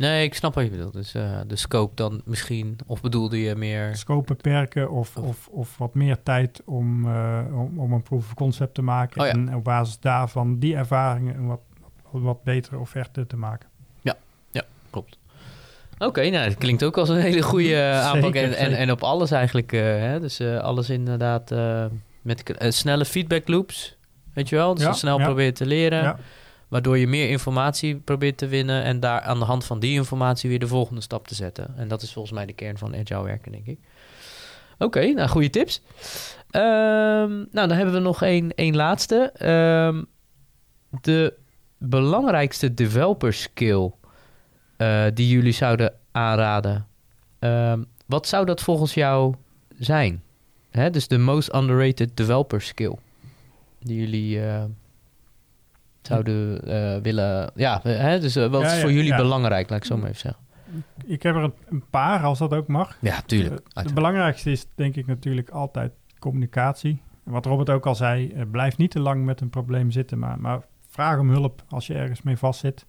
Nee, ik snap wat je bedoelt. Dus uh, de scope dan misschien, of bedoelde je meer... Scope beperken of, of, of wat meer tijd om, uh, om, om, een proof of concept te maken. Oh, ja. En op basis daarvan die ervaringen een wat, wat betere offerte te maken. Ja, ja klopt. Oké, okay, nou, dat klinkt ook als een hele goede uh, aanpak. Zeker, en, en, en, op alles eigenlijk. hè? Dus alles inderdaad met snelle feedback loops. Weet je wel? Dus ja, snel ja. proberen te leren. Waardoor je meer informatie probeert te winnen en daar aan de hand van die informatie weer de volgende stap te zetten. En dat is volgens mij de kern van agile werken, denk ik. Oké, nou goede tips. Um, nou, dan hebben we nog één, laatste. Um, de belangrijkste developer skill uh, die jullie zouden aanraden. Um, wat zou dat volgens jou zijn? Hè, dus de most underrated developer skill die jullie uh, zouden uh, willen... Ja, hè, dus uh, wat is voor jullie belangrijk, laat ik zo maar even zeggen. Ik heb er een, paar, als dat ook mag. Ja, tuurlijk. Uh, het belangrijkste is denk ik natuurlijk altijd communicatie. Wat Robert ook al zei, blijf niet te lang met een probleem zitten, maar, maar vraag om hulp als je ergens mee vastzit.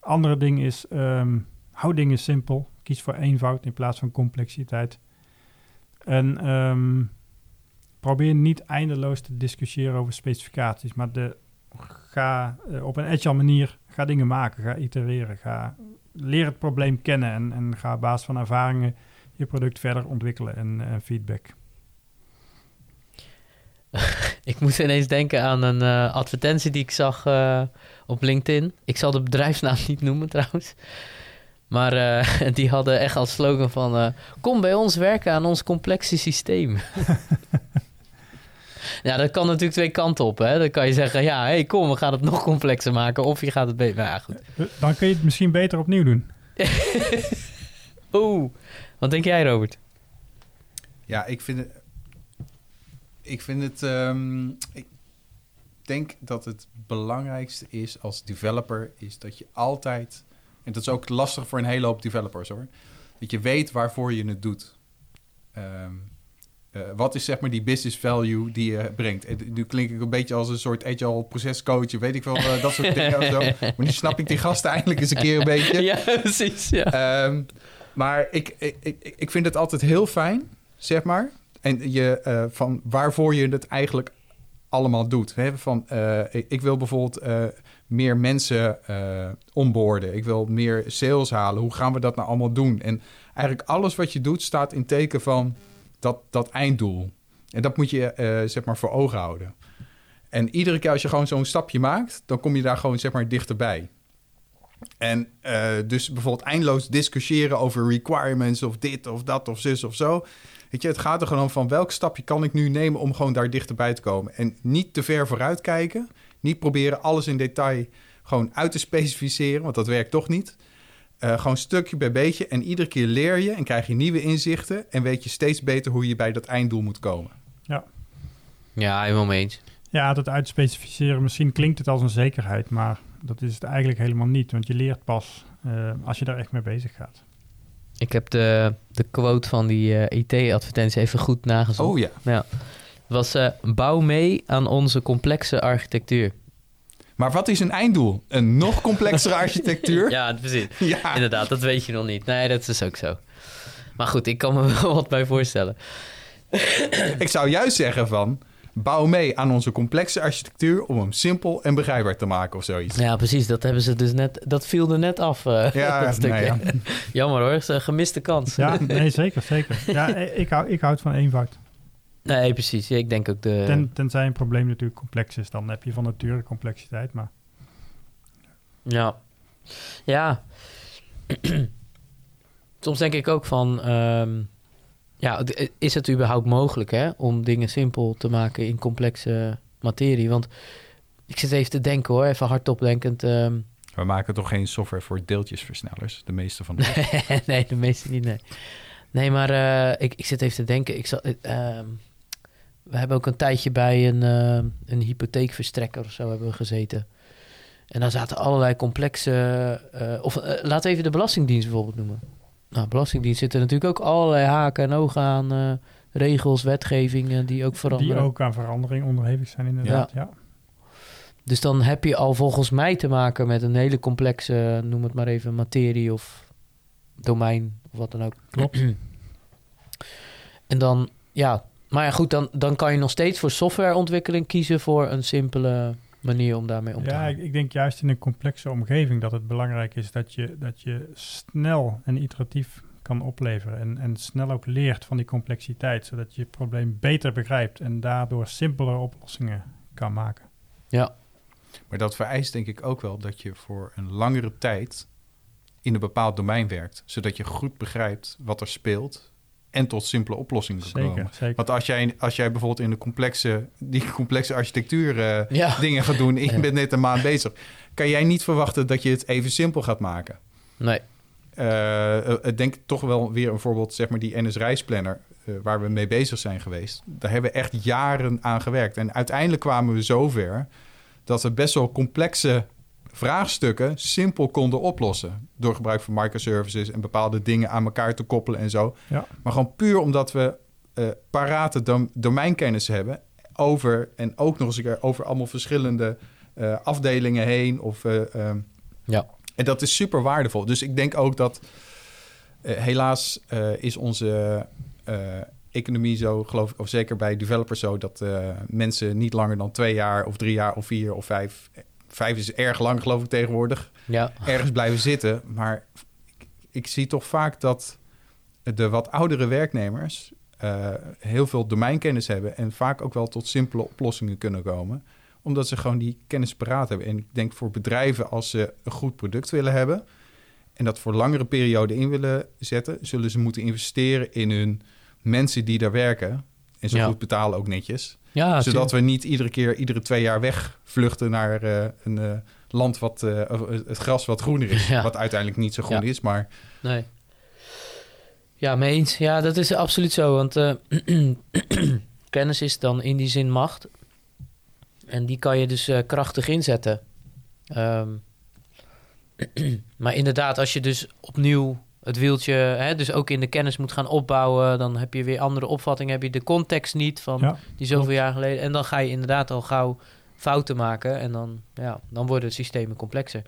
Andere ding is, um, hou dingen simpel. Kies voor eenvoud in plaats van complexiteit. En um, probeer niet eindeloos te discussiëren over specificaties, maar de, ga uh, op een agile manier ga dingen maken, ga itereren, ga leer het probleem kennen en, en ga op basis van ervaringen je product verder ontwikkelen en, en feedback. ik moet ineens denken aan een uh, advertentie die ik zag uh, op LinkedIn. Ik zal de bedrijfsnaam niet noemen trouwens. Maar uh, die hadden echt als slogan van... kom bij ons werken aan ons complexe systeem. ja, dat kan natuurlijk twee kanten op. Hè? Dan kan je zeggen, ja, hey, kom, we gaan het nog complexer maken. Of je gaat het beter... Nou, ja, goed. Dan kun je het misschien beter opnieuw doen. Oeh, wat denk jij, Robert? Ja, ik vind het... Ik vind het... Um, ik, denk dat het belangrijkste is als developer... is dat je altijd... en dat is ook lastig voor een hele hoop developers hoor... dat je weet waarvoor je het doet. Ehm, eh, wat is zeg maar die business value die je brengt? En nu klink ik een beetje als een soort agile procescoach, weet ik wel, uh, dat soort dingen of zo. Maar nu snap ik die gasten eindelijk eens een keer een beetje. Ja, precies. Ja. Ehm, maar ik, ik, ik, ik vind het altijd heel fijn, zeg maar. En je, uh, van waarvoor je het eigenlijk allemaal doet. Hè? Van, ik wil bijvoorbeeld meer mensen onboorden. Ik wil meer sales halen. Hoe gaan we dat nou allemaal doen? En eigenlijk alles wat je doet staat in teken van dat, dat einddoel. En dat moet je uh, zeg maar voor ogen houden. En iedere keer als je gewoon zo'n stapje maakt, dan kom je daar gewoon zeg maar dichterbij. En uh, dus bijvoorbeeld eindeloos discussiëren over requirements of dit of dat of zus of zo. Weet je, het gaat er gewoon van welk stapje kan ik nu nemen om gewoon daar dichterbij te komen. En niet te ver vooruit kijken. Niet proberen alles in detail gewoon uit te specificeren, want dat werkt toch niet. Uh, gewoon stukje bij beetje. En iedere keer leer je en krijg je nieuwe inzichten. En weet je steeds beter hoe je bij dat einddoel moet komen. Ja, ja helemaal mee eens. Ja, dat uitspecificeren. Misschien klinkt het als een zekerheid. Maar dat is het eigenlijk helemaal niet. Want je leert pas uh, als je daar echt mee bezig gaat. Ik heb de, de quote van die uh, IT-advertentie even goed nagezocht. Oh ja. ja. Het was bouw mee aan onze complexe architectuur. Maar wat is een einddoel? Een nog complexere architectuur? ja, precies. Ja. Inderdaad, dat weet je nog niet. Nee, dat is ook zo. Maar goed, ik kan me wel wat bij voorstellen. ik zou juist zeggen van... bouw mee aan onze complexe architectuur... om hem simpel en begrijpbaar te maken of zoiets. Ja, precies. Dat hebben ze dus net... Dat viel er net af, uh, ja, dat nee, ja. Jammer hoor, is een gemiste kans. Ja, nee, zeker, zeker. Ja, ik, hou, ik houd van eenvoud. Nee, precies. ik denk ook de... Ten, tenzij een probleem natuurlijk complex is, dan heb je van nature complexiteit, maar... Ja. Ja. Soms denk ik ook van... Um, ja, is het überhaupt mogelijk hè, om dingen simpel te maken in complexe materie? Want ik zit even te denken hoor, even hardop denkend... Um, we maken toch geen software voor deeltjesversnellers? De meeste van de... nee, de meeste niet, nee. Nee, maar uh, ik, ik zit even te denken. Ik zal, uh, we hebben ook een tijdje bij een, uh, een hypotheekverstrekker of zo hebben we gezeten. En daar zaten allerlei complexe... Uh, of uh, laat even de Belastingdienst bijvoorbeeld noemen. Nou, Belastingdienst zitten natuurlijk ook allerlei haken en ogen aan regels, wetgevingen die ook veranderen. Die ook aan verandering onderhevig zijn inderdaad, ja. ja. Dus dan heb je al volgens mij te maken met een hele complexe, noem het maar even, materie of domein of wat dan ook. Klopt. en dan, ja, maar ja, goed, dan, dan kan je nog steeds voor softwareontwikkeling kiezen voor een simpele manier om daarmee om te gaan. Ja, ik, ik, denk juist in een complexe omgeving dat het belangrijk is dat je, dat je snel en iteratief kan opleveren. En, en snel ook leert van die complexiteit, zodat je het probleem beter begrijpt en daardoor simpeler oplossingen kan maken. Ja. Maar dat vereist denk ik ook wel dat je voor een langere tijd in een bepaald domein werkt, zodat je goed begrijpt wat er speelt en tot simpele oplossingen zeker, komen. Zeker. Want als jij, als jij bijvoorbeeld in de complexe, die complexe architectuur uh, ja. dingen gaat doen... en je bent net een maand bezig... kan jij niet verwachten dat je het even simpel gaat maken. Nee. Uh, denk toch wel weer een voorbeeld, zeg maar die NS-reisplanner... Uh, waar we mee bezig zijn geweest. Daar hebben we echt jaren aan gewerkt. En uiteindelijk kwamen we zover... dat we best wel complexe vraagstukken simpel konden oplossen. Door gebruik van microservices en bepaalde dingen aan elkaar te koppelen en zo. Ja. Maar gewoon puur omdat we uh, parate dom domeinkennis hebben over en ook nog eens een keer over allemaal verschillende uh, afdelingen heen. Of, uh, um, ja. En dat is super waardevol. Dus ik denk ook dat helaas is onze economie zo, geloof ik, of zeker bij developers zo, dat mensen niet langer dan twee jaar of drie jaar of vier of vijf vijf is erg lang, geloof ik, tegenwoordig. Ja. Ergens blijven zitten. Maar ik, ik zie toch vaak dat de wat oudere werknemers uh, heel veel domeinkennis hebben en vaak ook wel tot simpele oplossingen kunnen komen, omdat ze gewoon die kennis paraat hebben. En ik denk voor bedrijven, als ze een goed product willen hebben en dat voor langere perioden in willen zetten, zullen ze moeten investeren in hun mensen die daar werken en zo ja. goed betalen ook netjes. Ja, Zodat we niet iedere keer, iedere twee jaar wegvluchten naar uh, een uh, land wat uh, het gras wat groener is. Ja. Wat uiteindelijk niet zo groen ja. is, maar. Nee. Ja, mee eens. Ja, dat is absoluut zo. Want kennis is dan in die zin macht. En die kan je dus eh, krachtig inzetten. Ehm, maar inderdaad, als je dus opnieuw het wieltje, hè, dus ook in de kennis moet gaan opbouwen, dan heb je weer andere opvattingen. Heb je de context niet van Ja, die zoveel klopt. jaar geleden. En dan ga je inderdaad al gauw fouten maken. En dan, ja, dan worden systemen complexer.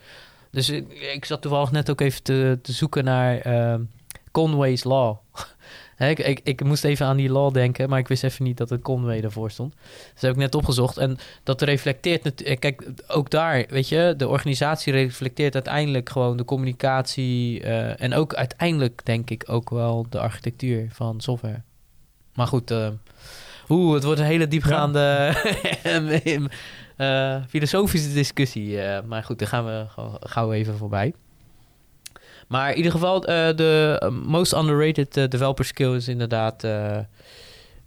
Dus ik, ik zat toevallig net ook even te, te zoeken naar ehm, Conway's Law. Hè, ik, ik, ik moest even aan die law denken, maar ik wist even niet dat het Conway ervoor stond. Dat heb ik net opgezocht. En dat reflecteert natuurlijk... Kijk, ook daar, weet je, de organisatie reflecteert uiteindelijk gewoon de communicatie. eh, en ook uiteindelijk, denk ik, ook wel de architectuur van software. Maar goed, eh, oeh, het wordt een hele diepgaande eh, filosofische discussie. eh, maar goed, daar gaan we gauw even voorbij. Maar in ieder geval, eh, de most underrated eh, developer skill is inderdaad... eh,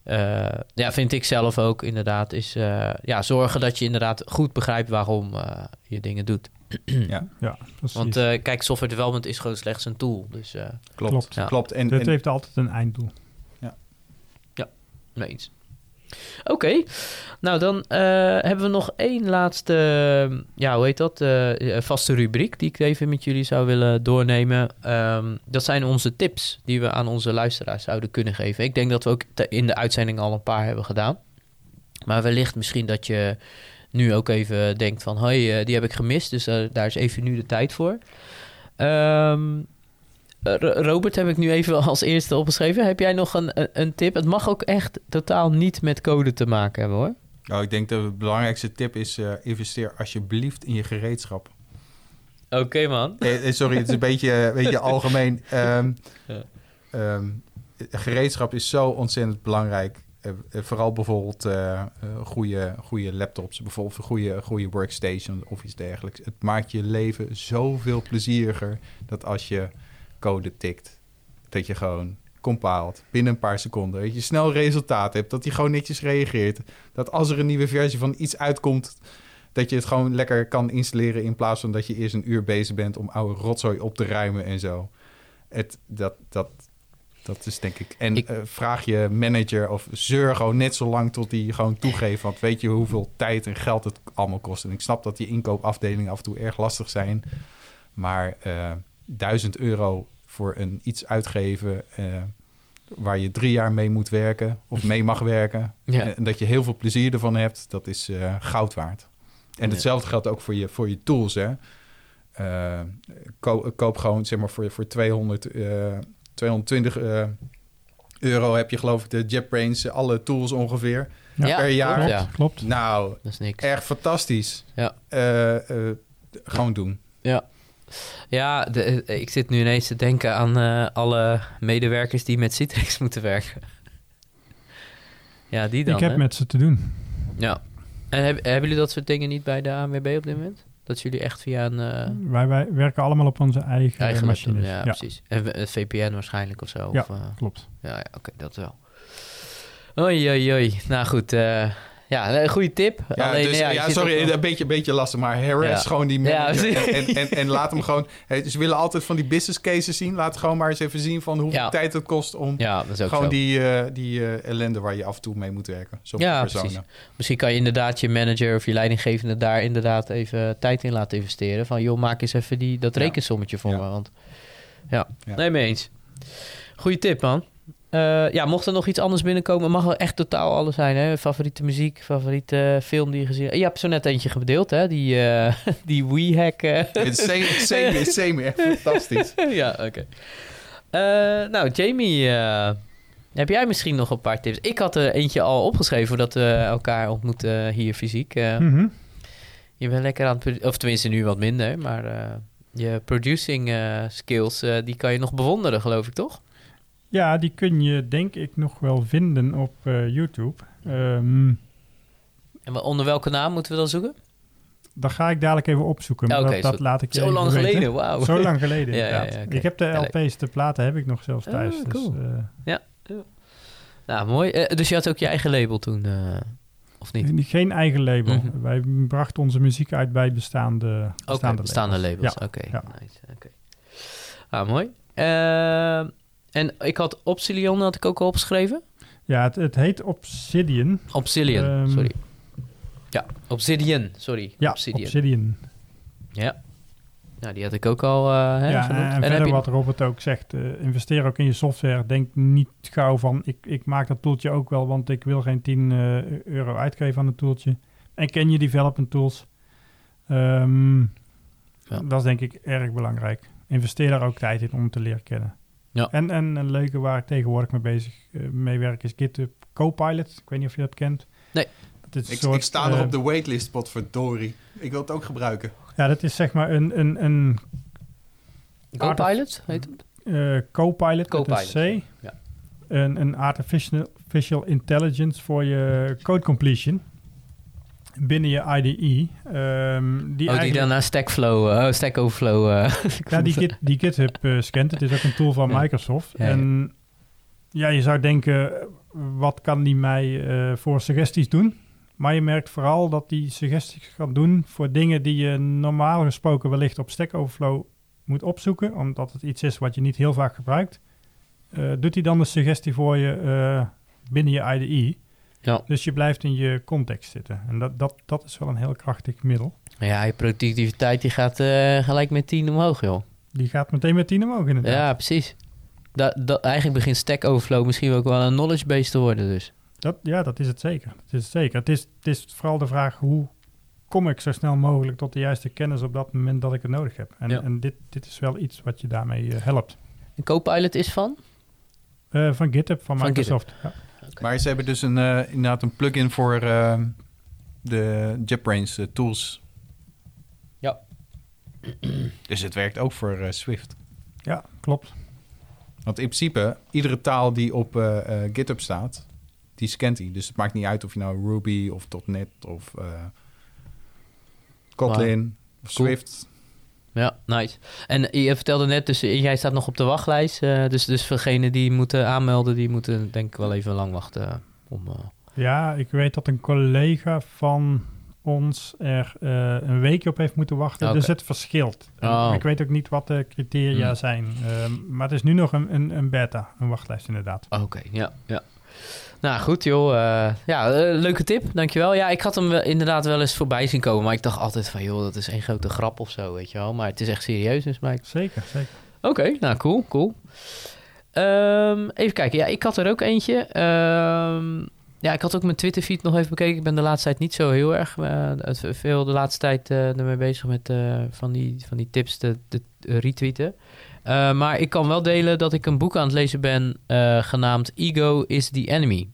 eh, ja, vind ik zelf ook inderdaad, is eh, ja, zorgen dat je inderdaad goed begrijpt waarom eh, je dingen doet. Ja, precies. Want eh, kijk, software development is gewoon slechts een tool. Dus eh Klopt, Klopt. klopt. Ja. En, Dit en- heeft altijd een einddoel. nee eens. Oké, nou dan eh, hebben we nog één laatste, eh, ja, hoe heet dat, eh, vaste rubriek die ik even met jullie zou willen doornemen. Ehm, dat zijn onze tips die we aan onze luisteraars zouden kunnen geven. Ik denk dat we ook in de uitzending al een paar hebben gedaan. Maar wellicht misschien dat je nu ook even denkt van... eh, die heb ik gemist, dus eh, daar is even nu de tijd voor. Eh, Ro- Robert heb ik nu even als eerste opgeschreven. Heb jij nog een, een, tip? Het mag ook echt totaal niet met code te maken hebben, hoor. Nou, ik denk dat de belangrijkste tip is... eh, investeer alsjeblieft in je gereedschap. Oké, man. Eh, eh, sorry, het is een beetje, een beetje algemeen. Ehm, Ja. ehm, gereedschap is zo ontzettend belangrijk. Vooral bijvoorbeeld eh, goede, goede laptops, bijvoorbeeld een goede, goede workstation of iets dergelijks. Het maakt je leven zoveel plezieriger dat als je code tikt, dat je gewoon compilt binnen een paar seconden. Dat je snel resultaat hebt, dat hij gewoon netjes reageert. Dat als er een nieuwe versie van iets uitkomt, dat je het gewoon lekker kan installeren in plaats van dat je eerst een uur bezig bent om oude rotzooi op te ruimen en zo. Het, dat, dat, dat is denk ik. En Ik- eh, vraag je manager of zeur gewoon net zo lang tot hij gewoon toegeeft. Want weet je hoeveel tijd en geld het allemaal kost. En ik snap dat die inkoopafdelingen af en toe erg lastig zijn. Maar eh 1000 euro voor een iets uitgeven eh, waar je drie jaar mee moet werken of mee mag werken. Ja. En dat je heel veel plezier ervan hebt, dat is eh, goud waard. En Ja. hetzelfde geldt ook voor je, voor je tools. Hè. Eh, ko- koop gewoon zeg maar voor, voor 200, eh, 220 eh, euro heb je geloof ik de JetBrains, alle tools ongeveer. Ja, per jaar. klopt, Klopt, ja. klopt. Nou, Dat is niks. erg fantastisch. Ja. Eh, eh, gewoon doen. Ja, ja de, eh, ik zit nu ineens te denken aan eh, alle medewerkers die met Citrix moeten werken. ja, die dan, ik heb hè? met ze te doen. Ja. En heb- hebben jullie dat soort dingen niet bij de ANWB op dit moment? Dat jullie echt via een eh, Wij, wij werken allemaal op onze eigen, eigen machines. Ja, Ja, precies. En een VPN waarschijnlijk of zo? Ja. Of, klopt. ja, ja oké, dat wel. Oei, oei, oei. Nou goed, eh, ja, een goede tip. Ja, Alleen, dus, ja, sorry, een beetje, beetje lastig, maar harass Ja. gewoon die Ja, manager en, en, en, en laat hem gewoon... Hey, ze willen altijd van die business cases zien. Laat gewoon maar eens even zien van hoeveel Ja. tijd het kost om Ja, dat is ook gewoon zo. die, eh, die eh, ellende waar je af en toe mee moet werken. Ja, personen. precies. Misschien kan je inderdaad je manager of je leidinggevende daar inderdaad even tijd in laten investeren. Van joh, maak eens even die, dat Ja. rekensommetje voor Ja. me. Want ja, Ja. nee, mee eens. Goeie tip, man. Eh, ja, mocht er nog iets anders binnenkomen, mag wel echt totaal alles zijn. Hè? Favoriete muziek, favoriete film die je gezien hebt. Je hebt zo net eentje gedeeld, hè? Die, eh die Wii-hack. eh. Same, same, same, echt fantastisch. ja, oké. Eh, nou, Jamie, eh, heb jij misschien nog een paar tips? Ik had er eentje al opgeschreven voordat we elkaar ontmoeten hier fysiek. Eh, Mhm. Je bent lekker aan het... Of tenminste nu wat minder, maar eh, je producing eh, skills, eh, die kan je nog bewonderen, geloof ik, toch? Ja, die kun je denk ik nog wel vinden op eh, YouTube. Ehm En onder welke naam moeten we dan zoeken? dat ga ik dadelijk even opzoeken. maar dat, dat zo- laat ik je Zo lang weten. geleden, wauw. Zo lang geleden, Ja, ja, ja. Ik heb de Ja, LP's, de platen heb ik nog zelfs thuis. Ah, dus, cool. eh, Nou, mooi. Eh, dus je had ook je eigen label toen, of niet? geen eigen label. Mhm. Wij brachten onze muziek uit bij bestaande, bestaande, bestaande labels. Ja, Oké, ja. nice. Oké. Ah, mooi. Eh, en ik had Obsidian had ik ook al opgeschreven. Ja, het, het heet Obsidian. Obsidian, Ehm, sorry. Ja, Obsidian, sorry. Ja, Obsidian. Obsidian. Ja. Nou, die had ik ook al uh, hè, ja, genoemd. en, heb verder je- wat Robert ook zegt, eh, investeer ook in je software. Denk niet gauw van, ik, ik maak dat toeltje ook wel, want ik wil geen 10 eh, euro uitgeven aan een toeltje. En ken je development tools? Ehm, Ja. Dat is denk ik erg belangrijk. Investeer daar ook tijd in om te leren kennen. Ja. En, en een leuke waar ik tegenwoordig mee bezig eh, mee werk is GitHub Copilot. Ik weet niet of je dat kent. Nee. Dat is Ik, soort, ik sta nog eh, op de waitlist, potverdorie. Ik wil het ook gebruiken. Ja, dat is zeg maar een, een, een Copilot heet het? eh, Copilot, Copilot, met een C. ja. Een, een artificial, artificial intelligence voor je code completion binnen je IDE. Ehm, die oh, die dan naar Stackflow, eh, oh, Stack Overflow. eh, Ja, die, Git, die GitHub eh, scant. Het is ook een tool van Ja. Microsoft. Ja. En ja, je zou denken, wat kan die mij voor suggesties doen? Maar je merkt vooral dat die suggesties kan doen voor dingen die je normaal gesproken wellicht op Stack Overflow moet opzoeken, omdat het iets is wat je niet heel vaak gebruikt. Doet hij dan een suggestie voor je binnen je IDE? Ja. Dus je blijft in je context zitten. En dat, dat, dat is wel een heel krachtig middel. ja, je productiviteit die gaat eh, gelijk met 10 omhoog, joh. Die gaat meteen met 10 omhoog inderdaad. Ja, precies. Dat, dat, eigenlijk begint Stack Overflow misschien ook wel een knowledge base te worden, dus. Dat, ja, dat is het zeker. Dat is het zeker. Het is, het is vooral de vraag hoe kom ik zo snel mogelijk tot de juiste kennis op dat moment dat ik het nodig heb. En, Ja. en dit, dit is wel iets wat je daarmee eh, helpt. En Copilot is van? Eh, van GitHub, van Van Microsoft. Ja. Maar ze hebben dus een, eh, inderdaad een plugin voor eh, de JetBrains eh, tools. Ja. Dus het werkt ook voor eh, Swift. ja, klopt. Want in principe, iedere taal die op eh, eh, GitHub staat, die scant hij. Dus het maakt niet uit of je nou Ruby of .NET of eh, Kotlin of Cool. Swift... Ja, nice. En je vertelde net, dus jij staat nog op de wachtlijst. eh, dus, dus voor degenen die moeten aanmelden, die moeten denk ik wel even lang wachten. eh, om, eh, Ja, ik weet dat een collega van ons er een weekje op heeft moeten wachten. Dus het verschilt. Oh. Ik weet ook niet wat de criteria Hmm. zijn. Maar het is nu nog een, een, een beta, een wachtlijst inderdaad. Oké, ja, ja. Nou goed joh, eh, ja, eh, leuke tip, dankjewel. Ja, ik had hem inderdaad wel eens voorbij zien komen, maar ik dacht altijd van joh, dat is één grote grap of zo, weet je wel. Maar het is echt serieus dus blijkt. Zeker, zeker. Oké, nou cool, cool. Ehm, even kijken, ja, ik had er ook eentje. Ehm, ja, ik had ook mijn Twitter-feed nog even bekeken. Ik ben de laatste tijd niet zo heel erg eh, veel de laatste tijd ermee bezig met van, die, van die tips te, te retweeten. Eh, maar ik kan wel delen dat ik een boek aan het lezen ben eh, genaamd Ego is the Enemy.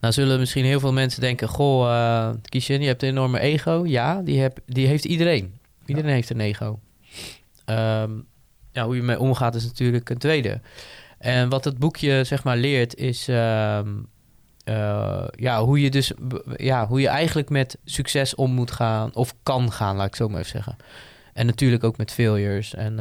Nou zullen misschien heel veel mensen denken... Goh, Kishen, je hebt een enorme ego. Ja, die, heb, die heeft iedereen. Iedereen heeft een ego. Ehm, ja, hoe je mee omgaat is natuurlijk een tweede. En wat het boekje zeg maar leert is... ehm, eh, ja, hoe je dus... Ja, hoe je eigenlijk met succes om moet gaan... Of kan gaan, laat ik zo maar even zeggen. En natuurlijk ook met failures. En,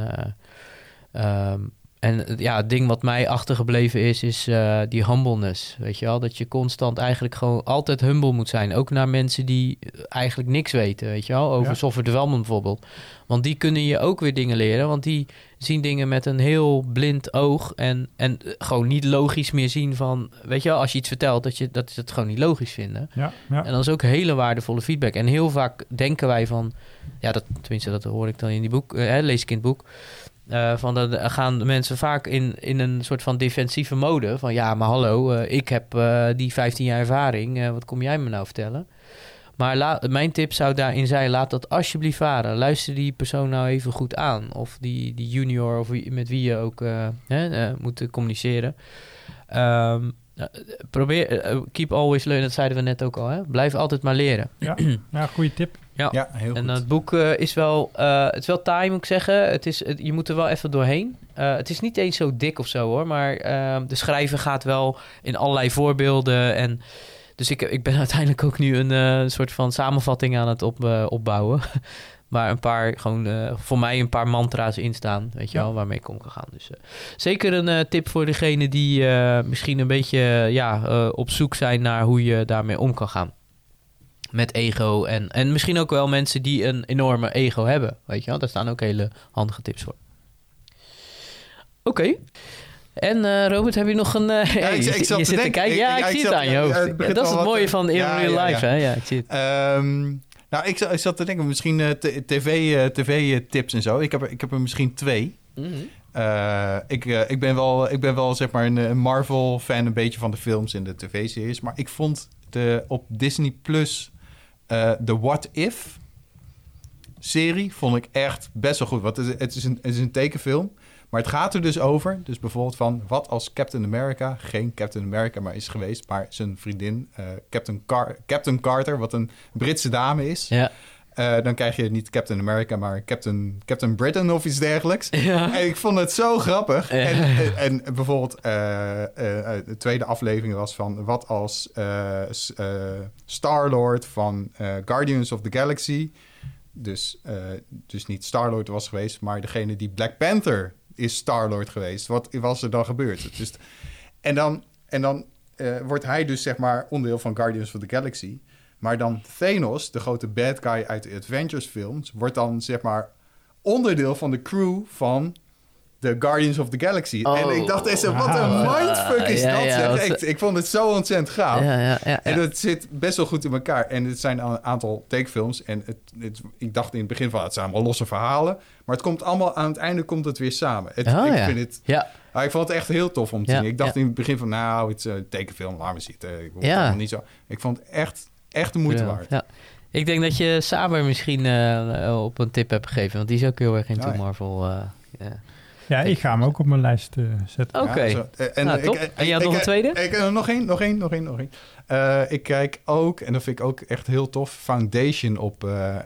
ehm, en eh, ja, het ding wat mij achtergebleven is, is eh, die humbleness. Weet je wel? Dat je constant eigenlijk gewoon altijd humble moet zijn. Ook naar mensen die eigenlijk niks weten, weet je wel? Over Ja. software development bijvoorbeeld. Want die kunnen je ook weer dingen leren. Want die zien dingen met een heel blind oog. En, en eh, gewoon niet logisch meer zien van... Weet je wel, als je iets vertelt, dat, je, dat ze het gewoon niet logisch vinden. Ja, ja. En dat is ook hele waardevolle feedback. En heel vaak denken wij van, ja, dat, tenminste, dat hoor ik dan in die boek, eh, lees ik in het boek. Eh, van dat gaan mensen vaak in, in een soort van defensieve mode. Van ja, maar hallo, eh, ik heb eh, die 15 jaar ervaring. wat kom jij me nou vertellen? Maar mijn tip zou daarin zijn: laat dat alsjeblieft varen. Luister die persoon nou even goed aan. Of die, die junior, of met wie je ook hè, moet communiceren. Ehm, eh, probeer, eh, keep always learning, dat zeiden we net ook al. Hè? Blijf altijd maar leren. ja goede tip. Ja. Ja, heel En goed. het boek eh, is wel, eh, het is wel taai, moet ik zeggen. Het is, het- je moet er wel even doorheen. Eh, het is niet eens zo dik of zo hoor, maar eh, de schrijver gaat wel in allerlei voorbeelden. En, dus ik, ik ben uiteindelijk ook nu een eh, soort van samenvatting aan het op, eh, opbouwen. Waar een paar, gewoon eh, voor mij een paar mantra's in staan, weet je Ja. wel, waarmee ik om kan gaan. Dus eh, zeker een eh, tip voor degene die misschien een beetje ja, op zoek zijn naar hoe je daarmee om kan gaan met ego. En, en misschien ook wel mensen die een enorme ego hebben. Weet je wel, daar staan ook hele handige tips voor. Oké. En uh, Robert, heb je nog een... Uh, ja, ik, ik je, zit te kijken. Ja, ik, zie het aan je hoofd. dat is het mooie van in real life, hè? Ja, ik zie het. Um, nou, ik, ik zat te denken, misschien uh, tv-tips en zo. Ik heb, er, ik heb er misschien twee. Mm -hmm. ik, ik, ben wel, ik ben wel zeg maar een Marvel-fan, een beetje van de films en de tv-series. Maar ik vond de, op Disney Plus de What If serie vond ik echt best wel goed. Want het is, het is, een, het is een tekenfilm. Maar het gaat er dus over, dus bijvoorbeeld van wat als Captain America geen Captain America maar is geweest, maar zijn vriendin uh, Captain, Car Captain Carter, wat een Britse dame is. Ja. Uh, dan krijg je niet Captain America, maar Captain, Captain Britain of iets dergelijks. Ja. En ik vond het zo grappig. Ja. En, en, bijvoorbeeld, uh, de tweede aflevering was van... wat als Star-Lord van Guardians of the Galaxy... dus, dus niet Star-Lord was geweest... maar degene die Black Panther is Star-Lord geweest. Wat was er dan gebeurd? En dan, en dan uh, wordt hij dus zeg maar onderdeel van Guardians of the Galaxy. Maar dan Thanos, de grote bad guy uit de Avengers films... wordt dan zeg maar onderdeel van de crew van de Guardians of the Galaxy. Oh. En ik dacht eens, wat een mindfuck is dat. Ja, ik, ik, vond het zo ontzettend gaaf. En het zit best wel goed in elkaar. En het zijn een aantal takefilms. En het, het, ik dacht in het begin van, het zijn allemaal losse verhalen. Maar het komt allemaal, aan het einde komt het weer samen. Het, oh, ik vind het... Ja. ik vond het echt heel tof om te zien. Ik dacht in het begin van, nou, het is een tekenfilm, laat me zitten. Ik ja. niet zo. Ik vond het echt, echt de moeite waard. Ik denk dat je Saber misschien uh, op een tip hebt gegeven. Want die is ook heel erg into Marvel. Uh, ja, ik ga hem ook op mijn lijst uh, zetten. Oké. Okay. Ja, en, nou, ik, en je had nog een tweede? Ik, ik, nog één, nog één, nog één, nog één. Uh, ik kijk ook, en dat vind ik ook echt heel tof, Foundation op... Uh,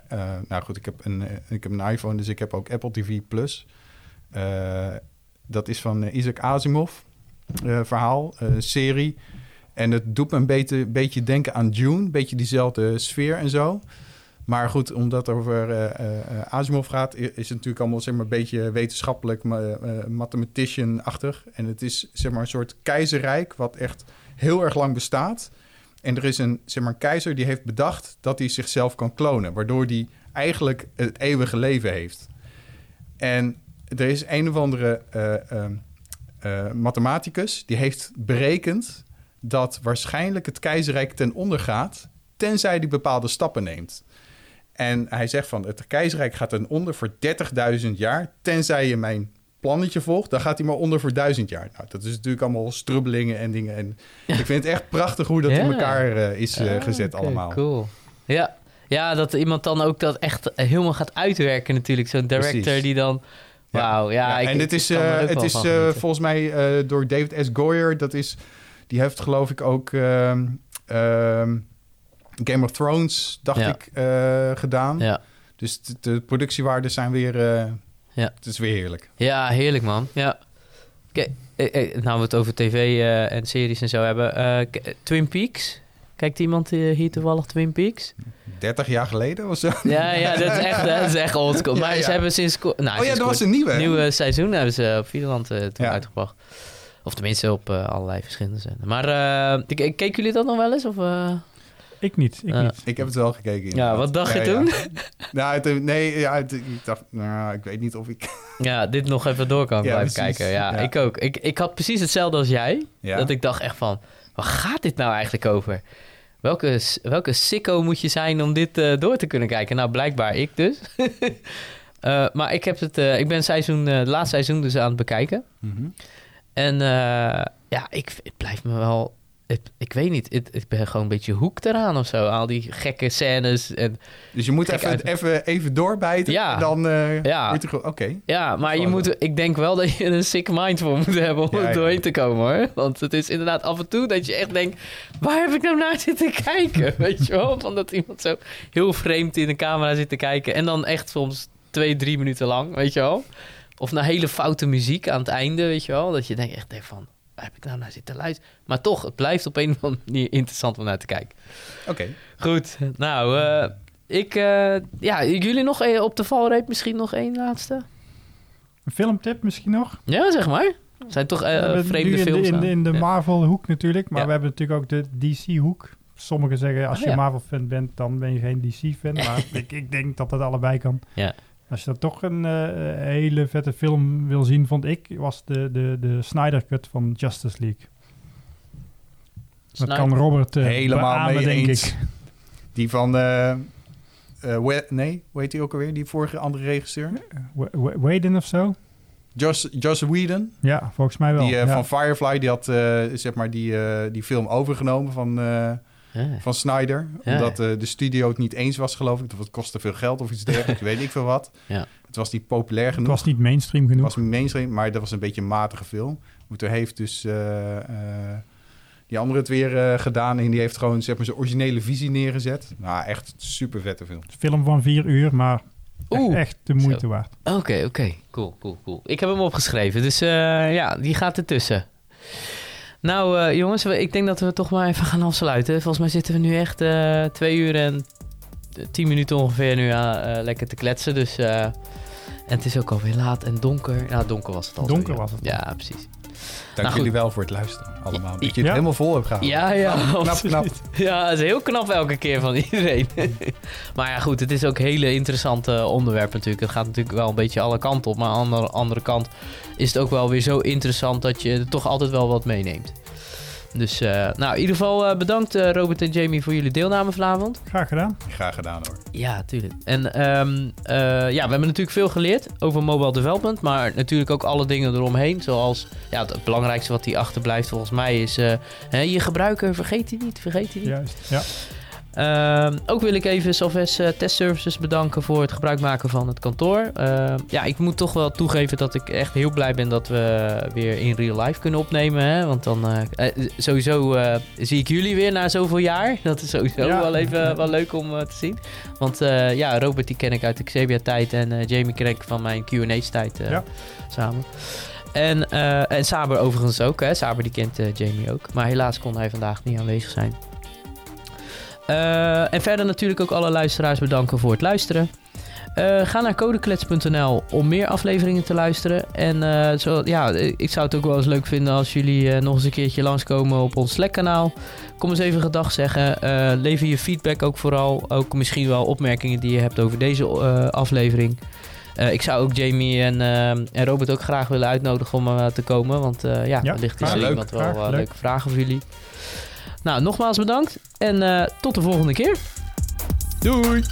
nou goed, ik heb, een, ik heb een iPhone, dus ik heb ook Apple TV+. Plus. dat is van Isaac Asimov verhaal, serie. En het doet me een beetje, beetje denken aan Dune. Een beetje diezelfde sfeer en zo. Maar goed, omdat het over uh, uh, Asimov gaat, is het natuurlijk allemaal zeg maar, een beetje wetenschappelijk, uh, mathematician-achtig. En het is zeg maar, een soort keizerrijk wat echt heel erg lang bestaat. En er is een, zeg maar, keizer die heeft bedacht dat hij zichzelf kan klonen, waardoor hij eigenlijk het eeuwige leven heeft. En er is een of andere ehm, mathematicus die heeft berekend dat waarschijnlijk het keizerrijk ten onder gaat, tenzij hij bepaalde stappen neemt. En hij zegt van het keizerrijk gaat ten onder voor 30.000 jaar, tenzij je mijn plannetje volgt, dan gaat hij maar onder voor duizend jaar. Nou, dat is natuurlijk allemaal strubbelingen en dingen. En ik vind het echt prachtig hoe dat in elkaar uh, is uh, gezet okay, allemaal. Cool. Ja. ja, dat iemand dan ook dat echt helemaal gaat uitwerken natuurlijk. Zo'n director Precies. die dan... Wauw, ja. ja, ik, en dit is, uh, het is volgens mij door David S. Goyer. Dat is, die heeft geloof ik ook... Uh, Game of Thrones, dacht ik, uh, gedaan. Ja. Dus de, de productiewaarden zijn weer... Uh, ja. Het is weer heerlijk. Ja, heerlijk man. Ja. Kijk, eh, nou we het over tv en series en zo hebben. Twin Peaks. Kijkt iemand hier toevallig Twin Peaks? 30 jaar geleden of zo? Ja, ja dat is echt, dat is echt oldschool. Maar ja, ze hebben sinds... Nou, oh ja, dat was een nieuwe. nieuwe seizoen hebben ze op Videoland uh, toen uitgebracht. Of tenminste op uh, allerlei verschillende zenden. Maar uh, keken jullie dat nog wel eens? Of, ik niet, ik niet. Ik heb het wel gekeken. Ja, wat dacht je toen? nou, nee, ja, ik dacht, nou, ik weet niet of ik... ja, dit nog even door kan blijven kijken. Ja, ik ook. Ik, ik had precies hetzelfde als jij. Dat ik dacht echt van, waar gaat dit nou eigenlijk over? Welke, welke sicko moet je zijn om dit uh, door te kunnen kijken? Nou, blijkbaar ik dus. uh, maar ik, heb het, uh, ik ben seizoen, het laatste seizoen dus aan het bekijken. Mm -hmm. En ja, ik, het blijft me wel ik weet niet, het, ik ben gewoon een beetje hoek eraan of zo. Al die gekke scènes. En dus je moet even, even, even doorbijten ja. en dan uh, ja. oké. Ja, maar je moet, ik denk wel dat je een sick mind voor moet hebben om er doorheen te komen hoor. Want het is inderdaad af en toe dat je echt denkt, waar heb ik nou naar zitten kijken? weet je wel, van dat iemand zo heel vreemd in de camera zit te kijken. En dan echt soms twee, drie minuten lang, weet je wel. Of naar hele foute muziek aan het einde, weet je wel. Dat je denkt echt van, heb ik nou naar zitten luisteren? Maar toch, het blijft op een of andere manier interessant om naar te kijken. Oké. Goed, nou, uh, ik, uh, ja, jullie nog een, op de valreep misschien nog één laatste? Een filmtip misschien nog? Ja, zeg maar. Zijn toch uh, vreemde in films? De, in, de, in de Marvel-hoek natuurlijk, maar ja. we hebben natuurlijk ook de DC-hoek. Sommigen zeggen, als oh, je Marvel-fan bent, dan ben je geen DC-fan. Maar ik, ik denk dat dat allebei kan. Ja. Als je dat toch een uh, hele vette film wil zien, vond ik, was de, de, de Snyder Cut van Justice League. Dat kan Robert uh, helemaal beamen, mee denk eens. ik. Die van, uh, we, nee, hoe heet die ook alweer? Die vorige andere regisseur? Whedon of zo? Joss, Joss Whedon. Ja, volgens mij wel. Die ja. van Firefly, die had zeg maar die, die film overgenomen van van Snyder. Omdat de studio het niet eens was, geloof ik. Het kostte veel geld of iets dergelijks, weet ik veel wat. Ja. Het was niet populair genoeg. Het was niet mainstream genoeg. Het was mainstream, maar dat was een beetje een matige film. Toen heeft dus uh, uh, die andere het weer uh, gedaan. En die heeft gewoon zeg maar, zijn originele visie neergezet. Nou, echt super vette film. Film van vier uur, maar echt, echt de moeite Zo. waard. Oké, okay, oké. Okay. Cool, cool, cool. Ik heb hem opgeschreven. Dus ja, die gaat ertussen. Nou uh, jongens, ik denk dat we toch maar even gaan afsluiten. Volgens mij zitten we nu echt uh, twee uur en tien minuten ongeveer nu aan uh, lekker te kletsen. Dus, en het is ook alweer laat en donker. Nou, donker was het al. Donker was het. Ja, precies. Dank nou, jullie wel voor het luisteren allemaal. Dat je het ja. helemaal vol hebt gehaald. Ja, ja. knap, knap. Ja, het is heel knap elke keer van iedereen. maar ja, goed, het is ook een hele interessante onderwerp natuurlijk. Het gaat natuurlijk wel een beetje alle kanten op. Maar aan de andere kant is het ook wel weer zo interessant dat je er toch altijd wel wat meeneemt. Dus uh, nou, in ieder geval uh, bedankt uh, Robert en Jamie voor jullie deelname vanavond. Graag gedaan. Graag gedaan hoor. Ja, tuurlijk. En um, ja, we hebben natuurlijk veel geleerd over mobile development, maar natuurlijk ook alle dingen eromheen. Zoals ja, het belangrijkste wat hier achterblijft volgens mij is hè, je gebruiker, vergeet die niet, vergeet die niet. Juist, ja. Uh, ook wil ik even Salves uh, Testservices bedanken voor het gebruik maken van het kantoor. Uh, ja, ik moet toch wel toegeven dat ik echt heel blij ben dat we weer in real life kunnen opnemen. Hè? Want dan eh, sowieso zie ik jullie weer na zoveel jaar. Dat is sowieso ja. wel even wel leuk om te zien. Want ja, Robert die ken ik uit de Xebia-tijd en Jamie ken ik van mijn Q&A's-tijd ja. samen. En, en Saber overigens ook. Hè? Saber die kent Jamie ook. Maar helaas kon hij vandaag niet aanwezig zijn. Uh, en verder natuurlijk ook alle luisteraars bedanken voor het luisteren. Uh, ga naar codeklets.nl om meer afleveringen te luisteren. En uh, zo, ja, ik zou het ook wel eens leuk vinden als jullie nog eens een keertje langskomen op ons Slack-kanaal. Kom eens even gedag zeggen. lever je feedback ook vooral. Ook misschien wel opmerkingen die je hebt over deze aflevering. ik zou ook Jamie en, en Robert ook graag willen uitnodigen om te komen. Want ja, ja, wellicht is er iemand wel leuke vragen voor jullie. Nou, nogmaals bedankt en uh, tot de volgende keer. Doei!